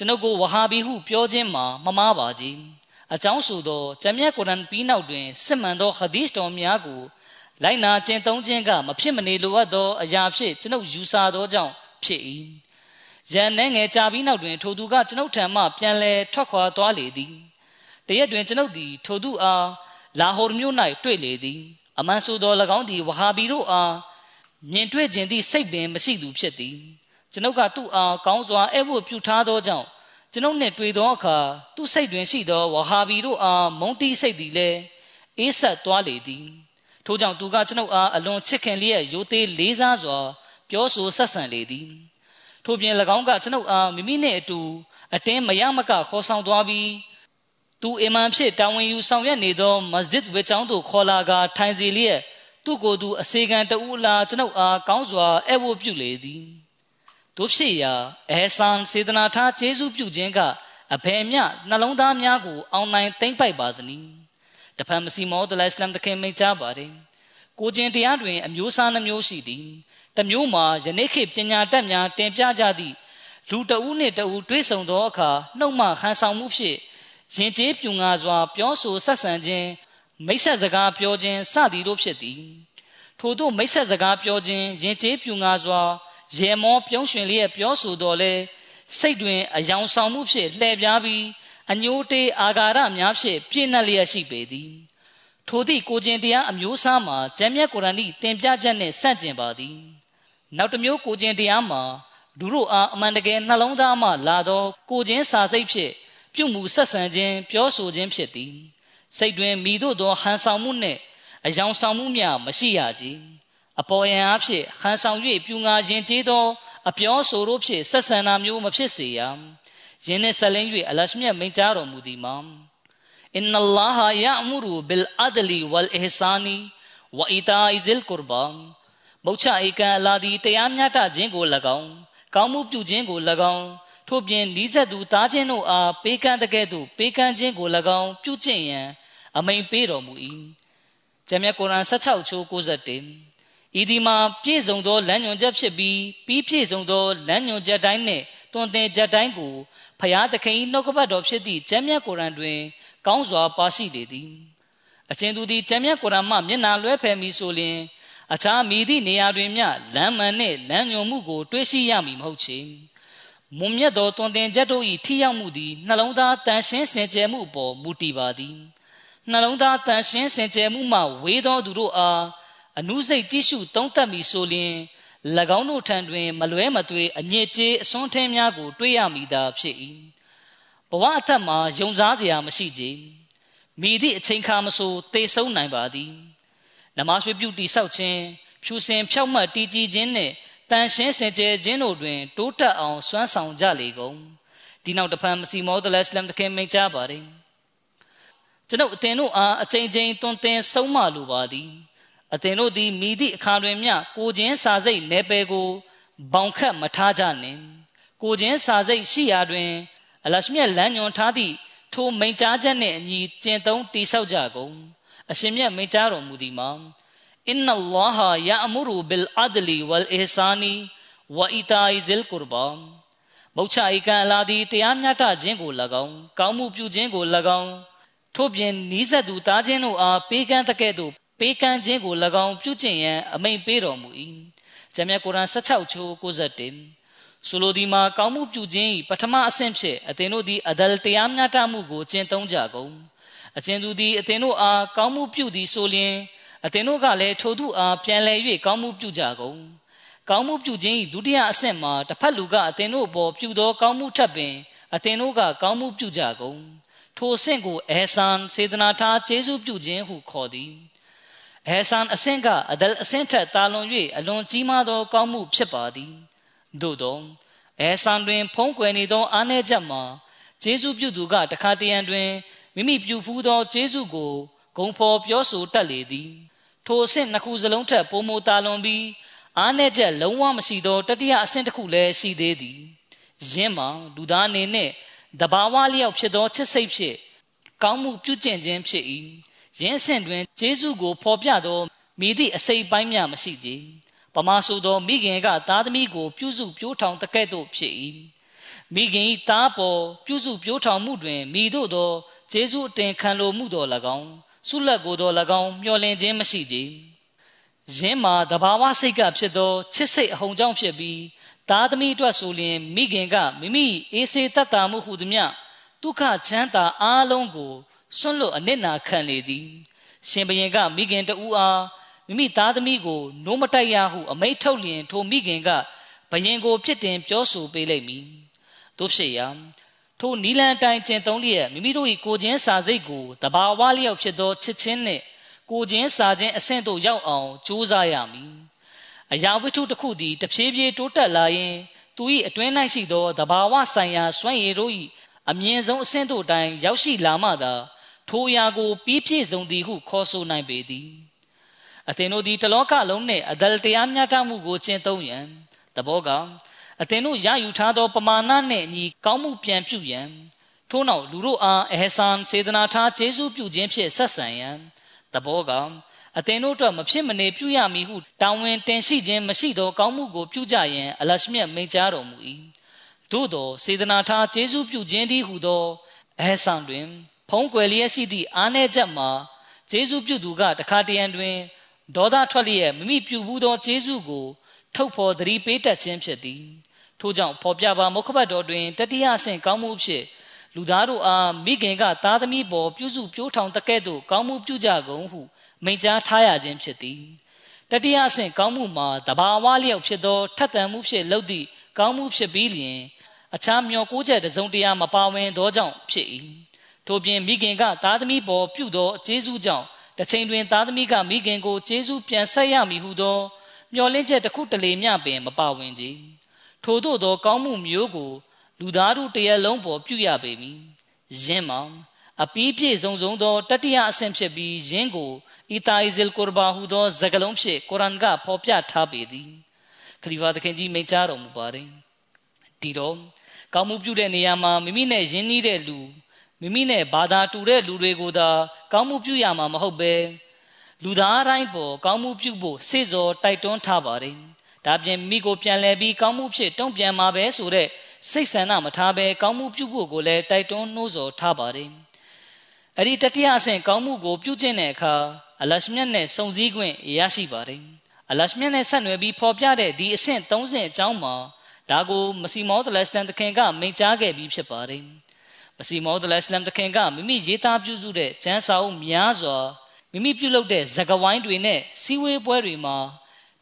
ကျွန်ုပ်ကိုဝဟာဘီဟုပြောခြင်းမှာမမားပါကြီးအကြောင်းဆိုသောဂျမြတ်ကုရ်အန်ပြီးနောက်တွင်စစ်မှန်သောဟာဒီသ်တော်များကိုလိုက်နာကျင့်သုံးခြင်းကမဖြစ်မနေလိုအပ်သောအရာဖြင့်ကျွန်ုပ်ယူဆသောကြောင့်ဖြစ်၏ရန်နှဲငယ်ကြာပြီးနောက်တွင် ထိုသူကကျွန်ုပ်ထံမှပြန်လဲထွက်ခွာသွားလေသည်တရက်တွင်ကျွန်ုပ်သည်ထိုသူအားလာဟော်မြို့၌တွေ့လေသည်အမှန်ဆိုသော၎င်းသည်ဝဟာဘီတို့အားမြင်တွေ့ခြင်းသည့်စိတ်ပင်မရှိသူဖြစ်သည် ကျွန်ုပ်ကသူ့အားကောင်းစွာအဲ့ဝတ်ပြုထားသောကြောင့်ကျွန်ုပ်နှင့်တွေ့သောအခါသူ့စိတ်တွင်ရှိသောဝဟာဘီတို့အားမုန်းတီးစိတ်သည်လည်းအေးဆက်သွားလေသည်ထို့ကြောင့်သူကကျွန်ုပ်အားအလွန်ချစ်ခင်လျက်ရိုသေလေးစားစွာ ပြောဆိုဆက်ဆံလေသည်ထို့ပြင်၎င်းကကျွန်ုပ်အားမိမိနှင့်အတူအတင်းမရမကခေါ်ဆောင်သွားပြီးသူအီမန်ဖြစ်တာဝန်ယူဆောင်ရွက်နေသောမစဂျစ်ဝေချောင်းသို့ခေါ်လာကထိုင်စီလျက်သူ့ကိုယ်သူအစေခံတဦးလားကျွန်ုပ်အားကောင်းစွာအဲ့ဝတ်ပြုလေသည် တို့ဖြစ်ရာအဲဆန်စေတနာထားကျေးဇူးပြုခြင်းကအဘယ်မျှနှလုံးသားများကိုအောင်နိုင်သိမ့်ပိုက်ပါသနည်းတဖန်မစီမောဒလအစ္စလမ်တခင်မိတ်ချပါတယ်ကိုကျင်တရားတွင်အမျိုးအစားနှမျိုးရှိသည်တမျိုးမှာယနေ့ခေတ်ပညာတတ်များတင်ပြကြသည့်လူတဦးနှင့်တဦးတွေ့ဆုံသောအခါနှုတ်မှဟန်ဆောင်မှုဖြင့်ရင်ကျေးပြူငါစွာ ပြောဆိုဆက်ဆံခြင်းမိတ်ဆက်စကားပြောခြင်းစသည်တို့ဖြစ်သည်ထို့သောမိတ်ဆက်စကားပြောခြင်းရင်ကျေးပြူငါစွာ ရေမောပြုံးရွှင်လျက်ပြောဆိုတော်လဲစိတ်တွင်အယောင်ဆောင်မှုဖြင့်လှည့်ပြားပြီးအညိုတေးအာဃာရများဖြင့်ပြည့်နှက်လျက်ရှိပေသည်ထိုသည့်ကိုကျင်တရားအမျိုးအစားမှာဂျမ်းမြတ်ကုရ်အာန်၏တင်ပြချက်နှင့်ဆန့်ကျင်ပါသည်နောက်တစ်မျိုးကိုကျင်တရားမှာဒုတို့အားအမှန်တကယ်နှလုံးသားမှလာသောကိုကျင်စာစိတ်ဖြင့်ပြုမှုဆက်ဆံခြင်းပြောဆိုခြင်းဖြစ်သည်စိတ်တွင်မိတို့သောဟန်ဆောင်မှုနှင့်အယောင်ဆောင်မှုများမရှိရကြ အပေါ်ယံအဖြစ်ဟန်ဆောင်၍ပြူငါရင်ကျေးသောအပြောဆိုတို့ဖြင့်ဆက်ဆံတာမျိုးမဖြစ်စေရယင်းနှင့်ဆက်လင်း၍အလရှမြတ်မိန့်ကြားတော်မူသည်မှာအင်နလာဟာယအမူရူဘီလ်အဒလီဝလ်အဟ်ဆာနီဝအီတာအီဇလ်ကူရဘာမုတ်ချဧကန်အလာသည်တရားမျှတခြင်းကို၎င်းကောင်းမှုပြုခြင်းကို၎င်းထို့ပြင်ဤဆက်သူသားချင်းတို့အားပေးကမ်းတဲ့ကဲ့သို့ပေးကမ်းခြင်းကို၎င်းပြုကျင့်ရန်အမိန်ပေးတော်မူ၏ဂျမ်းမြတ်ကုရ်အာန်16ချိုး91 ဤဒီမှာပြည့်စုံသောလမ်းညွန်ချက်ဖြစ်ပြီးပြီးပြည့်စုံသောလမ်းညွန်ချက်တိုင်းနှင့်တွင်တင်ချက်တိုင်းကိုဖျားသခင်နှုတ်ကပတ်တော်ဖြစ်သည့်ကျမ်းမြတ်ကုရ်အန်တွင် ကောင်းစွာပါရှိလေသည်အချင်းသူသည်ကျမ်းမြတ်ကုရ်အန်မှမျက်နာလွဲဖယ်မည်ဆိုလျှင်အခြားမိသည့်နေရာတွင်မျှလမ်းမှန်နှင့်လမ်းညွန်မှုကိုတွေးရှိရမည်မဟုတ်ချေမွန်မြတ်သောတွင်တင်ချက်တို့၏ထိရောက်မှုသည်နှလုံးသားတန်ရှင်းစင်ကြယ်မှုအပေါ်မူတည်ပါသည်နှလုံးသားတန်ရှင်းစင်ကြယ်မှုမှဝေးသောသူတို့အား အနုစိတ်ကြည့်ရှုသုံးသပ်မိဆိုလျင်၎င်းတို့ထံတွင် မလွဲမသွေအညစ်အကြေးအစွန်းထင်းများကို တွေ့ရမိသာဖြစ်၏ဘဝအသက်မှာယုံစားစရာမရှိကြမိသည့်အချိန်ခါမဆိုသေဆုံးနိုင်ပါသည်နမတ်ဝိပြုတိဆောက်ခြင်းဖြူစင်ဖြောက်မှတ်တည်ကြည်ခြင်းနှင့်တန်ရှင်းစင်ကြယ်ခြင်းတို့တွင် တိုးတက်အောင်စွမ်းဆောင်ကြလေကုန်ဒီနောက်တဖန်မစီမောဒလအစ္စလမ်တခင်မိန့်ကြားပါတယ်ကျွန်ုပ်အသင်တို့အားအချိန်ချင်းတွင်တင်ဆုံးမလိုပါသည် အသင်တို့သည်မိသည့်အခါတွင်မျှကိုချင်းစာစိတ်နယ်ပယ်ကိုဘောင်ခတ်မထားကြနှင့်ကိုချင်းစာစိတ်ရှိရာတွင် အလရှမြတ်လမ်းညွန်ထားသည့်ထိုမိန်ကြားချက်နှင့်အညီကျင့်သုံးတိဆောက်ကြကုန်အရှင်မြတ်မိန်ကြားတော်မူသည်မှာအင်နလ္လာဟယာအမူရူဘီလ်အဒလီဝလ်အဟ်ဆာနီဝအီတာအီဇလ်ကူရဘာမုတ်ချဧကန်အလာသည်တရားမျှတခြင်းကို၎င်းကောင်းမှုပြုခြင်းကို၎င်းထို့ပြင်နီးစပ်သူသားချင်းတို့အားပေးကမ်းတကဲ့သို့ ပေးကမ်းခြင်းကို၎င်းပြုကျင့်ရန်အမိန့်ပေးတော်မူ၏။ဂျမ်းမြတ်ကုရ်အာန်16ချိုး91ဆိုလိုဒီမှာကောင်းမှုပြုခြင်း၏ပထမအဆင့်ဖြင့်အသင်တို့သည်အဒလ်တရားမျှတမှုကိုကျင့်သုံးကြကုန်။အချင်းသူသည်အသင်တို့အားကောင်းမှုပြုသည်ဆိုလျှင်အသင်တို့ကလည်းထိုသူအားပြန်လည်၍ကောင်းမှုပြုကြကုန်။ကောင်းမှုပြုခြင်း၏ဒုတိယအဆင့်မှာတစ်ဖက်လူကအသင်တို့အပေါ်ပြုသောကောင်းမှုထပ်ပင်အသင်တို့ကကောင်းမှုပြုကြကုန်။ထိုအဆင့်ကိုအဲဆန်စေတနာထားကျေးဇူးပြုခြင်းဟုခေါ်သည်။ အဲဆန်အဆင့်ကအဒလ်အဆင့်ထက်တာလွန်၍အလွန်ကြီးမားသောကောင်းမှုဖြစ်ပါသည်သို့သောအဲဆန်တွင် ဖုံးကွယ်နေသောအားနည်းချက်မှာဂျေစုပြုသူကတခါတရံတွင်မိမိပြုဖူးသောဂျေစုကိုဂုံဖော်ပြောဆိုတတ်လေသည် ထိုအဆင့်နှစ်ခုစလုံးထက်ပိုမိုတာလွန်ပြီးအားနည်းချက်လုံးဝမရှိသောတတိယအဆင့်တစ်ခုလည်းရှိသေးသည်ယင်းမှာလူသားအနေနဲ့တဘာဝလျောက်ဖြစ်သောချစ်စိတ်ဖြင့်ကောင်းမှုပြုကျင့်ခြင်းဖြစ်၏ ယင်းဆင့်တွင်ဂျေစုကိုဖော်ပြသောမိသည့်အစိပ်ပိုင်းများမရှိကြပမာဆိုသောမိခင်ကသားသမီးကို ပြုစုပြိုးထောင်တကဲ့သို့ဖြစ်၏မိခင်ဤသားပေါ်ပြုစုပြိုးထောင်မှုတွင်မိတို့သောဂျေဇုအတင်ခံလိုမှုတော်၎င်းဆုလက်ကိုတော်၎င်းမျှော်လင့်ခြင်းမရှိကြ။ယင်းမှာတဘာဝစိတ်ကဖြစ်သောချစ်စိတ်အဟုန်ကြောင့်ဖြစ်ပြီးသားသမီးအတွက်ဆိုလျင်မိခင်ကမိမိအေးစေတတ်တာမှုဟုသည်မြဒုက္ခချမ်းသာအားလုံးကို ဆွန့်လွတ်အနစ်နာခံလေသည် ရှင်ဘရင်ကမိခင်တဦးအားမိမိသားသမီးကိုနိုးမတိုက်ရဟုအမိန့်ထုတ်လျင်ထိုမိခင်ကဘရင်ကိုဖြစ်တင်ပြောဆိုပေးလိုက်မည်တို့ဖြစ်ရာထိုနီလန်တိုင်ကျင်သုံးလျက်မိမိတို့၏ကိုချင်းစာစိတ်ကိုတဘာဝလျောက်ဖြစ်သောချစ်ချင်းနှင့်ကိုချင်းစာချင်းအဆင့်သို့ရောက်အောင်ကြိုးစားရမည်အရာဝတ္ထုတစ်ခုသည်တဖြည်းဖြည်းတိုးတက်လာရင်သူ၏အတွင်း၌ရှိသောတဘာဝဆိုင်ရာစွမ်းရည်တို့၏အမြင့်ဆုံးအဆင့်တို့တိုင်ရောက်ရှိလာမှသာ ထိုအရာကိုပြီးပြည့်စုံသည်ဟုခေါ်ဆိုနိုင်ပေသည်အသင်တို့သည်တလောကလုံးနှင့်အဒလတရားမျှတမှုကိုကျင့်သုံးရန်တဘောကအသင်တို့ရယူထားသောပမာဏနှင့်အညီကောင်းမှုပြန်ပြုရန်ထို့နောက်လူတို့အားအဟဆန်စေတနာထားကျေးဇူးပြုခြင်းဖြင့်ဆက်ဆံရန်တဘောကအသင်တို့အတွက်မဖြစ်မနေပြုရမည်ဟုတာဝန်တင်ရှိခြင်းမရှိသောကောင်းမှုကိုပြုကြရန်အလရှမြတ်မိန့်ကြားတော်မူ၏သို့သောစေတနာထားကျေးဇူးပြုခြင်းတည်းဟုသောအဟဆန်တွင် ဖုံးကွယ်လျက်ရှိသည့်အားနည်းချက်မှာကျေးဇူးပြုသူကတခါတရံတွင်ဒေါသထွက်လျက်မိမိပြုဘူးသောကျေးဇူးကို ထုတ်ဖော်သတိပေးတတ်ခြင်းဖြစ်သည်ထို့ကြောင့်ဖော်ပြပါမုခဘတ်တော်တွင်တတိယဆင့်ကောင်းမှုဖြစ်လူသားတို့အားမိခင်ကသားသမီးပေါ်ပြုစုပြိုးထောင်တကဲ့သို့ကောင်းမှုပြုကြကုန်ဟုမိန့်ကြားထားရခြင်းဖြစ်သည်တတိယဆင့်ကောင်းမှုမှာတဘာဝလျောက်ဖြစ်သောထက်သန်မှုဖြစ်လုပ်သည့်ကောင်းမှုဖြစ်ပြီးလျင်အခြားမျောကိုးချက်တစုံတရာမပါဝင်သောကြောင့်ဖြစ်၏ ထို့ပြင်မိခင်ကသားသမီးပေါ်ပြုသောကျေးဇူးကြောင့်တစ်ချိန်တွင်သားသမီးကမိခင်ကိုကျေးဇူးပြန်ဆက်ရမည်ဟုသောမျှော်လင့်ချက်တစ်ခုတလေမျှပင်မပါဝင်ကြထို့သောသောကောင်းမှုမျိုးကိုလူသားတို့တရလုံးပေါ်ပြုရပေမည်ယင်းမှာအပီးပြည့်စုံစုံသောတတိယအဆင့်ဖြစ်ပြီးယင်းကိုအီတာအီဇလ်ကူရဘာဟုသောဇဂလုံးဖြင့်ကုရ်အာန်ကဖော်ပြထားပေသည်ခလီဖာသခင်ကြီးမိန့်ကြားတော်မူပါတယ်ဒီတော့ကောင်းမှုပြုတဲ့နေရာမှာမိမိနဲ့ယဉ်နီးတဲ့လူ မိမိနဲ့ဘာသာတူတဲ့လူတွေကိုသာကောင်းမှုပြုရမှာမဟုတ်ပဲလူသားတိုင်းပေါ်ကောင်းမှုပြုဖို့စေစောတိုက်တွန်းထားပါတယ်ဒါပြင်မိကိုပြန်လဲပြီးကောင်းမှုဖြစ်တုံ့ပြန်မှာပဲဆိုတဲ့စိတ်ဆန္ဒမထားဘဲကောင်းမှုပြုဖို့ကိုလည်းတိုက်တွန်းနှိုးဆော်ထားပါတယ်အဲ့ဒီတတိယအဆင့်ကောင်းမှုကိုပြုကျင့်တဲ့အခါအလရှမြတ်နဲ့စုံစည်းခွင့်ရရှိပါတယ်အလရှမြတ်နဲ့ဆက်နွယ်ပြီးဖော်ပြတဲ့ဒီအဆင့်30အကြောင်းမှာဒါကိုမစီမောဒလစတန်တခင်ကမိန့်ကြားခဲ့ပြီးဖြစ်ပါတယ် မစီမောဒလစလမ်တခင်ကမိမိရေးသားပြုစုတဲ့ကျမ်းစာအုပ်များစွာမိမိပြုလုပ်တဲ့ဇဂဝိုင်းတွေနဲ့စီဝေးပွဲတွေမှာ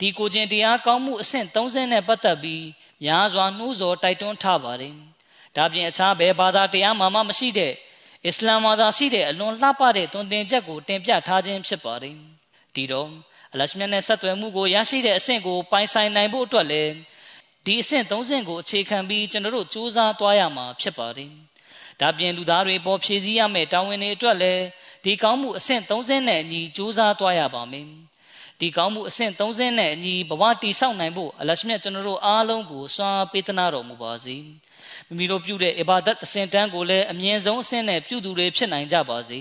ဒီကိုကျင်တရားကောင်းမှုအဆင့်30နဲ့ပတ်သက်ပြီးများစွာနှိုးဆော်တိုက်တွန်းထားပါတယ်ဒါပြင်အခြားဘယ်ဘာသာတရားမှမမရှိတဲ့အစ္စလာမ်ဘာသာရှိတဲ့အလွန်လှပတဲ့သွန်သင်ချက်ကိုတင်ပြထားခြင်းဖြစ်ပါတယ်ဒီတော့အလရှမြတ်နဲ့ဆက်သွယ်မှုကိုရရှိတဲ့အဆင့်ကိုပိုင်ဆိုင်နိုင်ဖို့အတွက်လည်းဒီအဆင့်30ကိုအခြေခံပြီးကျွန်တော်တို့စူးစမ်းသွားရမှာဖြစ်ပါတယ် ဒါပြင်လူသားတွေပေါ်ဖြည့်ဆည်းရမယ့်တာဝန်တွေအတွက်လည်းဒီကောင်းမှုအဆင့်30နဲ့အညီစူးစမ်းသွားရပါမယ်ဒီကောင်းမှုအဆင့်30နဲ့အညီဘဝတည်ဆောက်နိုင်ဖို့အလရှမြတ်ကျွန်တော်တို့အားလုံးကိုစွမ်းပေးသနာတော်မူပါစေမိမိတို့ပြုတဲ့အဘာဒတ်အဆင့်တန်းကိုလည်းအမြင့်ဆုံးအဆင့်နဲ့ပြုသူတွေဖြစ်နိုင်ကြပါစေ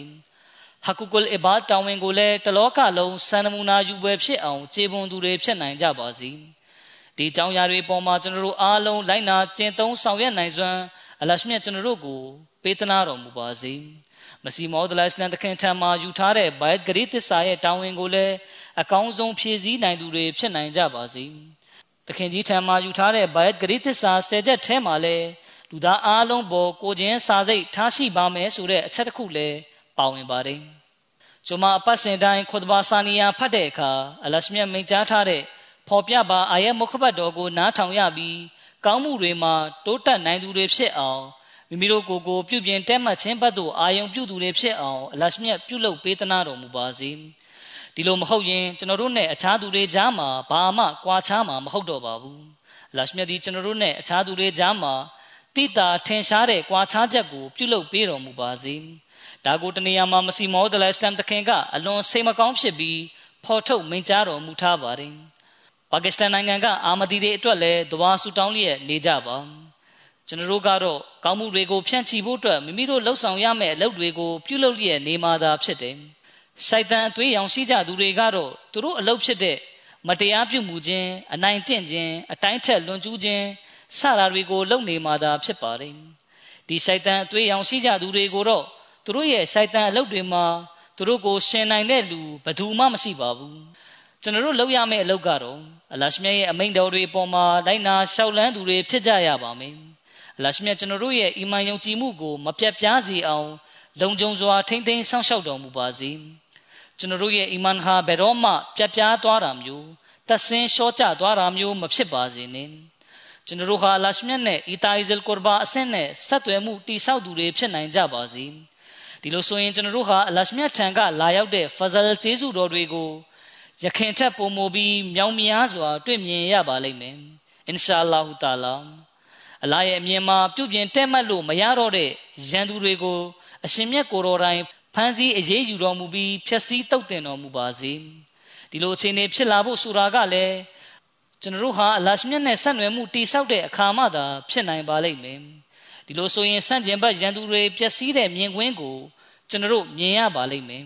ဟကုကုလ်အဘာတောင်းဝင်ကိုလည်းတလောကလုံးစံနမူနာယူပွဲဖြစ်အောင်ခြေပွန်သူတွေဖြစ်နိုင်ကြပါစေဒီကြောင်းရာတွေပေါ်မှာကျွန်တော်တို့အားလုံးလိုက်နာကျင့်သုံးဆောင်ရွက်နိုင်စွမ်း အလရှမြတ်ကျွန်တော်တို့ကိုပေးသနာတော်မူပါစေမစီမောဒလစ်လန်တခင်ထံမှာယူထားတဲ့ဘိုက်ဂရိသစ္စာရဲ့တာဝန်ကိုလည်းအကောင်းဆုံးဖြည့်ဆည်းနိုင်သူတွေဖြစ်နိုင်ကြပါစေတခင်ကြီးထံမှာယူထားတဲ့ဘိုက်ဂရိသစ္စာ၁၀ချက်ထဲမှာလည်းလူသားအားလုံးပေါ်ကိုချင်းစာစိတ်ထားရှိပါမယ်ဆိုတဲ့အချက်တစ်ခုလည်းပါဝင်ပါတယ်ကျွန်မအပတ်စဉ်တိုင်းခွတ်ဘာစာနီယာဖတ်တဲ့အခါအလရှမြတ်မိန့်ကြားထားတဲ့ဖော်ပြပါအာယတ်မုခဘတ်တော်ကိုနားထောင်ရပြီး ကောင်းမှုတွေမှာတိုးတက်နိုင်သူတွေဖြစ်အောင်မိမိတို့ကိုယ်ကိုပြုပြင်တက်မှတ်ခြင်းဘက်သို့အာယုံပြုသူတွေဖြစ်အောင်အလရှမြတ်ပြုလုပ်ပေးသနာတော်မူပါစေဒီလိုမဟုတ်ရင်ကျွန်တော်တို့နဲ့အခြားသူတွေကြားမှာဘာမှကွာခြားမှာမဟုတ်တော့ပါဘူးအလရှမြတ်ဒီကျွန်တော်တို့နဲ့အခြားသူတွေကြားမှာတိတာထင်ရှားတဲ့ကွာခြားချက်ကိုပြုလုပ်ပေးတော်မူပါစေဒါကိုတနေရာမှာမစီမောဒလစတမ်တခင်ကအလွန်စိတ်မကောင်းဖြစ်ပြီးဖော်ထုတ်မိန့်ကြားတော်မူထားပါတယ် ပါကစ္စတန်နိုင်ငံကအာမဒီတွေအတွက်လည်းဒဝါဆူတောင်းလျက်နေကြပါကျွန်တော်တို့ကတော့ကောင်းမှုတွေကိုဖြန့်ချီဖို့အတွက်မိမိတို့လှုပ်ဆောင်ရမယ့်အလုပ်တွေကိုပြုလုပ်လျက်နေမှသာဖြစ်တယ်။စိုက်တန်အသွေးရောင်ရှိကြသူတွေကတော့သူတို့အလုပ်ဖြစ်တဲ့မတရားပြုမှုခြင်းအနိုင်ကျင့်ခြင်းအတိုင်းထက်လွန်ကျူးခြင်းစတာတွေကိုလုပ်နေမှသာဖြစ်ပါတယ်ဒီရှိုက်တန်အသွေးရောင်ရှိကြသူတွေကိုတော့သူတို့ရဲ့ရှိုက်တန်အလုပ်တွေမှာသူတို့ကိုရှင်နိုင်တဲ့လူဘယ်သူမှမရှိပါဘူးကျွန်တော်တို့လုပ်ရမယ့်အလုပ်ကတော့ အလရှမြတ်ရဲ့အမိန့်တော်တွေအပေါ်မှာလိုက်နာရှောက်လန်းသူတွေဖြစ်ကြရပါမယ်အလရှမြတ်ကျွန်တော်တို့ရဲ့အီမန်ယုံကြည်မှုကိုမပြတ်ပြားစေအောင်လုံခြုံစွာထိမ့်သိမ်းစောင့်ရှောက်တော်မူပါစေကျွန်တော်တို့ရဲ့အီမန်ဟာဘယ်တော့မှပြတ်ပြားသွားတာမျိုးတဆင်းလျှော့ကျသွားတာမျိုးမဖြစ်ပါစေနဲ့ကျွန်တော်တို့ဟာအလရှမြတ်နဲ့အီတာအီဇယ်ကူရဘာအဆင့်နဲ့ဆက်သွယ်မှုတိဆောက်သူတွေဖြစ်နိုင်ကြပါစေဒီလိုဆိုရင်ကျွန်တော်တို့ဟာအလရှမြတ်ထံကလာရောက်တဲ့ဖဇလ်ကျေးဇူးတော်တွေကို ရခင်ထက်ပုံမူပြီးမြောင်များစွာ တွေ့မြင်ရပါလိမ့်မယ်အင်ရှာအလ္လာဟူတာလာအလာရဲ့အမြင်မှာပြုပြင်တဲ့မှတ်လို့မရတော့တဲ့ရန်သူတွေကိုအရှင်မြတ်ကိုတော်တိုင်ဖန်ဆီးအရေးယူတော်မူပြီးဖျက်ဆီးတုတ်တင်တော်မူပါစေဒီလိုအခြေအနေဖြစ်လာဖို့ဆိုတာကလည်းကျွန်တော်တို့ဟာအလရှမြတ်နဲ့ဆက်နွယ်မှုတိဆောက်တဲ့အခါမှသာဖြစ်နိုင်ပါလိမ့်မယ်ဒီလိုဆိုရင်ဆန့်ကျင်ဘက်ရန်သူတွေပျက်စီးတဲ့မြင်ကွင်းကိုကျွန်တော်တို့မြင်ရပါလိမ့်မယ်